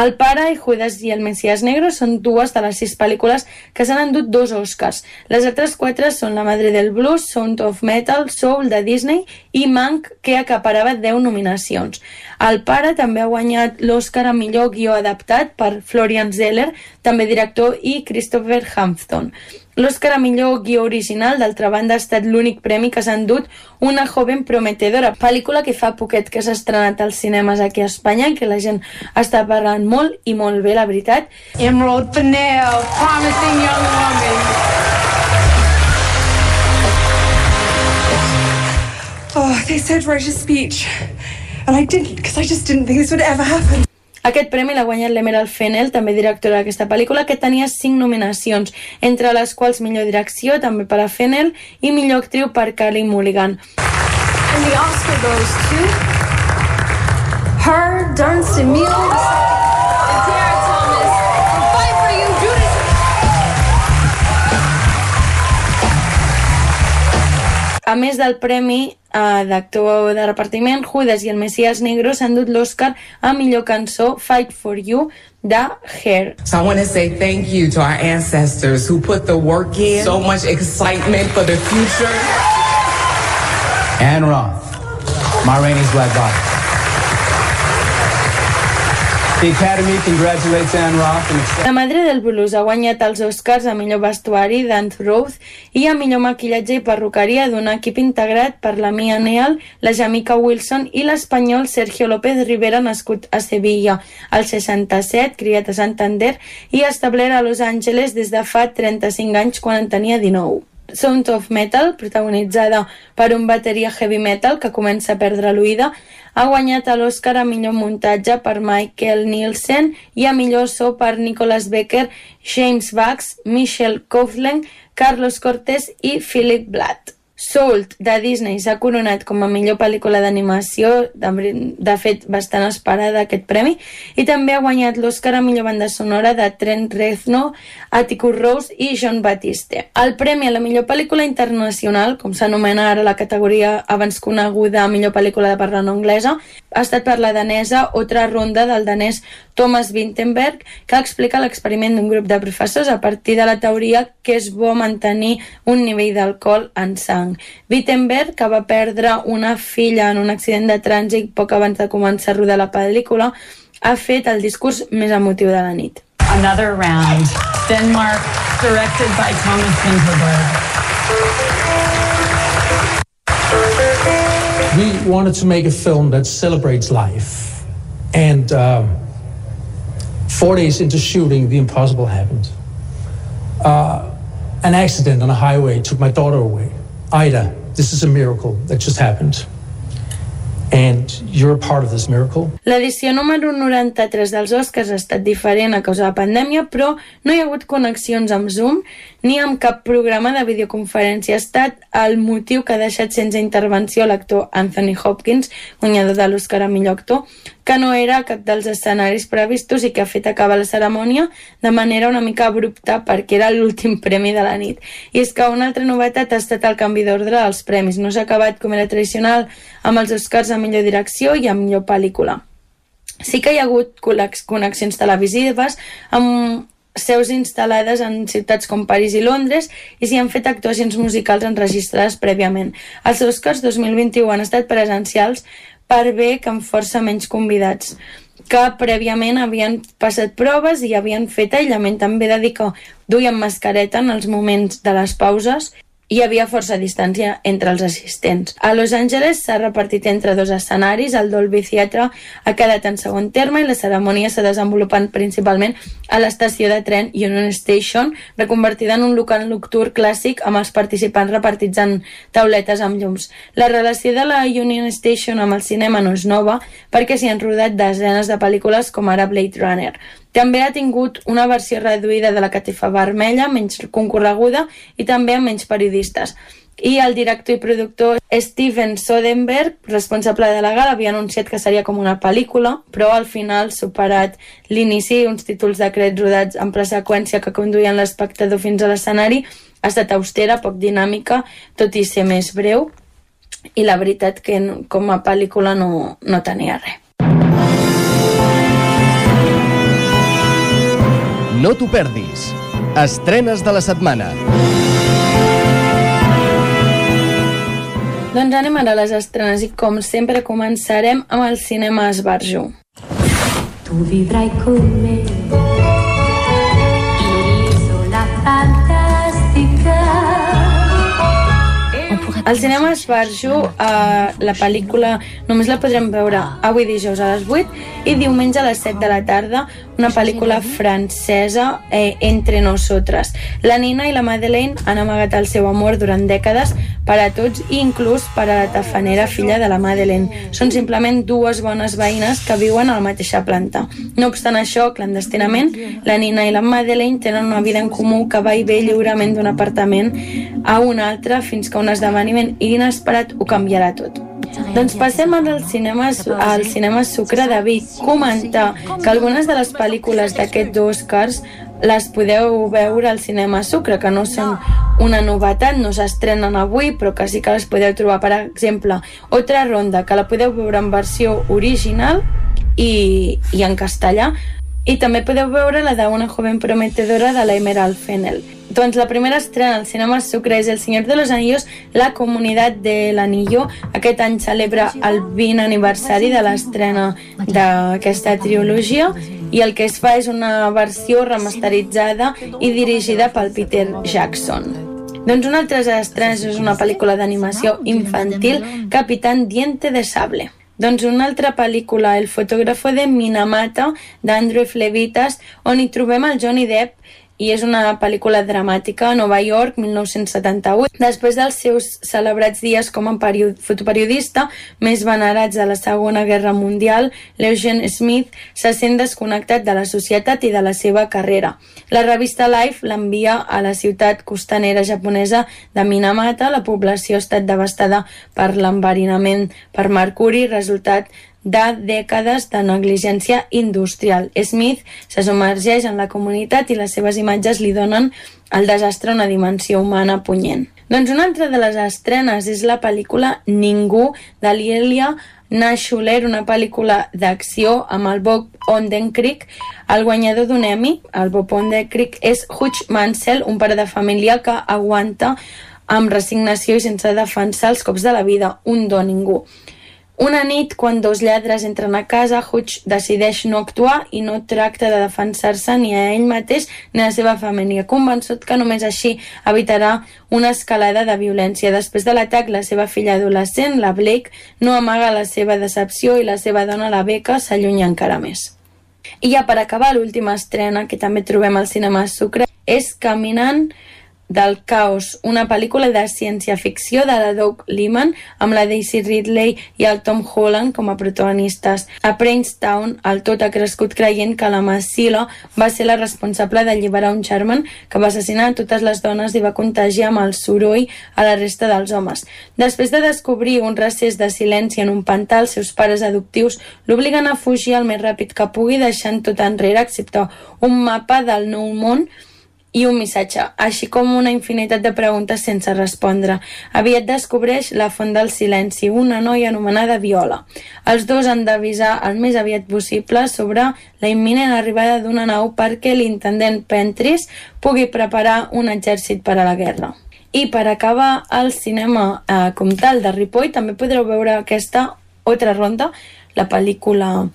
El pare i Judas i el Messias Negro són dues de les sis pel·lícules que s'han endut dos Oscars. Les altres quatre són La Madre del Blues, Sound of Metal, Soul de Disney i Mank, que acaparava 10 nominacions. El pare també ha guanyat l'Oscar a millor guió adaptat per Florian Zeller, també director, i Christopher Hampton. L'Oscar a millor guió original, d'altra banda, ha estat l'únic premi que s'ha endut una joven prometedora, pel·lícula que fa poquet que s'ha estrenat als cinemes aquí a Espanya que la gent està parlant molt i molt bé, la veritat. Emerald Fennell, promising young woman. Oh, they said write a speech. And I didn't, because I just didn't think this would ever happen. Aquest premi l'ha guanyat l'Emerald Fennell, també directora d'aquesta pel·lícula, que tenia cinc nominacions, entre les quals millor direcció, també per a Fennell, i millor actriu per Carey Mulligan. And the Oscar goes to her, Darnst Emile A més del premi uh, d'actor de repartiment, Judas i el Messias Negro s'han dut l'Oscar a millor cançó Fight for You de Hair. So I want to say thank you to our ancestors who put the work in. So much excitement for the future. Anne Roth, Ma Rainey's Black Bottom. The Academy congratulates Anne Roth and La Madre del Blues ha guanyat els Oscars a millor vestuari d'Ant Roth i a millor maquillatge i perruqueria d'un equip integrat per la Mia Neal, la Jamica Wilson i l'espanyol Sergio López Rivera, nascut a Sevilla al 67, criat a Santander i establert a Los Angeles des de fa 35 anys quan en tenia 19. Sound of Metal, protagonitzada per un bateria heavy metal que comença a perdre l'oïda, ha guanyat a l'Oscar a millor muntatge per Michael Nielsen i a millor so per Nicholas Becker, James Bax, Michelle Coughlin, Carlos Cortés i Philip Blatt. Salt, de Disney, s'ha coronat com a millor pel·lícula d'animació, de, de fet, bastant esperada aquest premi, i també ha guanyat l'Oscar a millor banda sonora de Trent Reznor, Atticus Rose i John Batiste. El premi a la millor pel·lícula internacional, com s'anomena ara la categoria abans coneguda millor pel·lícula de parla no anglesa, ha estat per la danesa Otra Ronda del danès Thomas Vinterberg, que explica l'experiment d'un grup de professors a partir de la teoria que és bo mantenir un nivell d'alcohol en sang. Wittenberg, que va perdre una filla en un accident de trànsit poc abans de començar a rodar la pel·lícula, ha fet el discurs més emotiu de la nit. Another round. Denmark, directed by Thomas Vinterberg. We wanted to make a film that celebrates life. And um, four days into shooting, the impossible happened. Uh, an accident on a highway took my daughter away. Ida, this is a miracle that just happened. And you're a part of this miracle. L'edició número 93 dels Oscars ha estat diferent a causa de la pandèmia, però no hi ha hagut connexions amb Zoom ni amb cap programa de videoconferència. Ha estat el motiu que ha deixat sense intervenció l'actor Anthony Hopkins, guanyador de l'Oscar a millor actor, que no era cap dels escenaris previstos i que ha fet acabar la cerimònia de manera una mica abrupta perquè era l'últim premi de la nit. I és que una altra novetat ha estat el canvi d'ordre dels premis. No s'ha acabat com era tradicional amb els Oscars a millor direcció i a millor pel·lícula. Sí que hi ha hagut connexions televisives amb seus instal·lades en ciutats com París i Londres i s'hi han fet actuacions musicals enregistrades prèviament. Els Oscars 2021 han estat presencials per bé que amb força menys convidats que prèviament havien passat proves i havien fet aïllament. També de dir que duien mascareta en els moments de les pauses hi havia força distància entre els assistents. A Los Angeles s'ha repartit entre dos escenaris, el Dolby Theatre ha quedat en segon terme i la cerimònia s'ha desenvolupat principalment a l'estació de tren Union Station, reconvertida en un local nocturn clàssic amb els participants repartits en tauletes amb llums. La relació de la Union Station amb el cinema no és nova perquè s'hi han rodat desenes de pel·lícules com ara Blade Runner. També ha tingut una versió reduïda de la catifa vermella, menys concorreguda i també amb menys periodistes. I el director i productor Steven Soderbergh, responsable de la gala, havia anunciat que seria com una pel·lícula, però al final, superat l'inici, uns títols de crèdits rodats en ple seqüència que conduïen l'espectador fins a l'escenari, ha estat austera, poc dinàmica, tot i ser més breu, i la veritat que com a pel·lícula no, no tenia res. No t'ho perdis. Estrenes de la setmana. Doncs anem ara a les estrenes i com sempre començarem amb el cinema Esbarjo. Tu vivrai con Al cinema Esbarjo, eh, la pel·lícula només la podrem veure avui dijous a les 8 i diumenge a les 7 de la tarda, una pel·lícula francesa, eh, Entre Nosotres. La Nina i la Madeleine han amagat el seu amor durant dècades per a tots i inclús per a la tafanera filla de la Madeleine. Són simplement dues bones veïnes que viuen a la mateixa planta. No obstant això, clandestinament, la Nina i la Madeleine tenen una vida en comú que va i ve lliurement d'un apartament a un altre fins que un esdeveniment inesperat ho canviarà tot. Doncs passem ara al cinema, al cinema Sucre de Vic. Que algunes de les pel·lícules d'aquests Oscars les podeu veure al cinema Sucre, que no són una novetat, no s'estrenen avui, però que sí que les podeu trobar. Per exemple, Otra Ronda, que la podeu veure en versió original i, i en castellà, i també podeu veure la d'una joven prometedora de la Emerald Fennel. Doncs la primera estrena al cinema Sucre és El Senyor de los Anillos, la comunitat de l'Anillo. Aquest any celebra el 20 aniversari de l'estrena d'aquesta trilogia i el que es fa és una versió remasteritzada i dirigida pel Peter Jackson. Doncs una altra estrena és una pel·lícula d'animació infantil, Capitán Diente de Sable. Doncs una altra pel·lícula, El fotògrafo de Minamata, d'Andrew Flevitas, on hi trobem el Johnny Depp i és una pel·lícula dramàtica a Nova York, 1978. Després dels seus celebrats dies com a fotoperiodista més venerats de la Segona Guerra Mundial, l'Eugene Smith se sent desconnectat de la societat i de la seva carrera. La revista Life l'envia a la ciutat costanera japonesa de Minamata. La població ha estat devastada per l'enverinament per mercuri, resultat de dècades de negligència industrial. Smith se submergeix en la comunitat i les seves imatges li donen al desastre una dimensió humana punyent. Doncs una altra de les estrenes és la pel·lícula Ningú de Lielia Nashuler, una pel·lícula d'acció amb el Bob Odenkirk. El guanyador d'un Emmy, el Bob Odenkirk, és Hutch Mansell, un pare de família que aguanta amb resignació i sense defensar els cops de la vida, un do ningú. Una nit, quan dos lladres entren a casa, Hutch decideix no actuar i no tracta de defensar-se ni a ell mateix ni a la seva família, convençut que només així evitarà una escalada de violència. Després de l'atac, la seva filla adolescent, la Blake, no amaga la seva decepció i la seva dona, la Becca, s'allunya encara més. I ja per acabar, l'última estrena que també trobem al cinema Sucre és Caminant del caos, una pel·lícula de ciència-ficció de la Doug Liman amb la Daisy Ridley i el Tom Holland com a protagonistes. A Princeton, el tot ha crescut creient que la Massila va ser la responsable d'alliberar un Sherman que va assassinar totes les dones i va contagiar amb el soroll a la resta dels homes. Després de descobrir un recés de silenci en un pantà, els seus pares adoptius l'obliguen a fugir el més ràpid que pugui deixant tot enrere excepte un mapa del nou món i un missatge, així com una infinitat de preguntes sense respondre. Aviat descobreix la font del silenci, una noia anomenada Viola. Els dos han d'avisar el més aviat possible sobre la imminent arribada d'una nau perquè l'intendent Pentris pugui preparar un exèrcit per a la guerra. I per acabar el cinema eh, com tal de Ripoll també podreu veure aquesta altra ronda la pel·lícula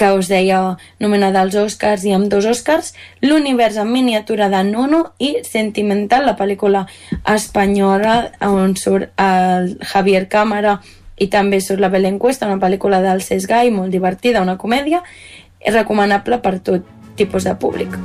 que us deia nomenada als Oscars i amb dos Oscars, l'univers en miniatura de Nono i Sentimental, la pel·lícula espanyola on surt el Javier Cámara i també surt la Belén Cuesta, una pel·lícula del Cesc Gai, molt divertida, una comèdia, recomanable per tot tipus de públic.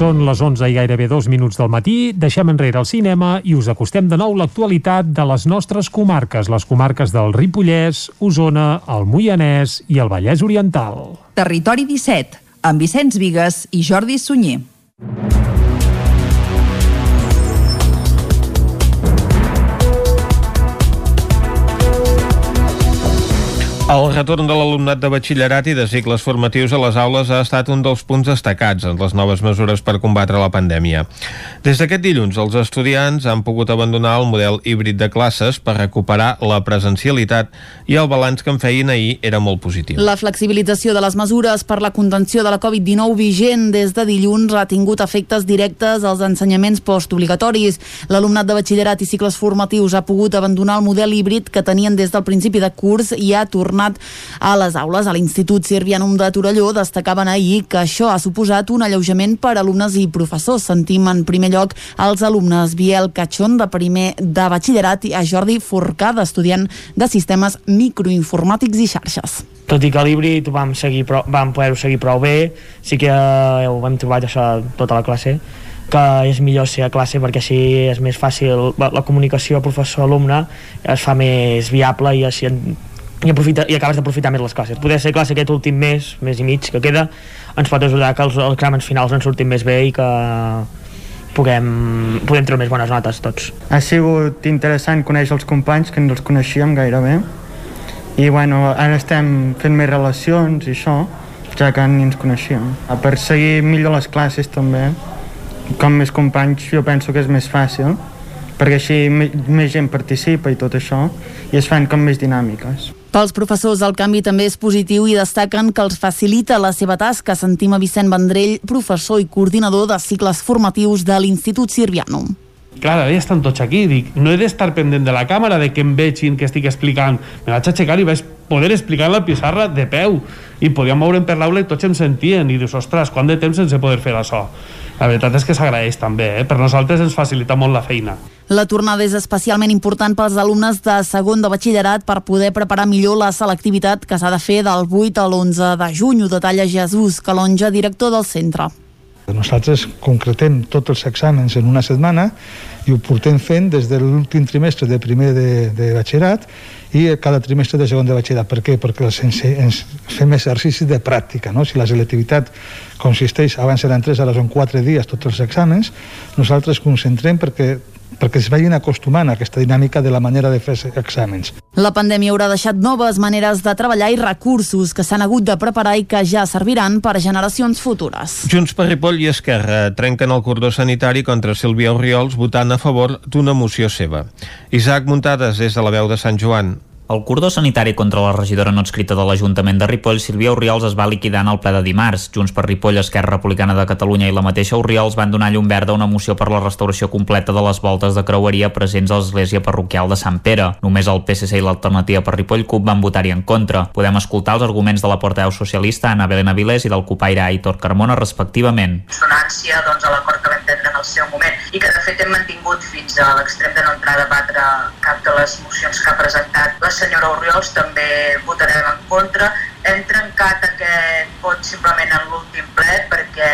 Són les 11 i gairebé dos minuts del matí, deixem enrere el cinema i us acostem de nou l'actualitat de les nostres comarques, les comarques del Ripollès, Osona, el Moianès i el Vallès Oriental. Territori 17, amb Vicenç Vigues i Jordi Sunyer. El retorn de l'alumnat de batxillerat i de cicles formatius a les aules ha estat un dels punts destacats en les noves mesures per combatre la pandèmia. Des d'aquest dilluns, els estudiants han pogut abandonar el model híbrid de classes per recuperar la presencialitat i el balanç que en feien ahir era molt positiu. La flexibilització de les mesures per la contenció de la Covid-19 vigent des de dilluns ha tingut efectes directes als ensenyaments postobligatoris. L'alumnat de batxillerat i cicles formatius ha pogut abandonar el model híbrid que tenien des del principi de curs i ha tornat tornat a les aules. A l'Institut Sirvianum de Torelló destacaven ahir que això ha suposat un alleujament per alumnes i professors. Sentim en primer lloc els alumnes Biel Cachón, de primer de batxillerat, i a Jordi Forcà, d'estudiant de sistemes microinformàtics i xarxes. Tot i que l'híbrid vam, seguir, vam poder-ho seguir prou bé, sí que ho vam trobar això tota la classe, que és millor ser a classe perquè així és més fàcil la comunicació professor-alumne es fa més viable i així i, aprofita, i acabes d'aprofitar més les classes. Poder ser classe aquest últim mes, mes i mig que queda, ens pot ajudar que els, exàmens finals ens surtin més bé i que puguem, puguem treure més bones notes tots. Ha sigut interessant conèixer els companys que no els coneixíem gairebé i bueno, ara estem fent més relacions i això, ja que ni ens coneixíem. Per seguir millor les classes també, com més companys jo penso que és més fàcil, perquè així més gent participa i tot això, i es fan com més dinàmiques. Pels professors el canvi també és positiu i destaquen que els facilita la seva tasca. Sentim a Vicent Vendrell, professor i coordinador de cicles formatius de l'Institut Sirviano. Clar, ara ja estan tots aquí. Dic, no he d'estar pendent de la càmera, de que em vegin, que estic explicant. Me vaig aixecar i vaig poder explicar la pissarra de peu. I podíem moure'm per l'aula i tots em sentien. I dius, ostres, quant de temps sense poder fer això? La veritat és que s'agraeix també, eh? per nosaltres ens facilita molt la feina. La tornada és especialment important pels alumnes de segon de batxillerat per poder preparar millor la selectivitat que s'ha de fer del 8 a l'11 de juny, ho detalla Jesús Calonja, director del centre. Nosaltres concretem tots els exàmens en una setmana i ho portem fent des de l'últim trimestre de primer de, de batxillerat i cada trimestre de segon de batxillerat. Per què? Perquè els, ens fem exercicis de pràctica. No? Si la selectivitat consisteix, abans eren 3, ara són 4 dies tots els exàmens, nosaltres concentrem perquè perquè es vagin acostumant a aquesta dinàmica de la manera de fer exàmens. La pandèmia haurà deixat noves maneres de treballar i recursos que s'han hagut de preparar i que ja serviran per a generacions futures. Junts per Ripoll i Esquerra trenquen el cordó sanitari contra Sílvia Oriols votant a favor d'una moció seva. Isaac Muntades és de la veu de Sant Joan. El cordó sanitari contra la regidora no escrita de l'Ajuntament de Ripoll, Sílvia Oriols, es va liquidar en el ple de dimarts. Junts per Ripoll, Esquerra Republicana de Catalunya i la mateixa Oriols van donar llum verda a una moció per la restauració completa de les voltes de creueria presents a l'església parroquial de Sant Pere. Només el PSC i l'Alternativa per Ripoll CUP van votar-hi en contra. Podem escoltar els arguments de la portaveu socialista Anna Belén Avilés i del copaire Aitor Carmona, respectivament. Sonància doncs, a l'acord que vam prendre en el seu moment i que de fet hem mantingut fins a l'extrem de no entrar a debatre cap de les mocions que ha presentat la senyora Oriols també votarem en contra. Hem trencat aquest vot simplement en l'últim ple perquè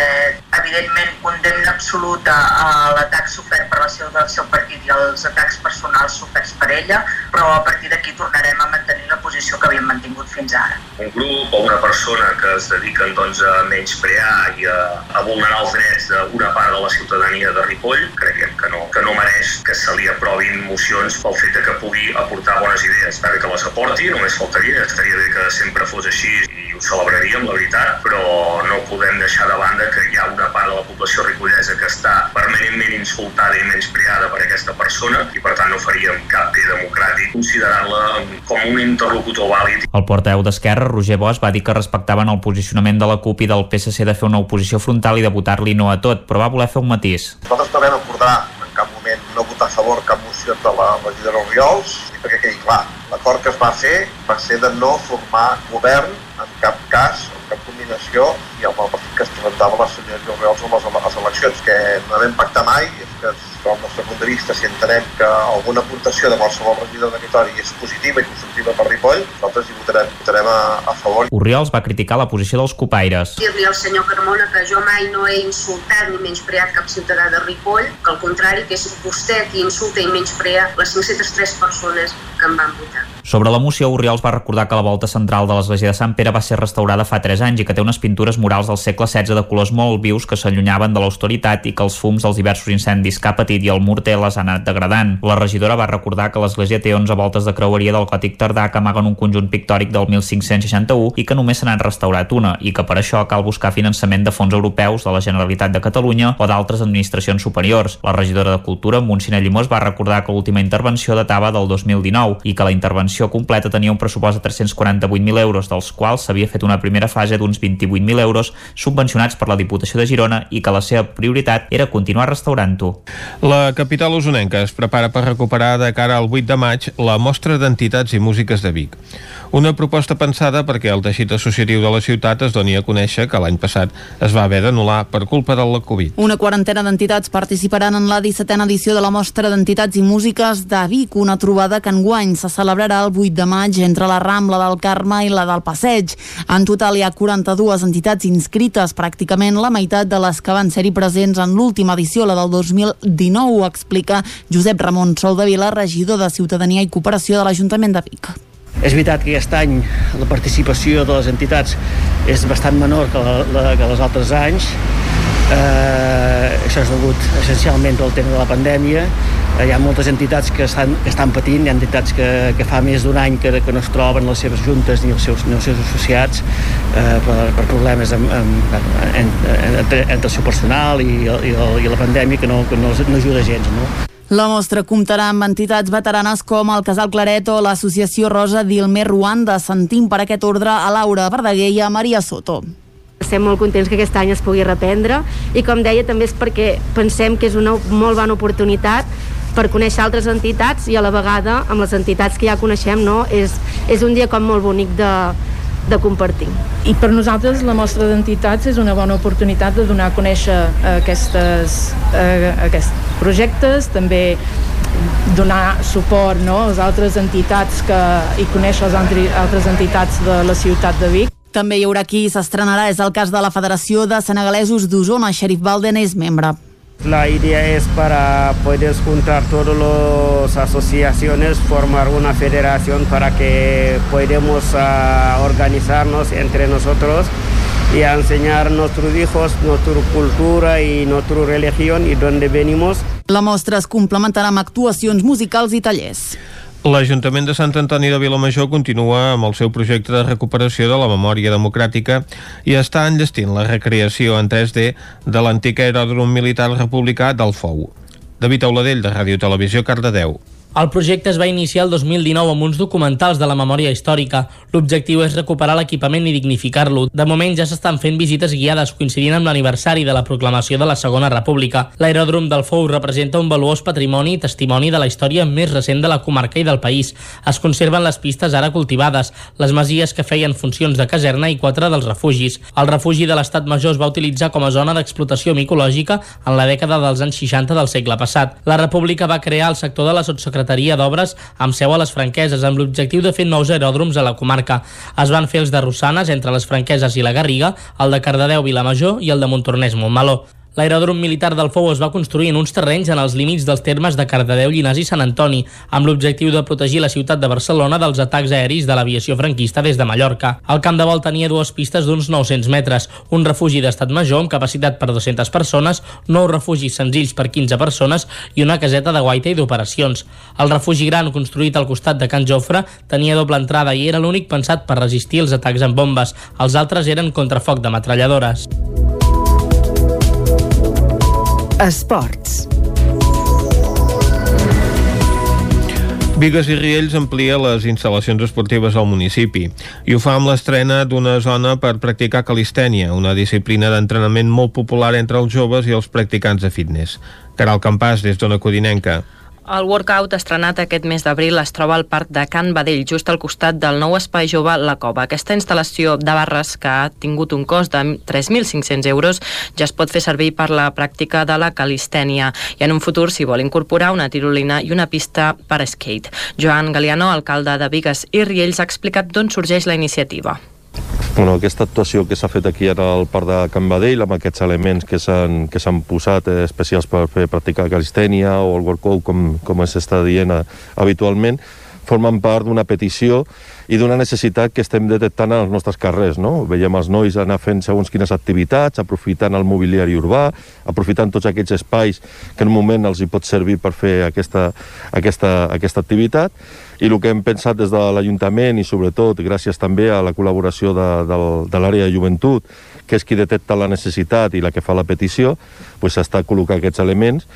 evidentment condemna absoluta a l'atac sofert per la seu del seu partit i els atacs personals soferts per ella, però a partir d'aquí tornarem a mantenir la posició que havíem mantingut fins ara. Un grup o una persona que es dediquen doncs, a menysprear i a, a vulnerar els drets d'una part de la ciutadania de Ripoll, creiem que no, que no mereix que se li aprovin mocions pel fet que pugui aportar bones idees. Està bé que les aporti, només faltaria, estaria bé que sempre fos així i ho celebraríem, la veritat, però no podem deixar de banda que hi ha una part de la població ripollesa que està permanentment insultada i menyspreada per aquesta persona i per tant no faríem cap bé democràtic considerant-la com un interlocutor vàlid. El portaveu d'Esquerra, Roger Bosch, va dir que respectaven el posicionament de la CUP i del PSC de fer una oposició frontal i de votar-li no a tot, però va voler fer un matís. Nosaltres no vam acordar en cap no votar a favor cap moció de la regidora Oriols, i perquè quedi clar, l'acord que es va fer va ser de no formar govern en cap cas, en cap combinació, i amb el partit que es presentava la senyora Oriols a les, eleccions, que no vam pactar mai, és que del nostre punt de vista, si entenem que alguna aportació de qualsevol regidor de territori és positiva i constructiva per Ripoll, nosaltres hi votarem, votarem a, a favor. Oriols va criticar la posició dels copaires. Dir-li al senyor Carmona que jo mai no he insultat ni menyspreat cap ciutadà de Ripoll, que al contrari, que és vostè qui insulta i menysprea les 503 persones que em van votar. Sobre la moció, Oriols va recordar que la volta central de l'església de Sant Pere va ser restaurada fa 3 anys i que té unes pintures murals del segle XVI de colors molt vius que s'allunyaven de l'austeritat i que els fums dels diversos incendis que ha patit i el morter les ha anat degradant. La regidora va recordar que l'església té 11 voltes de creueria del gòtic tardà que amaguen un conjunt pictòric del 1561 i que només se n'han restaurat una i que per això cal buscar finançament de fons europeus de la Generalitat de Catalunya o d'altres administracions superiors. La regidora de Cultura, Montsina Llimós, va recordar que l'última intervenció datava del 2019 i que la intervenció completa tenia un pressupost de 348.000 euros, dels quals s'havia fet una primera fase d'uns 28.000 euros subvencionats per la Diputació de Girona i que la seva prioritat era continuar restaurant-ho. La capital usonenca es prepara per recuperar de cara al 8 de maig la mostra d'entitats i músiques de Vic. Una proposta pensada perquè el teixit associatiu de la ciutat es doni a conèixer que l'any passat es va haver d'anul·lar per culpa de la Covid. Una quarantena d'entitats participaran en la 17a edició de la mostra d'entitats i músiques de Vic, una trobada que enguany se celebrarà el 8 de maig entre la Rambla del Carme i la del Passeig. En total hi ha 42 entitats inscrites, pràcticament la meitat de les que van ser-hi presents en l'última edició, la del 2019, ho explica Josep Ramon Soldevila, regidor de Ciutadania i Cooperació de l'Ajuntament de Vic. És veritat que aquest any la participació de les entitats és bastant menor que, la, la, que els altres anys, Eh, això és degut essencialment al tema de la pandèmia. Eh, hi ha moltes entitats que estan, que estan patint, hi ha entitats que, que fa més d'un any que, que no es troben les seves juntes ni els seus, ni els seus associats eh, per, per problemes amb, amb, en, entre, entre el seu personal i, i, i la pandèmia que no, que no, no ajuda gens. No? La mostra comptarà amb entitats veteranes com el Casal Claret o l'Associació Rosa d'Ilmer Ruanda. Sentim per aquest ordre a Laura Verdaguer i a Maria Soto. Estem molt contents que aquest any es pugui reprendre i com deia també és perquè pensem que és una molt bona oportunitat per conèixer altres entitats i a la vegada amb les entitats que ja coneixem no? és, és un dia com molt bonic de, de compartir. I per nosaltres la mostra d'entitats és una bona oportunitat de donar a conèixer aquestes, eh, aquests projectes, també donar suport no, a les altres entitats que, i conèixer les altres entitats de la ciutat de Vic. També hi haurà qui s'estrenarà, és el cas de la Federació de Senegalesos d'Osona. Xerif Balden és membre. La idea es para poder juntar todas las asociaciones, formar una federación para que podamos uh, organizarnos entre nosotros y enseñar a nuestros hijos nuestra cultura y nuestra religión y dónde venimos. La mostra es complementarà amb actuacions musicals i tallers. L'Ajuntament de Sant Antoni de Vilamajor continua amb el seu projecte de recuperació de la memòria democràtica i està enllestint la recreació en 3D de l'antic aeròdrom militar republicà del Fou. David Auladell, de Ràdio Televisió, Cardedeu. El projecte es va iniciar el 2019 amb uns documentals de la memòria històrica. L'objectiu és recuperar l'equipament i dignificar-lo. De moment ja s'estan fent visites guiades coincidint amb l'aniversari de la proclamació de la Segona República. L'aeròdrom del Fou representa un valuós patrimoni i testimoni de la història més recent de la comarca i del país. Es conserven les pistes ara cultivades, les masies que feien funcions de caserna i quatre dels refugis. El refugi de l'Estat Major es va utilitzar com a zona d'explotació micològica en la dècada dels anys 60 del segle passat. La República va crear el sector de la Sotssecretaria Secretaria d'Obres amb seu a les Franqueses amb l'objectiu de fer nous aeròdroms a la comarca. Es van fer els de Rossanes entre les Franqueses i la Garriga, el de Cardedeu Vilamajor i el de Montornès Montmeló. L'aeròdrom militar del Fou es va construir en uns terrenys en els límits dels termes de Cardedeu, Llinàs i Sant Antoni, amb l'objectiu de protegir la ciutat de Barcelona dels atacs aeris de l'aviació franquista des de Mallorca. El camp de vol tenia dues pistes d'uns 900 metres, un refugi d'estat major amb capacitat per 200 persones, nou refugis senzills per 15 persones i una caseta de guaita i d'operacions. El refugi gran, construït al costat de Can Jofre, tenia doble entrada i era l'únic pensat per resistir els atacs amb bombes. Els altres eren contrafoc de metralladores. Esports. Vigues i Riells amplia les instal·lacions esportives al municipi i ho fa amb l'estrena d'una zona per practicar calistènia, una disciplina d'entrenament molt popular entre els joves i els practicants de fitness. Caral Campàs, des d'Ona Codinenca. El workout estrenat aquest mes d'abril es troba al Parc de Can Badell, just al costat del nou espai jove La Cova. Aquesta instal·lació de barres, que ha tingut un cost de 3.500 euros, ja es pot fer servir per la pràctica de la calistènia i en un futur s'hi vol incorporar una tirolina i una pista per skate. Joan Galiano, alcalde de Vigues i Riells, ha explicat d'on sorgeix la iniciativa. Bueno, aquesta actuació que s'ha fet aquí ara al Parc de Can Badell amb aquests elements que s'han posat eh, especials per fer practicar calistènia o el workout com, com s'està dient eh, habitualment formen part d'una petició i d'una necessitat que estem detectant als nostres carrers. No? Veiem els nois anar fent segons quines activitats, aprofitant el mobiliari urbà, aprofitant tots aquests espais que en un moment els hi pot servir per fer aquesta, aquesta, aquesta activitat i el que hem pensat des de l'Ajuntament i sobretot gràcies també a la col·laboració de, de, de l'àrea de joventut que és qui detecta la necessitat i la que fa la petició, pues s'està col·locant aquests elements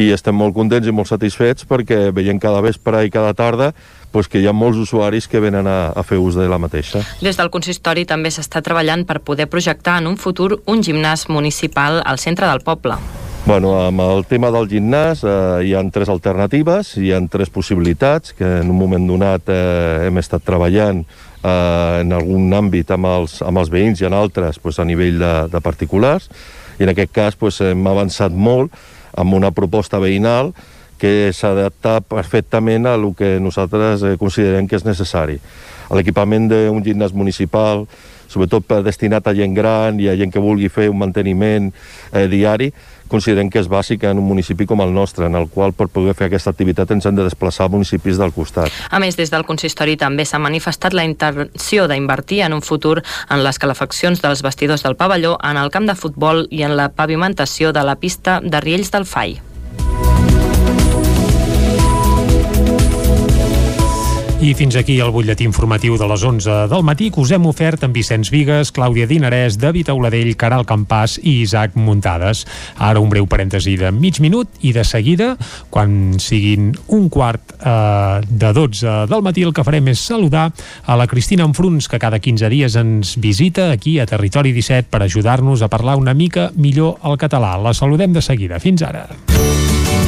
i estem molt contents i molt satisfets perquè veiem cada vespre i cada tarda pues que hi ha molts usuaris que venen a, a fer ús de la mateixa. Des del consistori també s'està treballant per poder projectar en un futur un gimnàs municipal al centre del poble. Bueno, amb el tema del gimnàs eh, hi han tres alternatives, hi han tres possibilitats que en un moment donat eh, hem estat treballant eh, en algun àmbit amb els, amb els veïns i en altres pues, a nivell de, de particulars i en aquest cas pues, hem avançat molt amb una proposta veïnal que s'adapta perfectament a el que nosaltres eh, considerem que és necessari. L'equipament d'un gimnàs municipal sobretot destinat a gent gran i a gent que vulgui fer un manteniment eh, diari, considerem que és bàsic en un municipi com el nostre, en el qual per poder fer aquesta activitat ens hem de desplaçar a municipis del costat. A més, des del consistori també s'ha manifestat la intenció d'invertir en un futur en les calefaccions dels vestidors del pavelló, en el camp de futbol i en la pavimentació de la pista de Riells del Fai. I fins aquí el butlletí informatiu de les 11 del matí que us hem ofert amb Vicenç Vigues, Clàudia Dinarès, David Auladell, Caral Campàs i Isaac Muntades. Ara un breu parèntesi de mig minut i de seguida, quan siguin un quart eh, de 12 del matí, el que farem és saludar a la Cristina Enfruns, que cada 15 dies ens visita aquí a Territori 17 per ajudar-nos a parlar una mica millor el català. La saludem de seguida. Fins ara.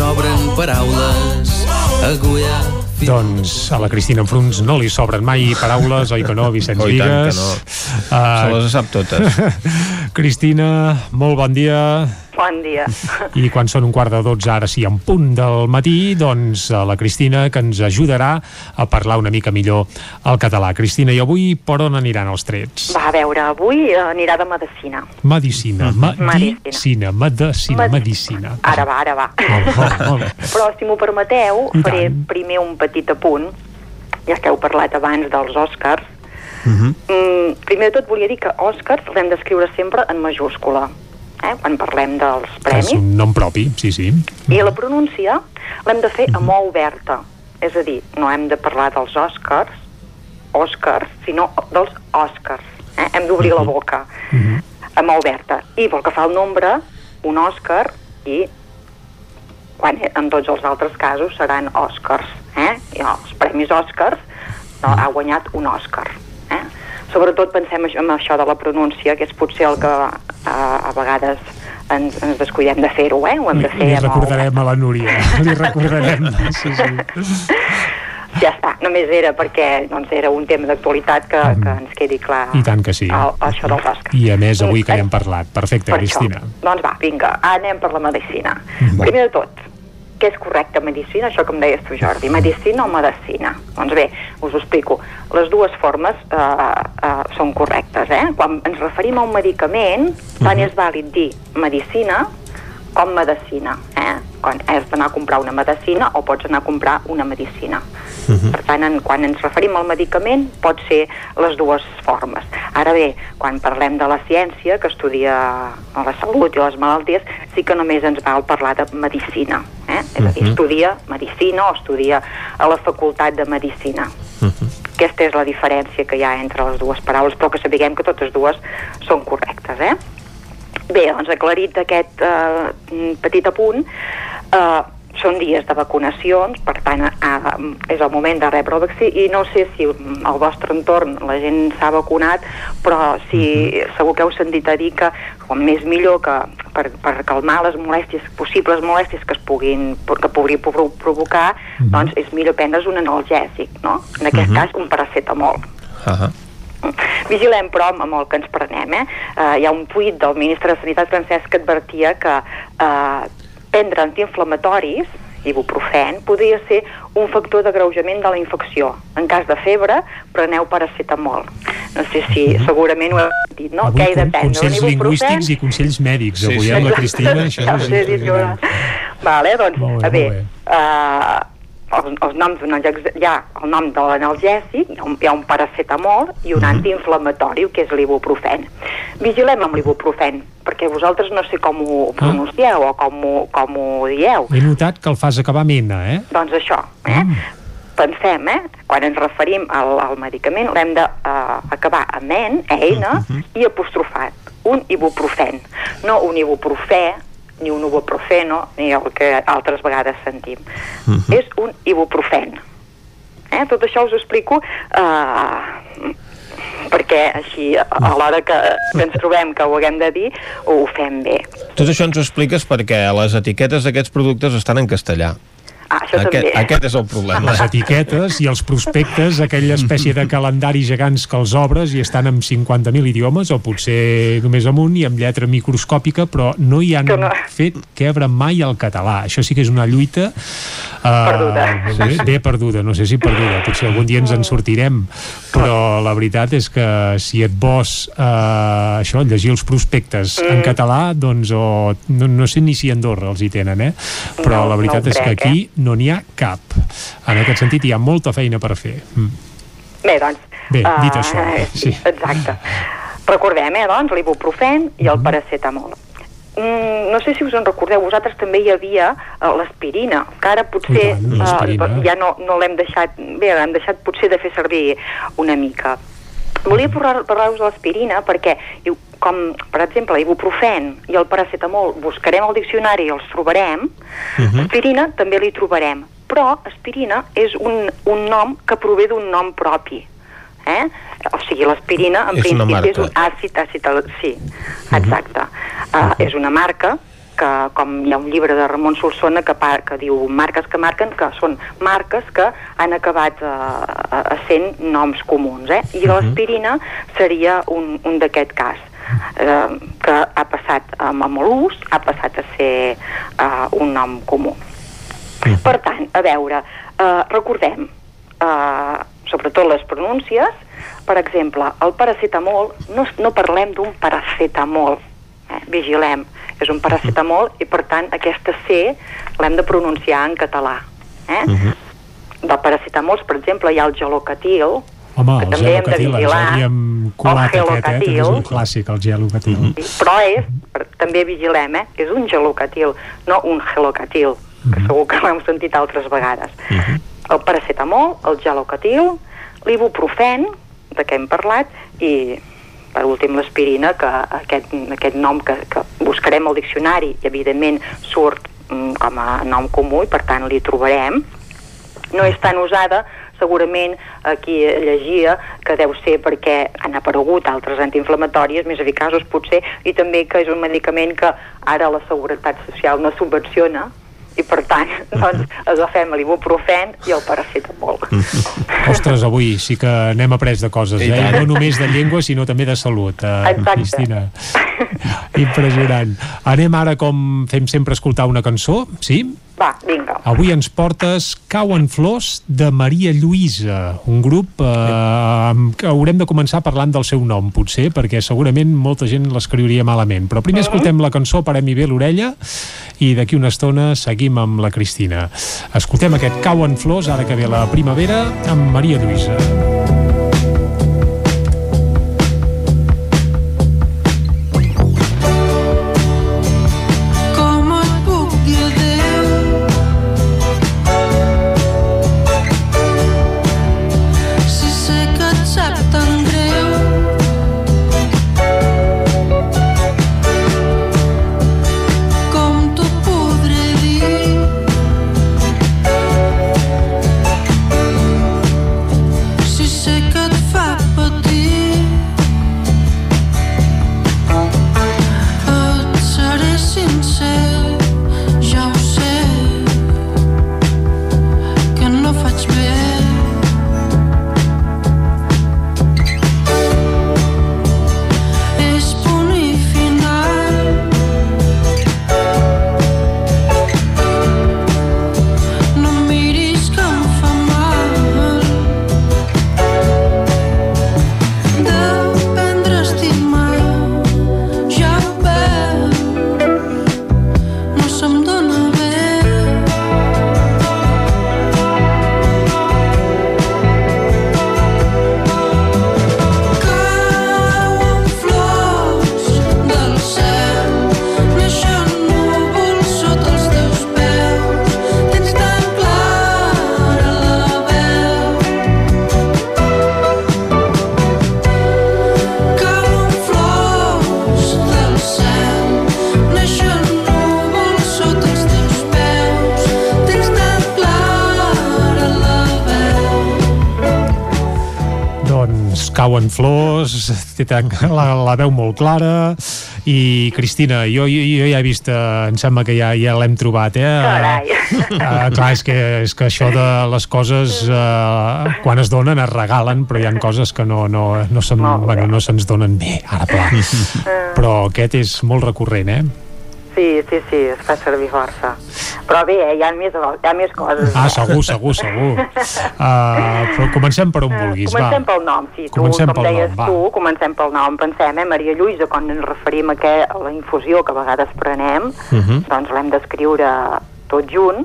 Sobren paraules, agulla... Doncs a la Cristina Enfruns no li sobren mai paraules, oi que no, Vicenç Vigues? que no. Uh, Se les sap totes. Cristina, molt bon dia. Bon dia. I quan són un quart de 12, ara sí, en punt del matí, doncs a la Cristina que ens ajudarà a parlar una mica millor el català. Cristina, i avui per on aniran els trets? Va, a veure, avui eh, anirà de medicina. Medicina, medicina, medicina, medicina. Ara va, ara va. Molt, molt, molt bé. Però, si m'ho permeteu, I faré tant. primer un petit apunt. Ja que heu parlat abans dels Oscars. Mhm. Mm, primer de tot volia dir que Oscars l'hem d'escriure sempre en majúscula, eh, quan parlem dels És premis. un nom propi, sí, sí. I la pronúncia l'hem de fer amb O oberta. És a dir, no hem de parlar dels Oscars, Oscars, sinó dels Oscars. Eh? Hem d'obrir la boca amb O oberta. I pel que fa al nombre, un Òscar i quan en tots els altres casos seran Oscars. Eh? I els premis Oscars no, ha guanyat un Òscar. Eh? Sobretot pensem en això de la pronúncia, que és potser el que eh, a vegades ens, ens descuidem de fer-ho, eh? Ho hem de fer Li O recordarem a la Núria. Li recordarem. Sí, sí. Ja està, només era perquè doncs, era un tema d'actualitat que, que ens quedi clar I tant que sí. el, això dels Oscars. I a més, avui que hi hem parlat. Perfecte, Per Cristina. Això. Doncs va, vinga, anem per la medicina. Va. Primer de tot, què és correcte, medicina? Això que em deies tu, Jordi, medicina o medicina? Doncs bé, us ho explico. Les dues formes eh, eh, són correctes, eh? Quan ens referim a un medicament, tant és vàlid dir medicina com medicina, eh? Quan has d'anar a comprar una medicina o pots anar a comprar una medicina. Per tant, en, quan ens referim al medicament, pot ser les dues formes. Ara bé, quan parlem de la ciència, que estudia la salut i les malalties, sí que només ens val parlar de medicina. Eh? És a dir, Mhm. estudia medicina o estudia a la facultat de medicina. Aquesta és la diferència que hi ha entre les dues paraules, però que sapiguem que totes dues són correctes, eh? Bé, doncs aclarit aquest eh, petit apunt, eh, són dies de vacunacions, per tant eh, és el moment de rebre el vaccí i no sé si al vostre entorn la gent s'ha vacunat, però si segur que heu sentit a dir que com més millor que per, per calmar les molèsties, possibles molèsties que es puguin, que pugui provo- provocar, doncs és millor prendre's un analgèsic, no? En aquest Mhm. cas un paracetamol. Ah Vigilem, però, amb el que ens prenem. Eh? Uh, hi ha un tuit del ministre de Sanitat francès que advertia que uh, prendre antiinflamatoris, ibuprofen, podria ser un factor d'agreujament de la infecció. En cas de febre, preneu paracetamol. No sé si segurament ho heu sentit, no? Avui Què he de prendre? consells lingüístics i consells mèdics. Sí, Avui, sí. eh, amb la Cristina, això Ja és he dit que impressionant. Vale, doncs, Molt bé, a bé, bé. uh, els, els noms d'un hi ha el nom de l'analgèsic, hi, ha un- paracetamol i un antiinflamatori, que és l'ibuprofen. Vigilem amb l'ibuprofen, perquè vosaltres no sé com ho pronuncieu o com ho, com ho dieu. He notat que el fas acabar N, eh? Doncs això, eh? pensem, eh? quan ens referim al, al medicament, l'hem d'acabar uh, amb en, eina, uh -huh. i apostrofat, un ibuprofen, no un ibuprofè, ni un ibuprofeno, ni el que altres vegades sentim. Uh -huh. És un ibuprofen. Eh? Tot això us ho explico eh, perquè així a l'hora que, que ens trobem que ho haguem de dir ho fem bé. Tot això ens ho expliques perquè les etiquetes d'aquests productes estan en castellà. Ah, això aquest, també. aquest és el problema. Les etiquetes i els prospectes, aquella espècie de calendari gegants que els obres i estan amb 50.000 idiomes, o potser només amb un i amb lletra microscòpica, però no hi han no. fet quebre mai el català. Això sí que és una lluita uh, perduda. Bé, bé perduda, no sé si perduda, potser algun dia ens en sortirem, però la veritat és que si et vols uh, això, llegir els prospectes mm. en català, doncs o, no, no sé ni si a Andorra els hi tenen, eh? però No, la veritat no ho és que crec, aquí no n'hi ha cap. En aquest sentit hi ha molta feina per fer. Mm. Bé, doncs... Bé, dit eh, això, sí. Exacte. Recordem, eh, doncs, l'ibuprofen i el paracetamol. Mm, no sé si us en recordeu, vosaltres també hi havia uh, l'aspirina, que ara potser tant, uh, ja no, no l'hem deixat, bé, l'hem deixat potser de fer servir una mica. Volia parlar- parlar-vos de l'aspirina perquè, diu, com per exemple l'ibuprofen i el paracetamol buscarem al diccionari i els trobarem, aspirina també l'hi trobarem, però aspirina és un, un nom que prové d'un nom propi. Eh? O sigui, l'aspirina en És principi és un àcid acetal... Sí, exacte. Uh, és una marca que, com hi ha un llibre de Ramon Solsona que, pa, que diu marques que marquen, que són marques que han acabat a sent noms comuns, eh? I l'aspirina seria un, un d'aquest cas eh, que ha passat amb, amb l'ús, ha passat a ser eh, un nom comú. Per tant, a veure, eh, recordem, eh, sobretot les pronúncies, per exemple, el paracetamol, no, no parlem d'un paracetamol, eh, vigilem, és un paracetamol i per tant aquesta C l'hem de pronunciar en català. Eh? De paracetamals, per exemple, hi ha el gelocatil, Home, que el també hem de vigilar, el aquest, eh? gelocatil. També és un clàssic, el gelocatil. però és, per- també vigilem, eh? és un gelocatil, no un gelocatil, que segur que l'hem sentit altres vegades. El paracetamol, el gelocatil, l'ibuprofen, de què hem parlat, i per últim l'aspirina, que aquest, aquest nom que, que buscarem al diccionari i evidentment surt mm, com a nom comú i per tant l'hi trobarem, no és tan usada segurament aquí llegia que deu ser perquè han aparegut altres antiinflamatòries més eficaços potser i també que és un medicament que ara la Seguretat Social no subvenciona i per tant doncs, agafem l'ibuprofen i el paracetamol. Ostres, avui sí que n'hem après de coses, eh? No només de llengua, sinó també de salut, eh, Exacte. Cristina. Impressionant. Anem ara, com fem sempre, a escoltar una cançó, sí? Va, vinga. Avui ens portes Cauen flors de Maria Lluïsa, un grup eh, que haurem de començar parlant del seu nom, potser, perquè segurament molta gent l'escriuria malament. Però primer escoltem la cançó, parem-hi bé l'orella, i d'aquí una estona seguim amb la Cristina. Escoltem aquest Cauen flors, ara que ve la primavera, amb Maria Lluïsa. Com té tan- la, la veu molt clara, i Cristina, jo, jo, jo ja he vist, eh, em sembla que ja, ja l'hem trobat, eh? Carai. Uh, clar, és que, és que això de les coses, uh, quan es donen, es regalen, però hi ha coses que no, no, no, se'n, bueno, no se'ns donen bé, ara pla. Però aquest és molt recurrent, eh? Sí, sí, sí, es fa servir força. Però bé, eh, hi, ha més, hi ha més coses. Ah, segur, segur, segur. Uh, però comencem per on vulguis, va. Comencem pel nom, sí. Tu, Comencem com pel deies nom, va. tu, comencem pel nom. Pensem, eh, Maria Lluïsa, quan ens referim a, que, a la infusió que a vegades prenem, Mhm. doncs l'hem d'escriure tot junt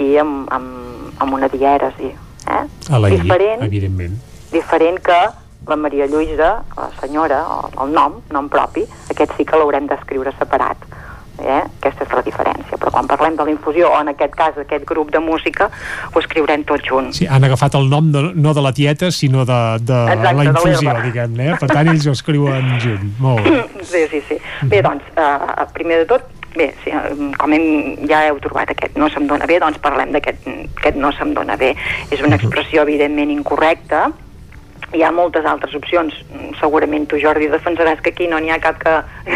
i amb, amb, amb una dièresi. Eh? A la I, Diferent, evidentment. diferent que la Maria Lluïsa, la senyora, o el nom, nom propi, aquest sí que l'haurem d'escriure separat. Eh? Aquesta és la diferència. Però quan parlem de la infusió, o en aquest cas aquest grup de música, ho escriurem tot junt. Sí, han agafat el nom de, no de la tieta, sinó de, de Exacte, la infusió, diguem-ne. Eh? Per tant, ells ho escriuen junt. Molt bé. Sí, sí, sí. Bé, doncs, eh, primer de tot, bé, sí, eh, com hem, ja heu trobat aquest no se'm dona bé, doncs parlem d'aquest aquest no se'm dona bé. És una expressió evidentment incorrecta, hi ha moltes altres opcions. Segurament tu, Jordi, defensaràs que aquí no n'hi ha cap que,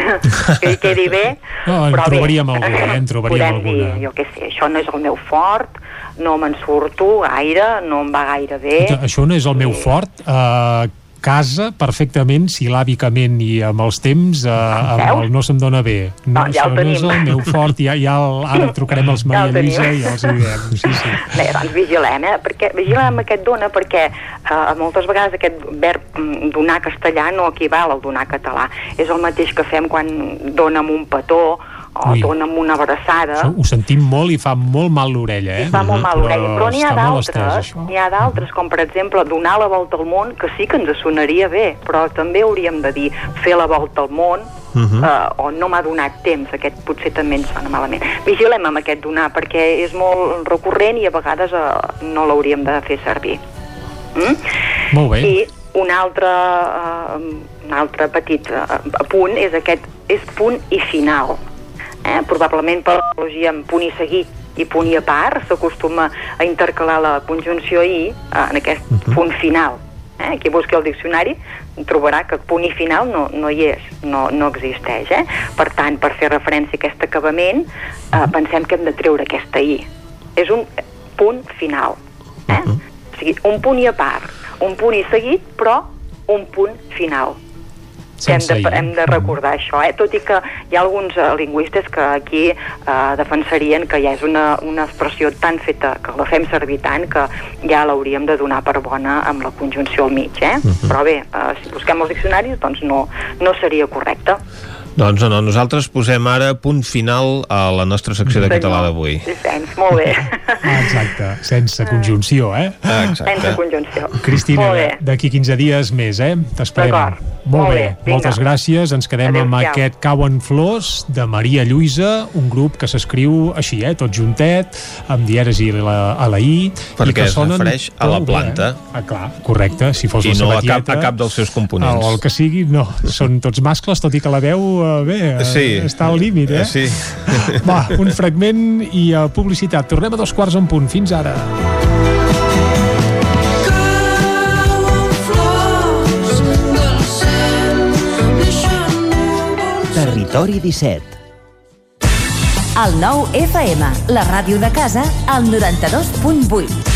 que hi quedi bé. No, en però bé, trobaríem alguna, eh? En trobaríem podem alguna. dir, jo què sé, això no és el meu fort, no me'n surto gaire, no em va gaire bé. Això no és el meu fort. Uh, casa perfectament, sil·làbicament i amb els temps, uh, amb el no se'm dona bé. No, No, ja el no és tenim. el meu fort, ja, ja el, ara trucarem Ja Maria el tenim. Lluïsa i els hi direm. Sí, sí. Bé, doncs vigilem, eh? Perquè, vigilem aquest dona perquè eh, moltes vegades aquest verb mm, donar castellà no equival al donar català. És el mateix que fem quan dona'm un petó o Ui. dona'm una abraçada. Això ho sentim molt i fa molt mal l'orella, eh? Fa molt mal l'orella, però n'hi ha d'altres, n'hi ha d'altres, com per exemple donar la volta al món, que sí que ens sonaria bé, però també hauríem de dir fer la volta al món, Mhm. eh, o no m'ha donat temps, aquest potser també ens sona malament. Vigilem amb aquest donar, perquè és molt recurrent i a vegades eh, no l'hauríem de fer servir. Mm? Molt bé. I un altre, uh, un altre petit uh, apunt és aquest, és punt i final. Eh? Probablement per l'analogia amb punt i seguit i punt i a part s'acostuma a intercalar la conjunció i uh, en aquest punt final. Eh? Qui busqui el diccionari trobarà que punt i final no, no hi és, no, no existeix. Eh? Per tant, per fer referència a aquest acabament, eh, pensem que hem de treure aquesta i. És un punt final. Eh? O sigui, un punt i a part, un punt i seguit, però un punt final. Que hem, de, hem de recordar això, eh? tot i que hi ha alguns eh, lingüistes que aquí eh, defensarien que ja és una, una expressió tan feta, que la fem servir tant, que ja l'hauríem de donar per bona amb la conjunció al mig, eh? Mhm. Però bé, eh, si busquem els diccionaris, doncs no, no seria correcte. Doncs no, nosaltres posem ara punt final a la nostra secció de Senyor. català d'avui. Vicens, molt bé. Ah, exacte, sense conjunció, eh? Sense conjunció. Cristina, bé. d'aquí 15 dies més, eh? T'esperem. D'acord. Molt, Molt bé, bé, vinga. moltes gràcies. Ens quedem amb Adéu-siau. aquest Cauen Flors de Maria Lluïsa, un grup que s'escriu així, eh? Tot juntet, amb dièresi a la, a la I. Perquè i que es sonen refereix a la bé, planta. Eh? Ah, clar, correcte. Si fos I la no seva a cap, a cap dels seus components. O el que sigui, no. Són tots mascles, tot i que la veu, eh, bé, eh, Sí. està al límit, eh? Sí. Va, un fragment i a publicitat. Tornem a dos quarts en punt. Fins ara. Territori 17. El nou FM, la ràdio de casa, al 92.8.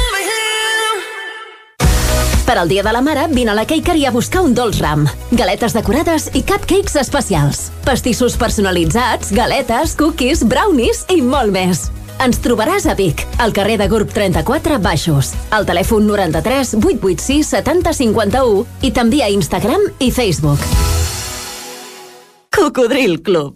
Per al Dia de la Mare, vine a la Cakery a buscar un dolç ram. Galetes decorades i cupcakes especials. Pastissos personalitzats, galetes, cookies, brownies i molt més. Ens trobaràs a Vic, al carrer de Gurb 34 Baixos, al telèfon 93 886 70 51 i també a Instagram i Facebook. Cocodril Club.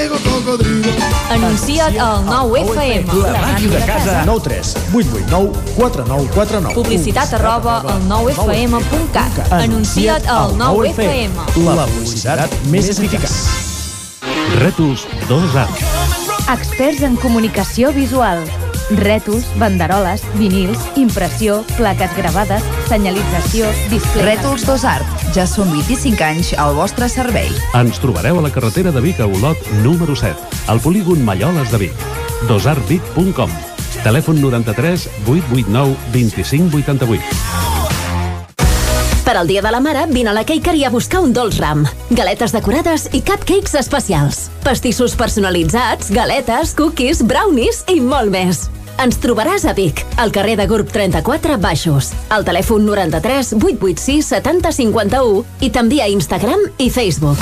cocodrilo. Anuncia't al 9FM. La màquina de casa. 9 3 8 8 9 4 9 4 9. Publicitat arroba al 9FM.cat. Anuncia't al 9FM. La publicitat més eficaç. Rètols 2 arcs. Experts en comunicació visual. Rètols, banderoles, vinils, impressió, plaques gravades, senyalització, display... Rètols Dos Art. Ja són 25 anys al vostre servei. Ens trobareu a la carretera de Vic a Olot, número 7, al polígon Malloles de Vic. dosartvic.com Telèfon 93 889 2588. Per al Dia de la Mare, vine a la Cakery a buscar un dolç ram. Galetes decorades i cupcakes especials. Pastissos personalitzats, galetes, cookies, brownies i molt més. Ens trobaràs a Vic, al carrer de Gurb 34 Baixos, al telèfon 93 886 70 51 i també a Instagram i Facebook.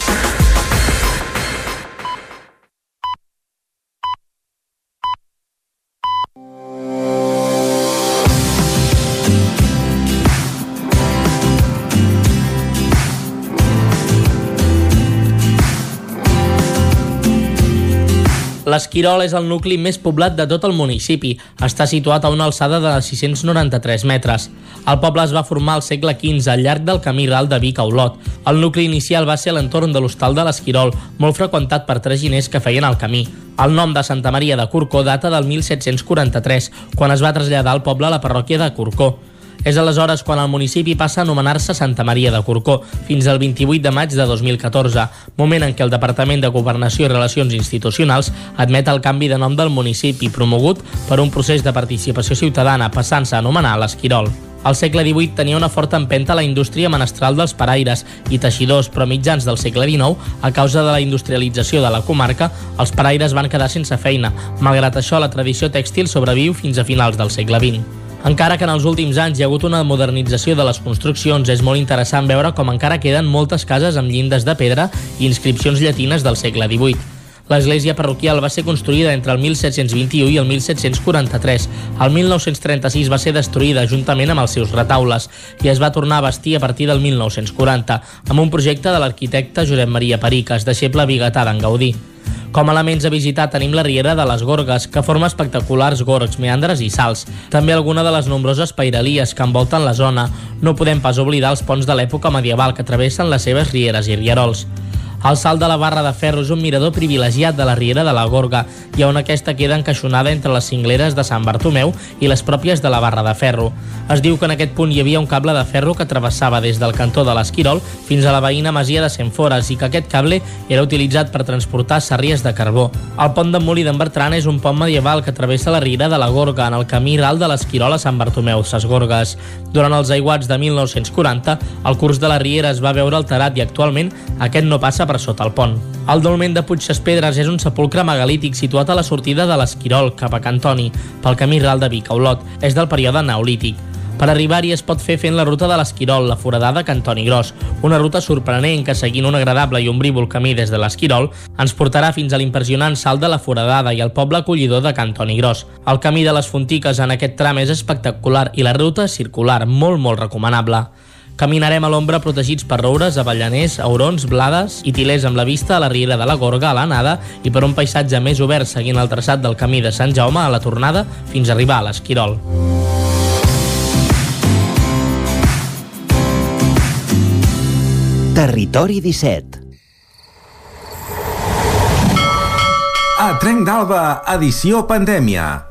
L'Esquirol és el nucli més poblat de tot el municipi. Està situat a una alçada de 693 metres. El poble es va formar al segle XV al llarg del camí ral de Vic a Olot. El nucli inicial va ser l'entorn de l'hostal de l'Esquirol, molt freqüentat per traginers que feien el camí. El nom de Santa Maria de Corcó data del 1743, quan es va traslladar al poble a la parròquia de Corcó. És aleshores quan el municipi passa a anomenar-se Santa Maria de Corcó, fins al 28 de maig de 2014, moment en què el Departament de Governació i Relacions Institucionals admet el canvi de nom del municipi promogut per un procés de participació ciutadana passant-se a anomenar l'Esquirol. Al segle XVIII tenia una forta empenta la indústria menestral dels paraires i teixidors, però mitjans del segle XIX, a causa de la industrialització de la comarca, els paraires van quedar sense feina. Malgrat això, la tradició tèxtil sobreviu fins a finals del segle XX. Encara que en els últims anys hi ha hagut una modernització de les construccions, és molt interessant veure com encara queden moltes cases amb llindes de pedra i inscripcions llatines del segle XVIII. L'església parroquial va ser construïda entre el 1721 i el 1743. El 1936 va ser destruïda juntament amb els seus retaules i es va tornar a bastir a partir del 1940, amb un projecte de l'arquitecte Josep Maria Periques, deixeble biguetà d'en Gaudí. Com a elements a visitar tenim la Riera de les Gorgues, que forma espectaculars gorgs, meandres i salts. També alguna de les nombroses pairalies que envolten la zona. No podem pas oblidar els ponts de l'època medieval que travessen les seves rieres i rierols. El salt de la barra de ferro és un mirador privilegiat de la Riera de la Gorga i on aquesta queda encaixonada entre les cingleres de Sant Bartomeu i les pròpies de la barra de ferro. Es diu que en aquest punt hi havia un cable de ferro que travessava des del cantó de l'Esquirol fins a la veïna masia de Centfores i que aquest cable era utilitzat per transportar sarries de carbó. El pont de Molí d'en Bertran és un pont medieval que travessa la Riera de la Gorga en el camí ral de l'Esquirol a Sant Bartomeu, Ses Gorgues. Durant els aiguats de 1940, el curs de la Riera es va veure alterat i actualment aquest no passa per sota el pont. El dolmen de Puig Pedres és un sepulcre megalític situat a la sortida de l'Esquirol, cap a Cantoni, pel camí ral de Vic a Olot. És del període neolític. Per arribar-hi es pot fer fent la ruta de l'Esquirol, la foradada Cantoni Gros, una ruta sorprenent que, seguint un agradable i ombrívol camí des de l'Esquirol, ens portarà fins a l'impressionant salt de la foradada i el poble acollidor de Cantoni Gros. El camí de les Fontiques en aquest tram és espectacular i la ruta circular, molt, molt recomanable. Caminarem a l'ombra protegits per roures, avellaners, aurons, blades i tilers amb la vista a la riera de la Gorga, a l'anada, i per un paisatge més obert seguint el traçat del camí de Sant Jaume a la tornada fins a arribar a l'Esquirol. Territori 17 A Trenc d'Alba, edició pandèmia.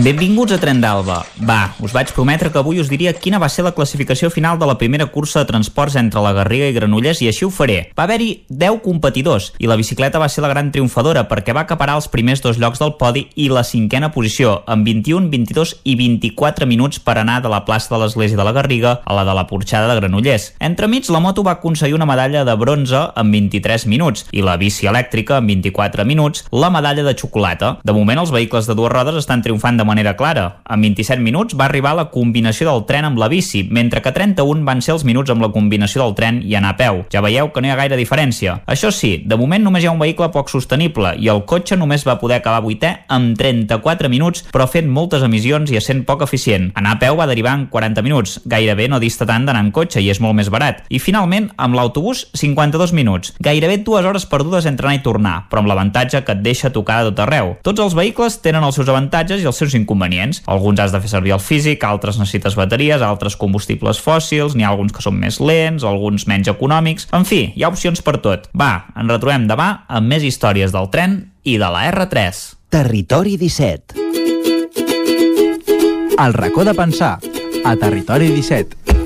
Benvinguts a Tren d'Alba. Va, us vaig prometre que avui us diria quina va ser la classificació final de la primera cursa de transports entre la Garriga i Granollers i així ho faré. Va haver-hi 10 competidors i la bicicleta va ser la gran triomfadora perquè va acaparar els primers dos llocs del podi i la cinquena posició, amb 21, 22 i 24 minuts per anar de la plaça de l'Església de la Garriga a la de la Porxada de Granollers. Entremig, la moto va aconseguir una medalla de bronze en 23 minuts i la bici elèctrica en 24 minuts la medalla de xocolata. De moment, els vehicles de dues rodes estan triomfant de manera clara. En 27 minuts va arribar la combinació del tren amb la bici, mentre que 31 van ser els minuts amb la combinació del tren i anar a peu. Ja veieu que no hi ha gaire diferència. Això sí, de moment només hi ha un vehicle poc sostenible i el cotxe només va poder acabar vuitè amb 34 minuts, però fent moltes emissions i essent poc eficient. Anar a peu va derivar en 40 minuts, gairebé no dista tant d'anar en cotxe i és molt més barat. I finalment, amb l'autobús, 52 minuts, gairebé dues hores perdudes entre anar i tornar, però amb l'avantatge que et deixa tocar de tot arreu. Tots els vehicles tenen els seus avantatges i els seus inconvenients. Alguns has de fer servir el físic, altres necessites bateries, altres combustibles fòssils, n'hi ha alguns que són més lents, alguns menys econòmics... En fi, hi ha opcions per tot. Va, ens retrobem demà amb més històries del tren i de la R3. Territori 17. El racó de pensar, a Territori 17.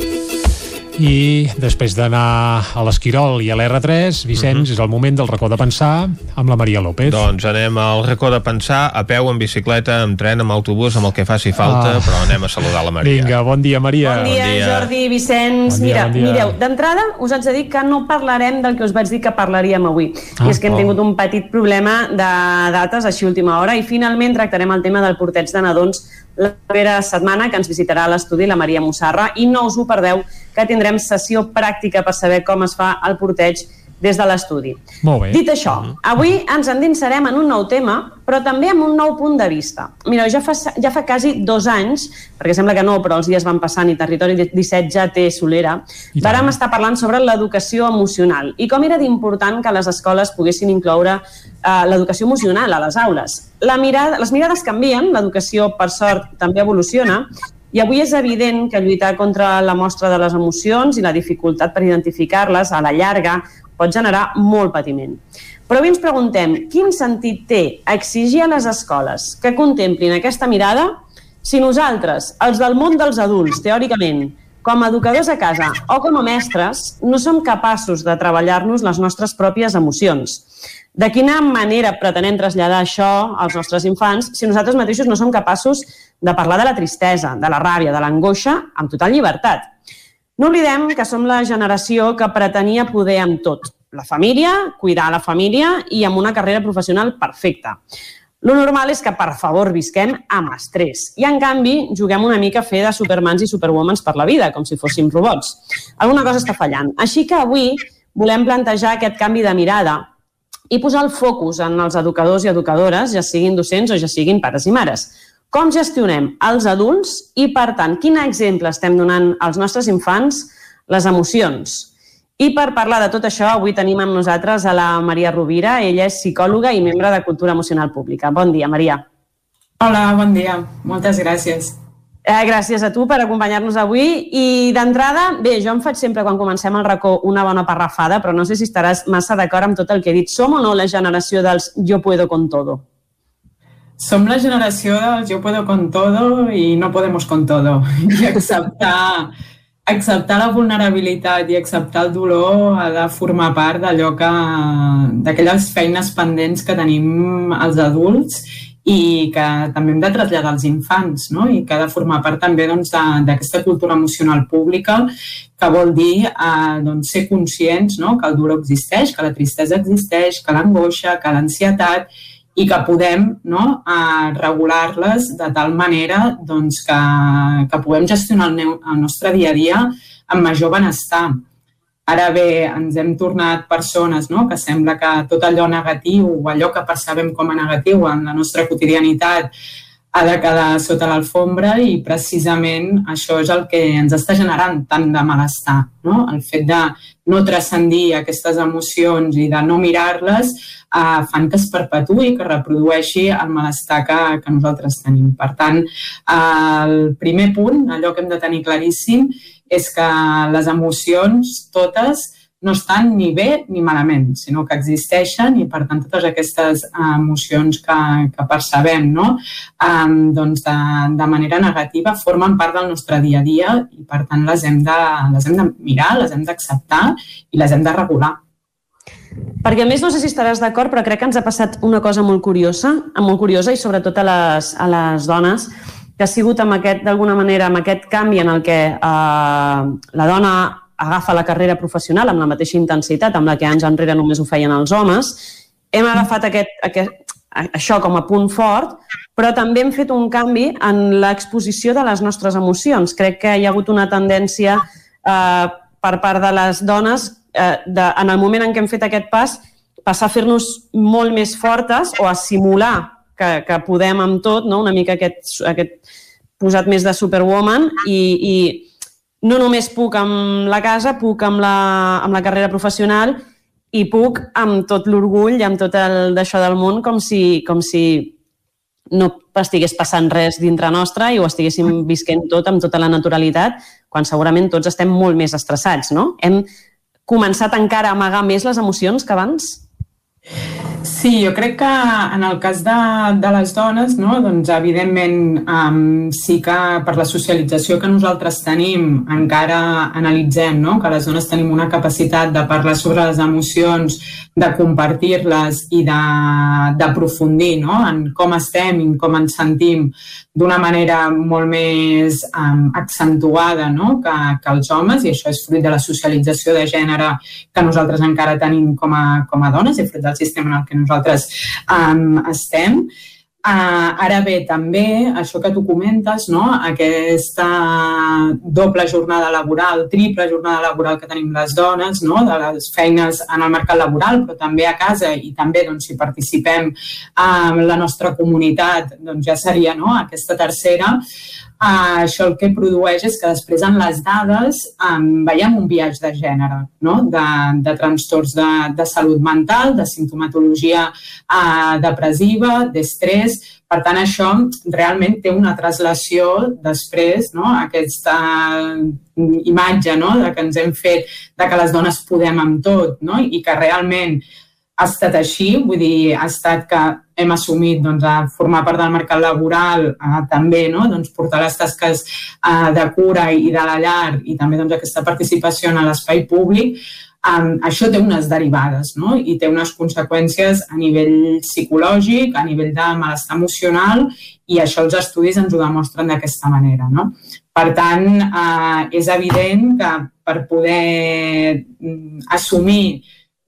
I després d'anar a l'Esquirol i a l'R3, Vicenç, uh -huh. és el moment del racó de pensar amb la Maria López. Doncs anem al racó de pensar a peu, en bicicleta, amb tren, amb autobús, amb el que faci falta, ah. però anem a saludar la Maria. Vinga, bon dia, Maria. Bon dia, bon dia. Jordi, Vicenç. Bon dia, Mira, bon dia. mireu, d'entrada us haig de dir que no parlarem del que us vaig dir que parlaríem avui. Ah, I és que hem oh. tingut un petit problema de dates així última hora i finalment tractarem el tema del porteig de nadons la propera setmana que ens visitarà a l'estudi la Maria Mussarra i no us ho perdeu que tindrem sessió pràctica per saber com es fa el porteig des de l'estudi. Dit això, avui ens endinsarem en un nou tema, però també amb un nou punt de vista. Mireu, ja fa, ja fa quasi dos anys, perquè sembla que no, però els dies van passant i Territori 17 ja té solera, vàrem estar parlant sobre l'educació emocional i com era d'important que les escoles poguessin incloure eh, l'educació emocional a les aules. La mirada, les mirades canvien, l'educació, per sort, també evoluciona, i avui és evident que lluitar contra la mostra de les emocions i la dificultat per identificar-les a la llarga pot generar molt patiment. Però avui ens preguntem quin sentit té exigir a les escoles que contemplin aquesta mirada si nosaltres, els del món dels adults, teòricament, com a educadors a casa o com a mestres, no som capaços de treballar-nos les nostres pròpies emocions. De quina manera pretenem traslladar això als nostres infants si nosaltres mateixos no som capaços de parlar de la tristesa, de la ràbia, de l'angoixa amb total llibertat? No oblidem que som la generació que pretenia poder amb tot. La família, cuidar la família i amb una carrera professional perfecta. Lo normal és que, per favor, visquem amb estrès. I, en canvi, juguem una mica a fer de supermans i superwomans per la vida, com si fóssim robots. Alguna cosa està fallant. Així que avui volem plantejar aquest canvi de mirada i posar el focus en els educadors i educadores, ja siguin docents o ja siguin pares i mares. Com gestionem els adults i, per tant, quin exemple estem donant als nostres infants les emocions? I per parlar de tot això, avui tenim amb nosaltres a la Maria Rovira. Ella és psicòloga i membre de Cultura Emocional Pública. Bon dia, Maria. Hola, bon dia. Moltes gràcies. Eh, gràcies a tu per acompanyar-nos avui. I d'entrada, bé, jo em faig sempre quan comencem el racó una bona parrafada, però no sé si estaràs massa d'acord amb tot el que he dit. Som o no la generació dels yo puedo con todo? Som la generació del yo puedo con todo i no podemos con todo. I acceptar, acceptar la vulnerabilitat i acceptar el dolor ha de formar part d'allò que d'aquelles feines pendents que tenim els adults i que també hem de traslladar als infants no? i que ha de formar part també doncs, d'aquesta cultura emocional pública que vol dir eh, doncs, ser conscients no? que el dolor existeix, que la tristesa existeix, que l'angoixa, que l'ansietat i que podem no, a regular-les de tal manera doncs, que, que puguem gestionar el, neu, el nostre dia a dia amb major benestar. Ara bé, ens hem tornat persones no? que sembla que tot allò negatiu o allò que percebem com a negatiu en la nostra quotidianitat ha de quedar sota l'alfombra i precisament això és el que ens està generant tant de malestar. No? El fet de no transcendir aquestes emocions i de no mirar-les eh, fan que es perpetuï, que reprodueixi el malestar que, que nosaltres tenim. Per tant, eh, el primer punt, allò que hem de tenir claríssim, és que les emocions totes no estan ni bé ni malament, sinó que existeixen i, per tant, totes aquestes eh, emocions que, que percebem no? um, doncs de, de manera negativa formen part del nostre dia a dia i, per tant, les hem de, les hem de mirar, les hem d'acceptar i les hem de regular. Perquè a més no sé si estaràs d'acord, però crec que ens ha passat una cosa molt curiosa, molt curiosa i sobretot a les, a les dones, que ha sigut amb aquest, d'alguna manera, amb aquest canvi en el que eh, la dona agafa la carrera professional amb la mateixa intensitat amb la que anys enrere només ho feien els homes, hem agafat aquest, aquest, això com a punt fort, però també hem fet un canvi en l'exposició de les nostres emocions. Crec que hi ha hagut una tendència eh, per part de les dones, eh, de, en el moment en què hem fet aquest pas, passar a fer-nos molt més fortes o a simular que, que podem amb tot, no? una mica aquest, aquest posat més de superwoman i, i no només puc amb la casa, puc amb la, amb la carrera professional i puc amb tot l'orgull i amb tot el d'això del món com si, com si no estigués passant res dintre nostra i ho estiguéssim visquent tot amb tota la naturalitat, quan segurament tots estem molt més estressats, no? Hem començat encara a amagar més les emocions que abans? Sí, jo crec que en el cas de, de les dones, no, doncs evidentment um, sí que per la socialització que nosaltres tenim encara analitzem no, que les dones tenim una capacitat de parlar sobre les emocions, de compartir-les i d'aprofundir no, en com estem i com ens sentim d'una manera molt més um, accentuada no, que, que els homes i això és fruit de la socialització de gènere que nosaltres encara tenim com a, com a dones i fruit del sistema en el que nosaltres um, estem. Uh, ara bé, també, això que tu comentes, no? aquesta doble jornada laboral, triple jornada laboral que tenim les dones, no? de les feines en el mercat laboral, però també a casa i també doncs, si participem en la nostra comunitat, doncs ja seria no? aquesta tercera, Uh, això el que produeix és que després en les dades um, veiem un viatge de gènere, no? de, de trastorns de, de salut mental, de sintomatologia uh, depressiva, d'estrès. Per tant, això realment té una traslació després, no? aquesta imatge no? de que ens hem fet de que les dones podem amb tot no? i que realment ha estat així, vull dir, ha estat que hem assumit doncs, a formar part del mercat laboral, a, també no? doncs, portar les tasques a, de cura i de la llar i també doncs, aquesta participació en l'espai públic, um, això té unes derivades no? i té unes conseqüències a nivell psicològic, a nivell de malestar emocional i això els estudis ens ho demostren d'aquesta manera. No? Per tant, eh, és evident que per poder mm, assumir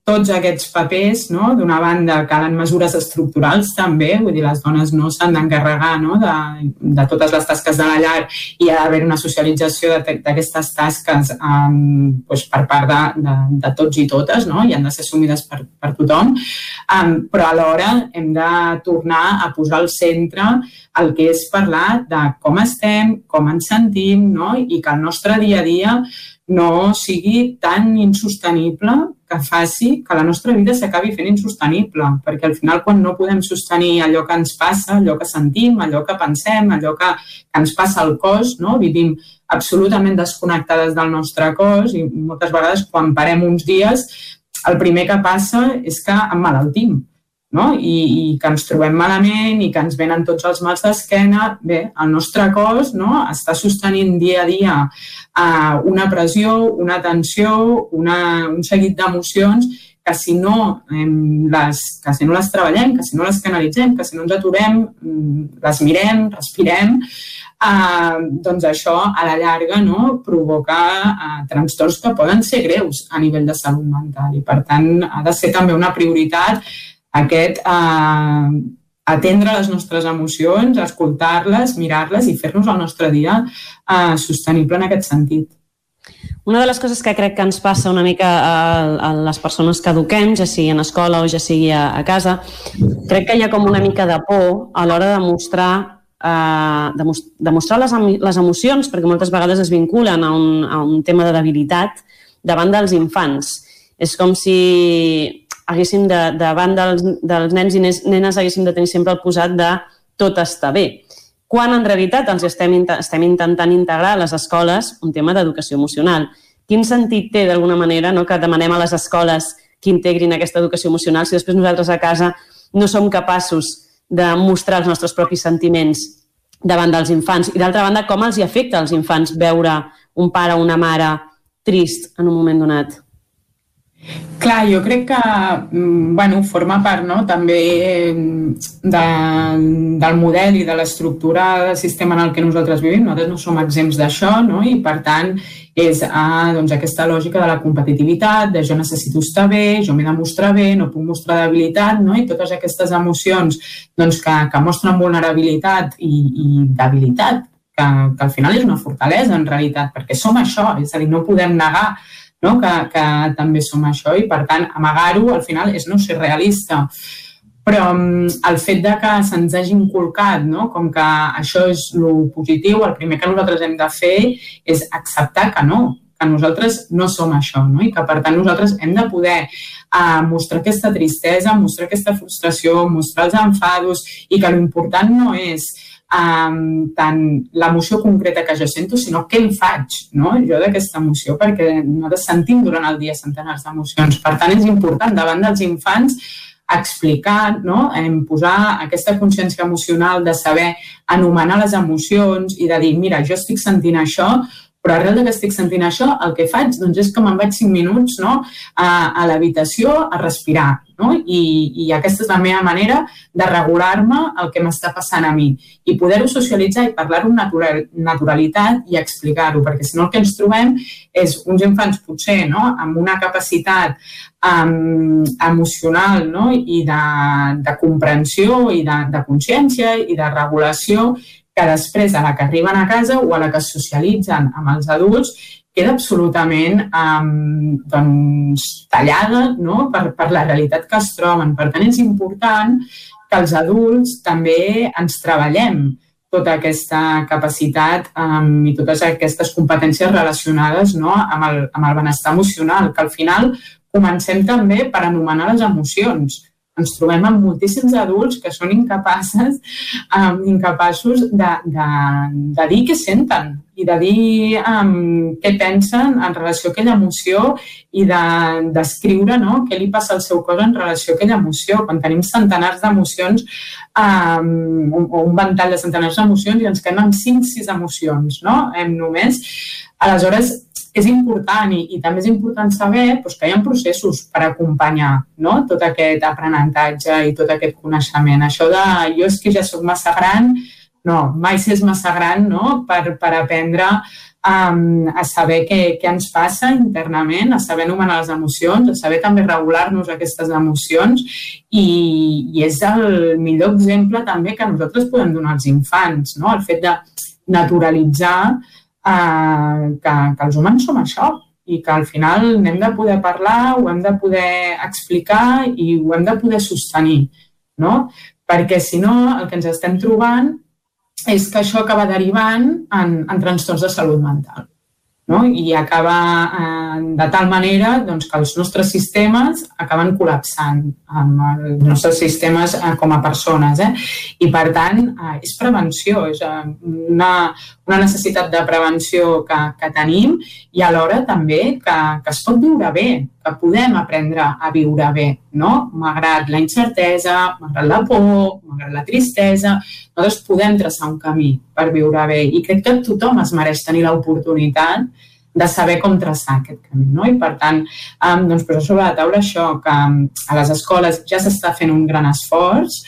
tots aquests papers, no? d'una banda calen mesures estructurals també, vull dir, les dones no s'han d'encarregar no? de, de totes les tasques de la llar i ha d'haver una socialització d'aquestes tasques um, doncs per part de, de, de tots i totes no? i han de ser assumides per, per tothom, um, però alhora hem de tornar a posar al centre el que és parlar de com estem, com ens sentim no? i que el nostre dia a dia no sigui tan insostenible que faci que la nostra vida s'acabi fent insostenible, perquè al final quan no podem sostenir allò que ens passa, allò que sentim, allò que pensem, allò que, que ens passa al cos, no? vivim absolutament desconnectades del nostre cos i moltes vegades quan parem uns dies el primer que passa és que emmalaltim no? I, i que ens trobem malament i que ens venen tots els mals d'esquena, bé, el nostre cos no? està sostenint dia a dia uh, una pressió, una tensió, una, un seguit d'emocions que si no les, que si no les treballem, que si no les canalitzem, que si no ens aturem, mm, les mirem, respirem, eh, doncs això a la llarga no, provoca eh, trastorns que poden ser greus a nivell de salut mental i per tant ha de ser també una prioritat aquest eh, atendre les nostres emocions, escoltar-les, mirar-les i fer-nos el nostre dia eh, sostenible en aquest sentit. Una de les coses que crec que ens passa una mica a, a les persones que eduquem, ja sigui en escola o ja sigui a, a casa, crec que hi ha com una mica de por a l'hora de mostrar eh, demos- demostrar les, les emocions, perquè moltes vegades es vinculen a un, a un tema de debilitat davant dels infants. És com si haguéssim de, davant dels, dels nens i nes- nenes haguéssim de tenir sempre el posat de tot està bé. Quan en realitat els estem, estem intentant integrar a les escoles un tema d'educació emocional. Quin sentit té, d'alguna manera, no, que demanem a les escoles que integrin aquesta educació emocional si després nosaltres a casa no som capaços de mostrar els nostres propis sentiments davant dels infants. I d'altra banda, com els hi afecta als infants veure un pare o una mare trist en un moment donat? Clar, jo crec que mm, bueno, forma part no? també eh, de, del model i de l'estructura del sistema en el que nosaltres vivim. Nosaltres no som exempts d'això no? i, per tant, és ah, doncs, aquesta lògica de la competitivitat, de jo necessito estar bé, jo m'he de mostrar bé, no puc mostrar debilitat, no? i totes aquestes emocions doncs, que, que mostren vulnerabilitat i, i debilitat, que, que al final és una fortalesa en realitat, perquè som això, és a dir, no podem negar no? que, que també som això i per tant amagar-ho al final és no ser realista però mm, el fet de que se'ns hagi inculcat no? com que això és lo positiu, el primer que nosaltres hem de fer és acceptar que no, que nosaltres no som això no? i que per tant nosaltres hem de poder uh, mostrar aquesta tristesa, mostrar aquesta frustració, mostrar els enfados i que l'important no és um, tant l'emoció concreta que jo sento, sinó què em faig no? jo d'aquesta emoció, perquè nosaltres sentim durant el dia centenars d'emocions. Per tant, és important davant dels infants explicar, no? em posar aquesta consciència emocional de saber anomenar les emocions i de dir, mira, jo estic sentint això, però arrel de que estic sentint això, el que faig doncs, és que me'n vaig 5 minuts no? a, a l'habitació a respirar. No? I, I aquesta és la meva manera de regular-me el que m'està passant a mi i poder-ho socialitzar i parlar-ho amb natural, naturalitat i explicar-ho, perquè si no el que ens trobem és uns infants potser no? amb una capacitat um, emocional no? i de, de comprensió i de, de consciència i de regulació que després, a la que arriben a casa o a la que es socialitzen amb els adults, queda absolutament um, doncs, tallada no? per, per la realitat que es troben. Per tant, és important que els adults també ens treballem tota aquesta capacitat um, i totes aquestes competències relacionades no? amb, el, amb el benestar emocional, que al final comencem també per anomenar les emocions ens trobem amb moltíssims adults que són incapaces, um, incapaços de, de, de dir què senten i de dir um, què pensen en relació a aquella emoció i de descriure no, què li passa al seu cos en relació a aquella emoció. Quan tenim centenars d'emocions um, o un ventall de centenars d'emocions i ens quedem amb 5-6 emocions, no? Hem només. Aleshores, és important i, i també és important saber doncs, que hi ha processos per acompanyar no? tot aquest aprenentatge i tot aquest coneixement. Això de jo és que ja sóc massa gran, no, mai s'és massa gran no? per, per aprendre um, a saber què, què ens passa internament, a saber anomenar les emocions, a saber també regular-nos aquestes emocions i, i és el millor exemple també que nosaltres podem donar als infants, no? el fet de naturalitzar que, que els humans som això i que al final n'hem de poder parlar, ho hem de poder explicar i ho hem de poder sostenir, no? Perquè si no, el que ens estem trobant és que això acaba derivant en, en trastorns de salut mental. No? I acaba eh, de tal manera doncs, que els nostres sistemes acaben col·lapsant amb els nostres sistemes eh, com a persones. Eh? I, per tant, eh, és prevenció, és eh, una, una necessitat de prevenció que, que tenim i alhora també que, que es pot viure bé, que podem aprendre a viure bé, no? malgrat la incertesa, malgrat la por, malgrat la tristesa, nosaltres podem traçar un camí per viure bé i crec que tothom es mereix tenir l'oportunitat de saber com traçar aquest camí. No? I per tant, doncs, posar sobre la taula això, que a les escoles ja s'està fent un gran esforç,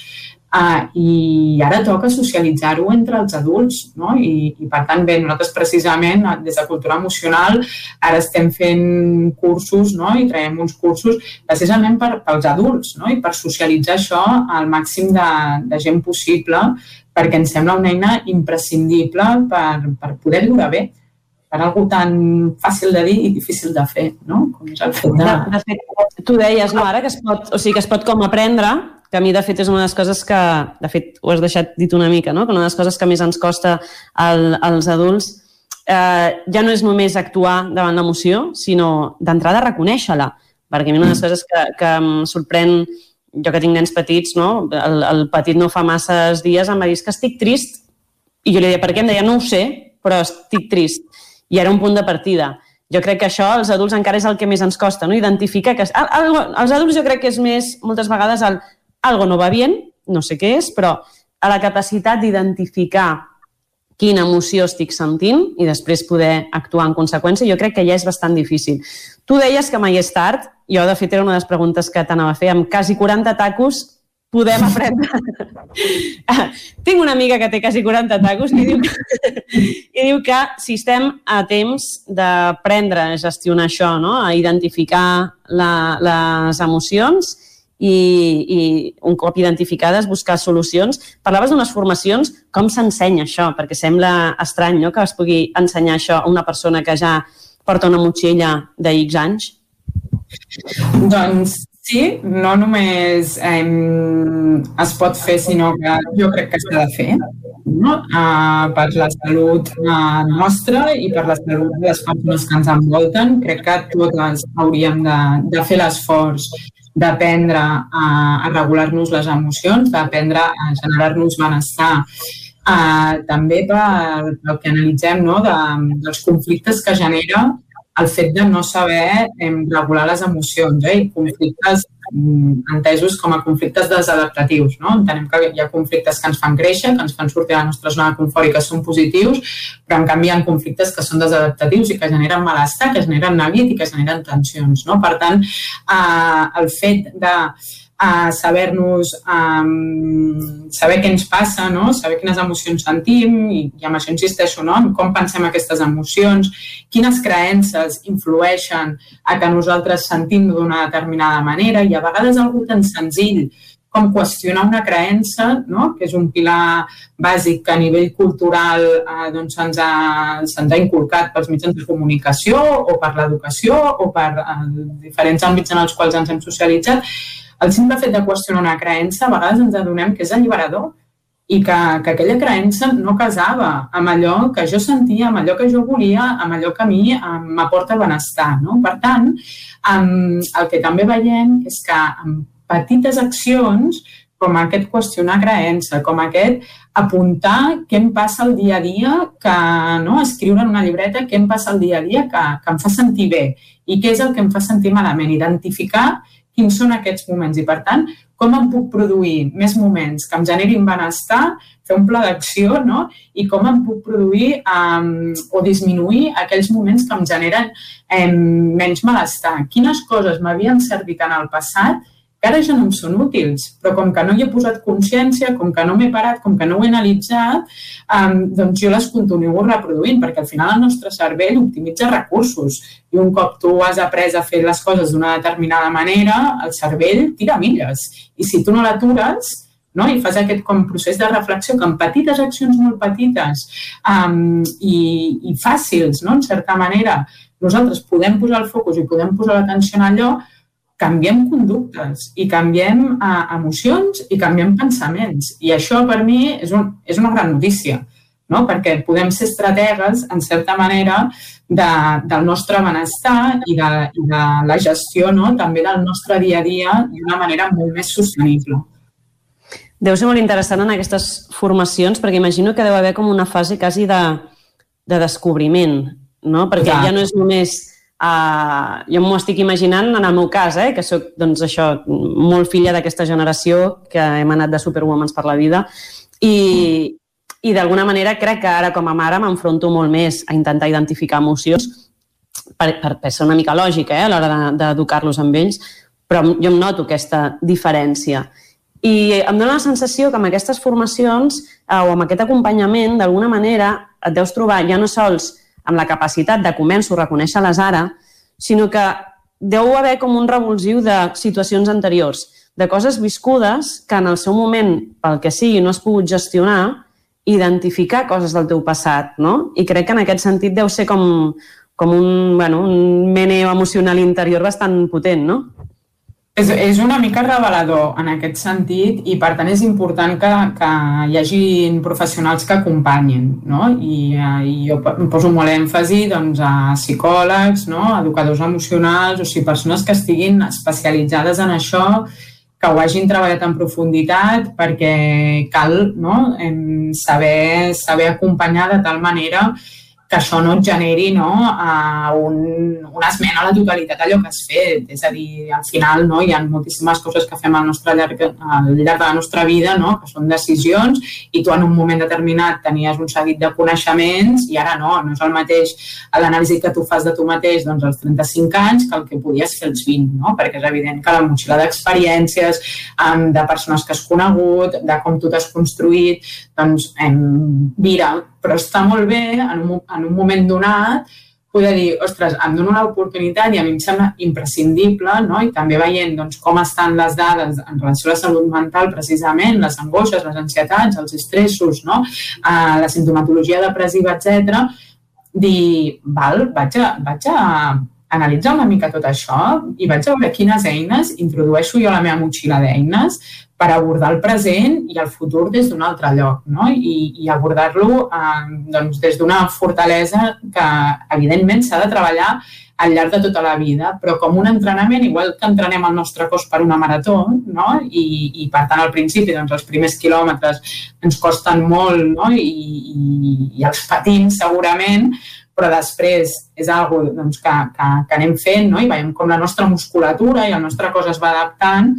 Uh, i ara toca socialitzar-ho entre els adults no? I, i per tant bé, nosaltres precisament des de Cultura Emocional ara estem fent cursos no? i traiem uns cursos precisament per, pels adults no? i per socialitzar això al màxim de, de gent possible perquè ens sembla una eina imprescindible per, per poder viure bé per algú tan fàcil de dir i difícil de fer, no? Com és el fet de... De, de fet, tu deies, no, ara que es pot, o sigui, que es pot com aprendre que a mi de fet és una de les coses que, de fet ho has deixat dit una mica, no? que una de les coses que més ens costa al, als adults eh, ja no és només actuar davant l'emoció, sinó d'entrada reconèixer-la, perquè a mi una de les coses que, que em sorprèn jo que tinc nens petits, no? el, el petit no fa masses dies em va dir que estic trist i jo li deia, per què? Em deia, no ho sé, però estic trist. I era un punt de partida. Jo crec que això als adults encara és el que més ens costa, no? identificar que... Algo, als adults jo crec que és més, moltes vegades, el algo no va bien, no sé què és, però a la capacitat d'identificar quina emoció estic sentint i després poder actuar en conseqüència, jo crec que ja és bastant difícil. Tu deies que mai és tard, jo de fet era una de les preguntes que t'anava a fer, amb quasi 40 tacos podem aprendre. Tinc una amiga que té quasi 40 tacos i diu, que, i diu que si estem a temps d'aprendre a gestionar això, no? a identificar la, les emocions i, i un cop identificades buscar solucions. Parlaves d'unes formacions, com s'ensenya això? Perquè sembla estrany no? que es pugui ensenyar això a una persona que ja porta una motxilla de X anys. Doncs sí, no només eh, es pot fer, sinó que jo crec que s'ha de fer no? uh, per la salut uh, nostra i per la salut de les persones que ens envolten. Crec que totes hauríem de, de fer l'esforç d'aprendre a, a regular-nos les emocions, d'aprendre a generar-nos benestar. Uh, també pel, pel que analitzem no? de, dels conflictes que genera el fet de no saber eh, regular les emocions eh? i conflictes mm, entesos com a conflictes desadaptatius. No? Entenem que hi ha conflictes que ens fan créixer, que ens fan sortir de la nostra zona de confort i que són positius, però en canvi hi ha conflictes que són desadaptatius i que generen malestar, que generen neguit i que generen tensions. No? Per tant, eh, el fet de a saber-nos, saber què ens passa, no? saber quines emocions sentim i, i amb això insisteixo, no? en com pensem aquestes emocions, quines creences influeixen a que nosaltres sentim d'una determinada manera i a vegades algú tan senzill com qüestionar una creença, no? que és un pilar bàsic que a nivell cultural eh, doncs se'ns ha, se ha inculcat pels mitjans de comunicació o per l'educació o per eh, diferents àmbits en els quals ens hem socialitzat, el simple fet de qüestionar una creença, a vegades ens adonem que és alliberador i que, que aquella creença no casava amb allò que jo sentia, amb allò que jo volia, amb allò que a mi m'aporta benestar. No? Per tant, el que també veiem és que amb petites accions com aquest qüestionar creença, com aquest apuntar què em passa el dia a dia, que no, escriure en una llibreta què em passa el dia a dia que, que em fa sentir bé i què és el que em fa sentir malament, identificar quins són aquests moments i, per tant, com em puc produir més moments que em generin benestar, fer un pla d'acció, no? I com em puc produir um, o disminuir aquells moments que em generen um, menys malestar. Quines coses m'havien servit en el passat que ara ja no em són útils, però com que no hi he posat consciència, com que no m'he parat, com que no ho he analitzat, um, doncs jo les continuo reproduint, perquè al final el nostre cervell optimitza recursos i un cop tu has après a fer les coses d'una determinada manera, el cervell tira milles. I si tu no l'atures, no? i fas aquest com procés de reflexió que amb petites accions molt petites um, i, i fàcils, no? en certa manera, nosaltres podem posar el focus i podem posar l'atenció en allò, canviem conductes i canviem uh, emocions i canviem pensaments. I això per mi és, un, és una gran notícia, no? perquè podem ser estrategues, en certa manera, de, del nostre benestar i de, i de la gestió no? també del nostre dia a dia d'una manera molt més sostenible. Deu ser molt interessant en aquestes formacions, perquè imagino que deu haver com una fase quasi de, de descobriment, no? perquè Exacte. ja no és només Uh, jo m'ho estic imaginant en el meu cas, eh, que sóc doncs, això, molt filla d'aquesta generació que hem anat de superwomans per la vida i, i d'alguna manera crec que ara com a mare m'enfronto molt més a intentar identificar emocions per, per, per ser una mica lògica eh, a l'hora d'educar-los amb ells, però jo em noto aquesta diferència. I em dóna la sensació que amb aquestes formacions eh, o amb aquest acompanyament, d'alguna manera, et deus trobar ja no sols amb la capacitat de començo a reconèixer-les ara, sinó que deu haver com un revulsiu de situacions anteriors, de coses viscudes que en el seu moment, pel que sigui, no has pogut gestionar, identificar coses del teu passat, no? I crec que en aquest sentit deu ser com, com un, bueno, un meneo emocional interior bastant potent, no? És, és una mica revelador en aquest sentit i per tant és important que, que hi hagi professionals que acompanyin no? I, eh, i jo poso molt èmfasi doncs, a psicòlegs, no? educadors emocionals o sigui, persones que estiguin especialitzades en això que ho hagin treballat en profunditat perquè cal no? saber, saber acompanyar de tal manera que això no et generi no, uh, un, una esmena a la totalitat allò que has fet. És a dir, al final no, hi ha moltíssimes coses que fem al, nostre llarg, al llarg de la nostra vida, no, que són decisions, i tu en un moment determinat tenies un seguit de coneixements i ara no, no és el mateix l'anàlisi que tu fas de tu mateix doncs, als 35 anys que el que podies fer als 20, no? perquè és evident que la motxilla d'experiències, de persones que has conegut, de com tu t'has construït, doncs em, vira, però està molt bé en un, en un moment donat poder dir, ostres, em dono l'oportunitat i a mi em sembla imprescindible, no? i també veient doncs, com estan les dades en relació a la salut mental, precisament, les angoixes, les ansietats, els estressos, no? uh, la sintomatologia depressiva, etc. dir, val, vaig a, vaig a analitzar una mica tot això i vaig a veure quines eines introdueixo jo a la meva motxilla d'eines per abordar el present i el futur des d'un altre lloc no? i, i abordar-lo eh, doncs, des d'una fortalesa que evidentment s'ha de treballar al llarg de tota la vida, però com un entrenament, igual que entrenem el nostre cos per una marató, no? I, i per tant al principi doncs, els primers quilòmetres ens costen molt no? I, i, i els patim segurament, però després és algo doncs, que, que, que anem fent no? i veiem com la nostra musculatura i el nostre cos es va adaptant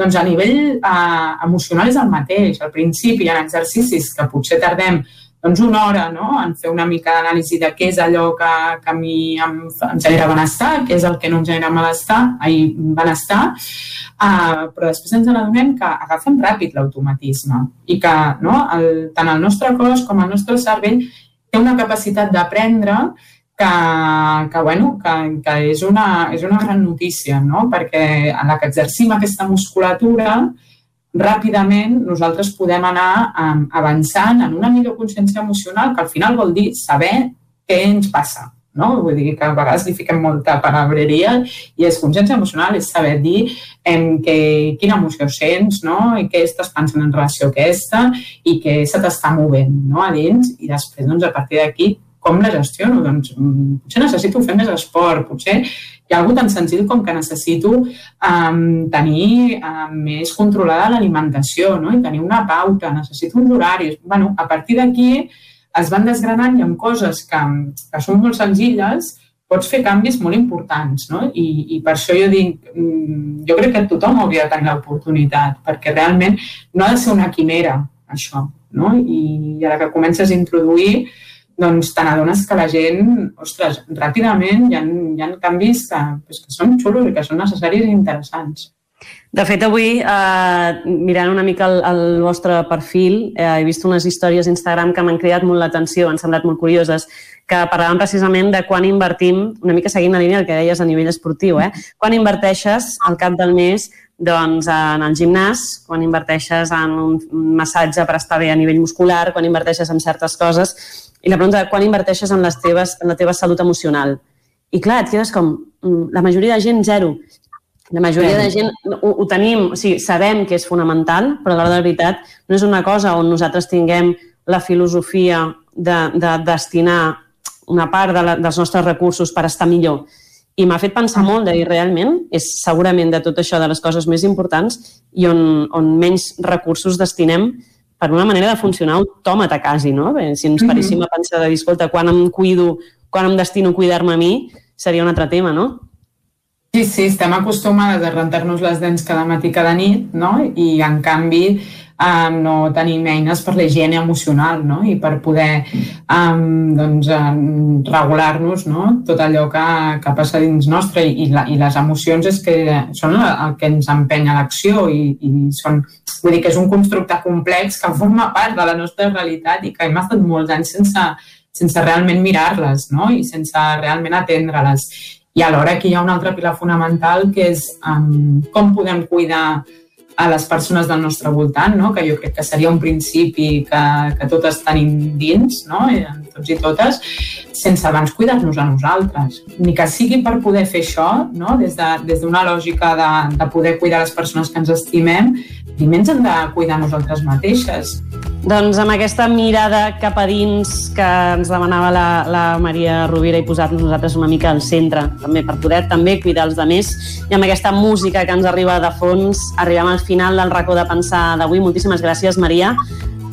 doncs a nivell eh, emocional és el mateix. Al principi ha exercicis que potser tardem doncs una hora no? en fer una mica d'anàlisi de què és allò que, que a mi em, em genera benestar, què és el que no em genera malestar, ai, benestar, uh, però després ens adonem que agafem ràpid l'automatisme i que no? el, tant el nostre cos com el nostre cervell té una capacitat d'aprendre que, que, bueno, que, que és, una, és una gran notícia, no? perquè en la que exercim aquesta musculatura, ràpidament nosaltres podem anar um, avançant en una millor consciència emocional, que al final vol dir saber què ens passa. No? Vull dir que a vegades li fiquem molta palabreria i és consciència emocional, és saber dir em, que, quina emoció sents no? i què estàs pensant en relació a aquesta i què se t'està movent no? a dins i després doncs, a partir d'aquí com la gestiono? Doncs mm, potser necessito fer més esport, potser hi ha alguna tan senzill com que necessito um, tenir um, més controlada l'alimentació no? i tenir una pauta, necessito uns horaris. bueno, a partir d'aquí es van desgranant i amb coses que, que són molt senzilles pots fer canvis molt importants, no? I, i per això jo dic, mm, jo crec que tothom hauria de tenir l'oportunitat, perquè realment no ha de ser una quimera, això, no? I, ara que comences a introduir doncs te n'adones que la gent, ostres, ràpidament hi ha, hi ha canvis que, pues, que són xulos i que són necessaris i interessants. De fet, avui, eh, mirant una mica el, el vostre perfil, eh, he vist unes històries a Instagram que m'han cridat molt l'atenció, han semblat molt curioses, que parlaven precisament de quan invertim, una mica seguint la línia del que deies a nivell esportiu, eh? quan inverteixes al cap del mes doncs, en el gimnàs, quan inverteixes en un massatge per estar bé a nivell muscular, quan inverteixes en certes coses, i la pregunta de quan inverteixes en, les teves, en la teva salut emocional. I clar, et quedes com, mm, la majoria de gent zero. La majoria de gent ho, ho tenim, o sigui, sabem que és fonamental, però a l'hora de veritat no és una cosa on nosaltres tinguem la filosofia de, de destinar una part de la, dels nostres recursos per estar millor. I m'ha fet pensar molt de dir, realment, és segurament de tot això de les coses més importants i on, on menys recursos destinem per una manera de funcionar autòmata quasi, no? Bé, si ens mhm. paréssim a pensar de dir, escolta, quan em cuido, quan em destino a cuidar-me a mi, seria un altre tema, no? Sí, sí, estem acostumades a rentar-nos les dents cada matí, cada nit, no? I, en canvi, um, no tenim eines per la higiene emocional no? i per poder um, doncs, regular-nos no? tot allò que, que passa dins nostre i, i, la, i les emocions és que són el que ens empenya l'acció i, i són Vull dir que és un constructe complex que forma part de la nostra realitat i que hem estat molts anys sense, sense realment mirar-les no? i sense realment atendre-les. I alhora aquí hi ha un altre pilar fonamental que és um, com podem cuidar a les persones del nostre voltant, no? que jo crec que seria un principi que, que totes tenim dins, no? Tots i totes, sense abans cuidar-nos a nosaltres. Ni que sigui per poder fer això, no? des d'una de, des lògica de, de poder cuidar les persones que ens estimem, primer ens hem de cuidar nosaltres mateixes. Doncs amb aquesta mirada cap a dins que ens demanava la, la Maria Rovira i posar-nos nosaltres una mica al centre, també per poder també cuidar els demés, i amb aquesta música que ens arriba de fons, arribem al final del racó de pensar d'avui. Moltíssimes gràcies, Maria.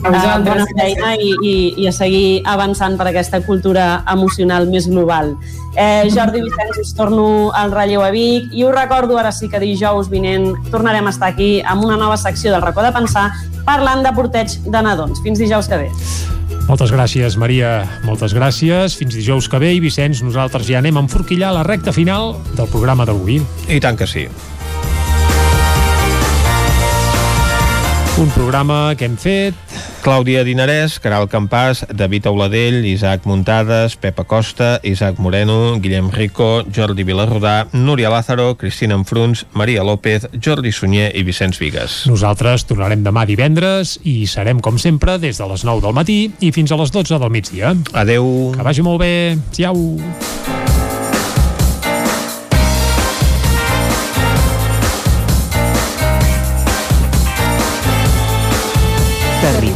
A vosaltres, bona feina i, i, i a seguir avançant per aquesta cultura emocional més global. Eh, Jordi Vicenç, us torno al relleu a Vic i us recordo ara sí que dijous vinent tornarem a estar aquí amb una nova secció del racó de pensar parlant de porteig de nadons. Fins dijous que ve. Moltes gràcies, Maria. Moltes gràcies. Fins dijous que ve i Vicenç, nosaltres ja anem a enforquillar la recta final del programa d'avui. I tant que sí. Un programa que hem fet... Clàudia Dinarès, Caral Campàs, David Auladell, Isaac Muntades, Pepa Costa, Isaac Moreno, Guillem Rico, Jordi Vilarrodà, Núria Lázaro, Cristina Enfruns, Maria López, Jordi Sunyer i Vicenç Vigues. Nosaltres tornarem demà divendres i serem, com sempre, des de les 9 del matí i fins a les 12 del migdia. Adeu. Que vagi molt bé. Ciao.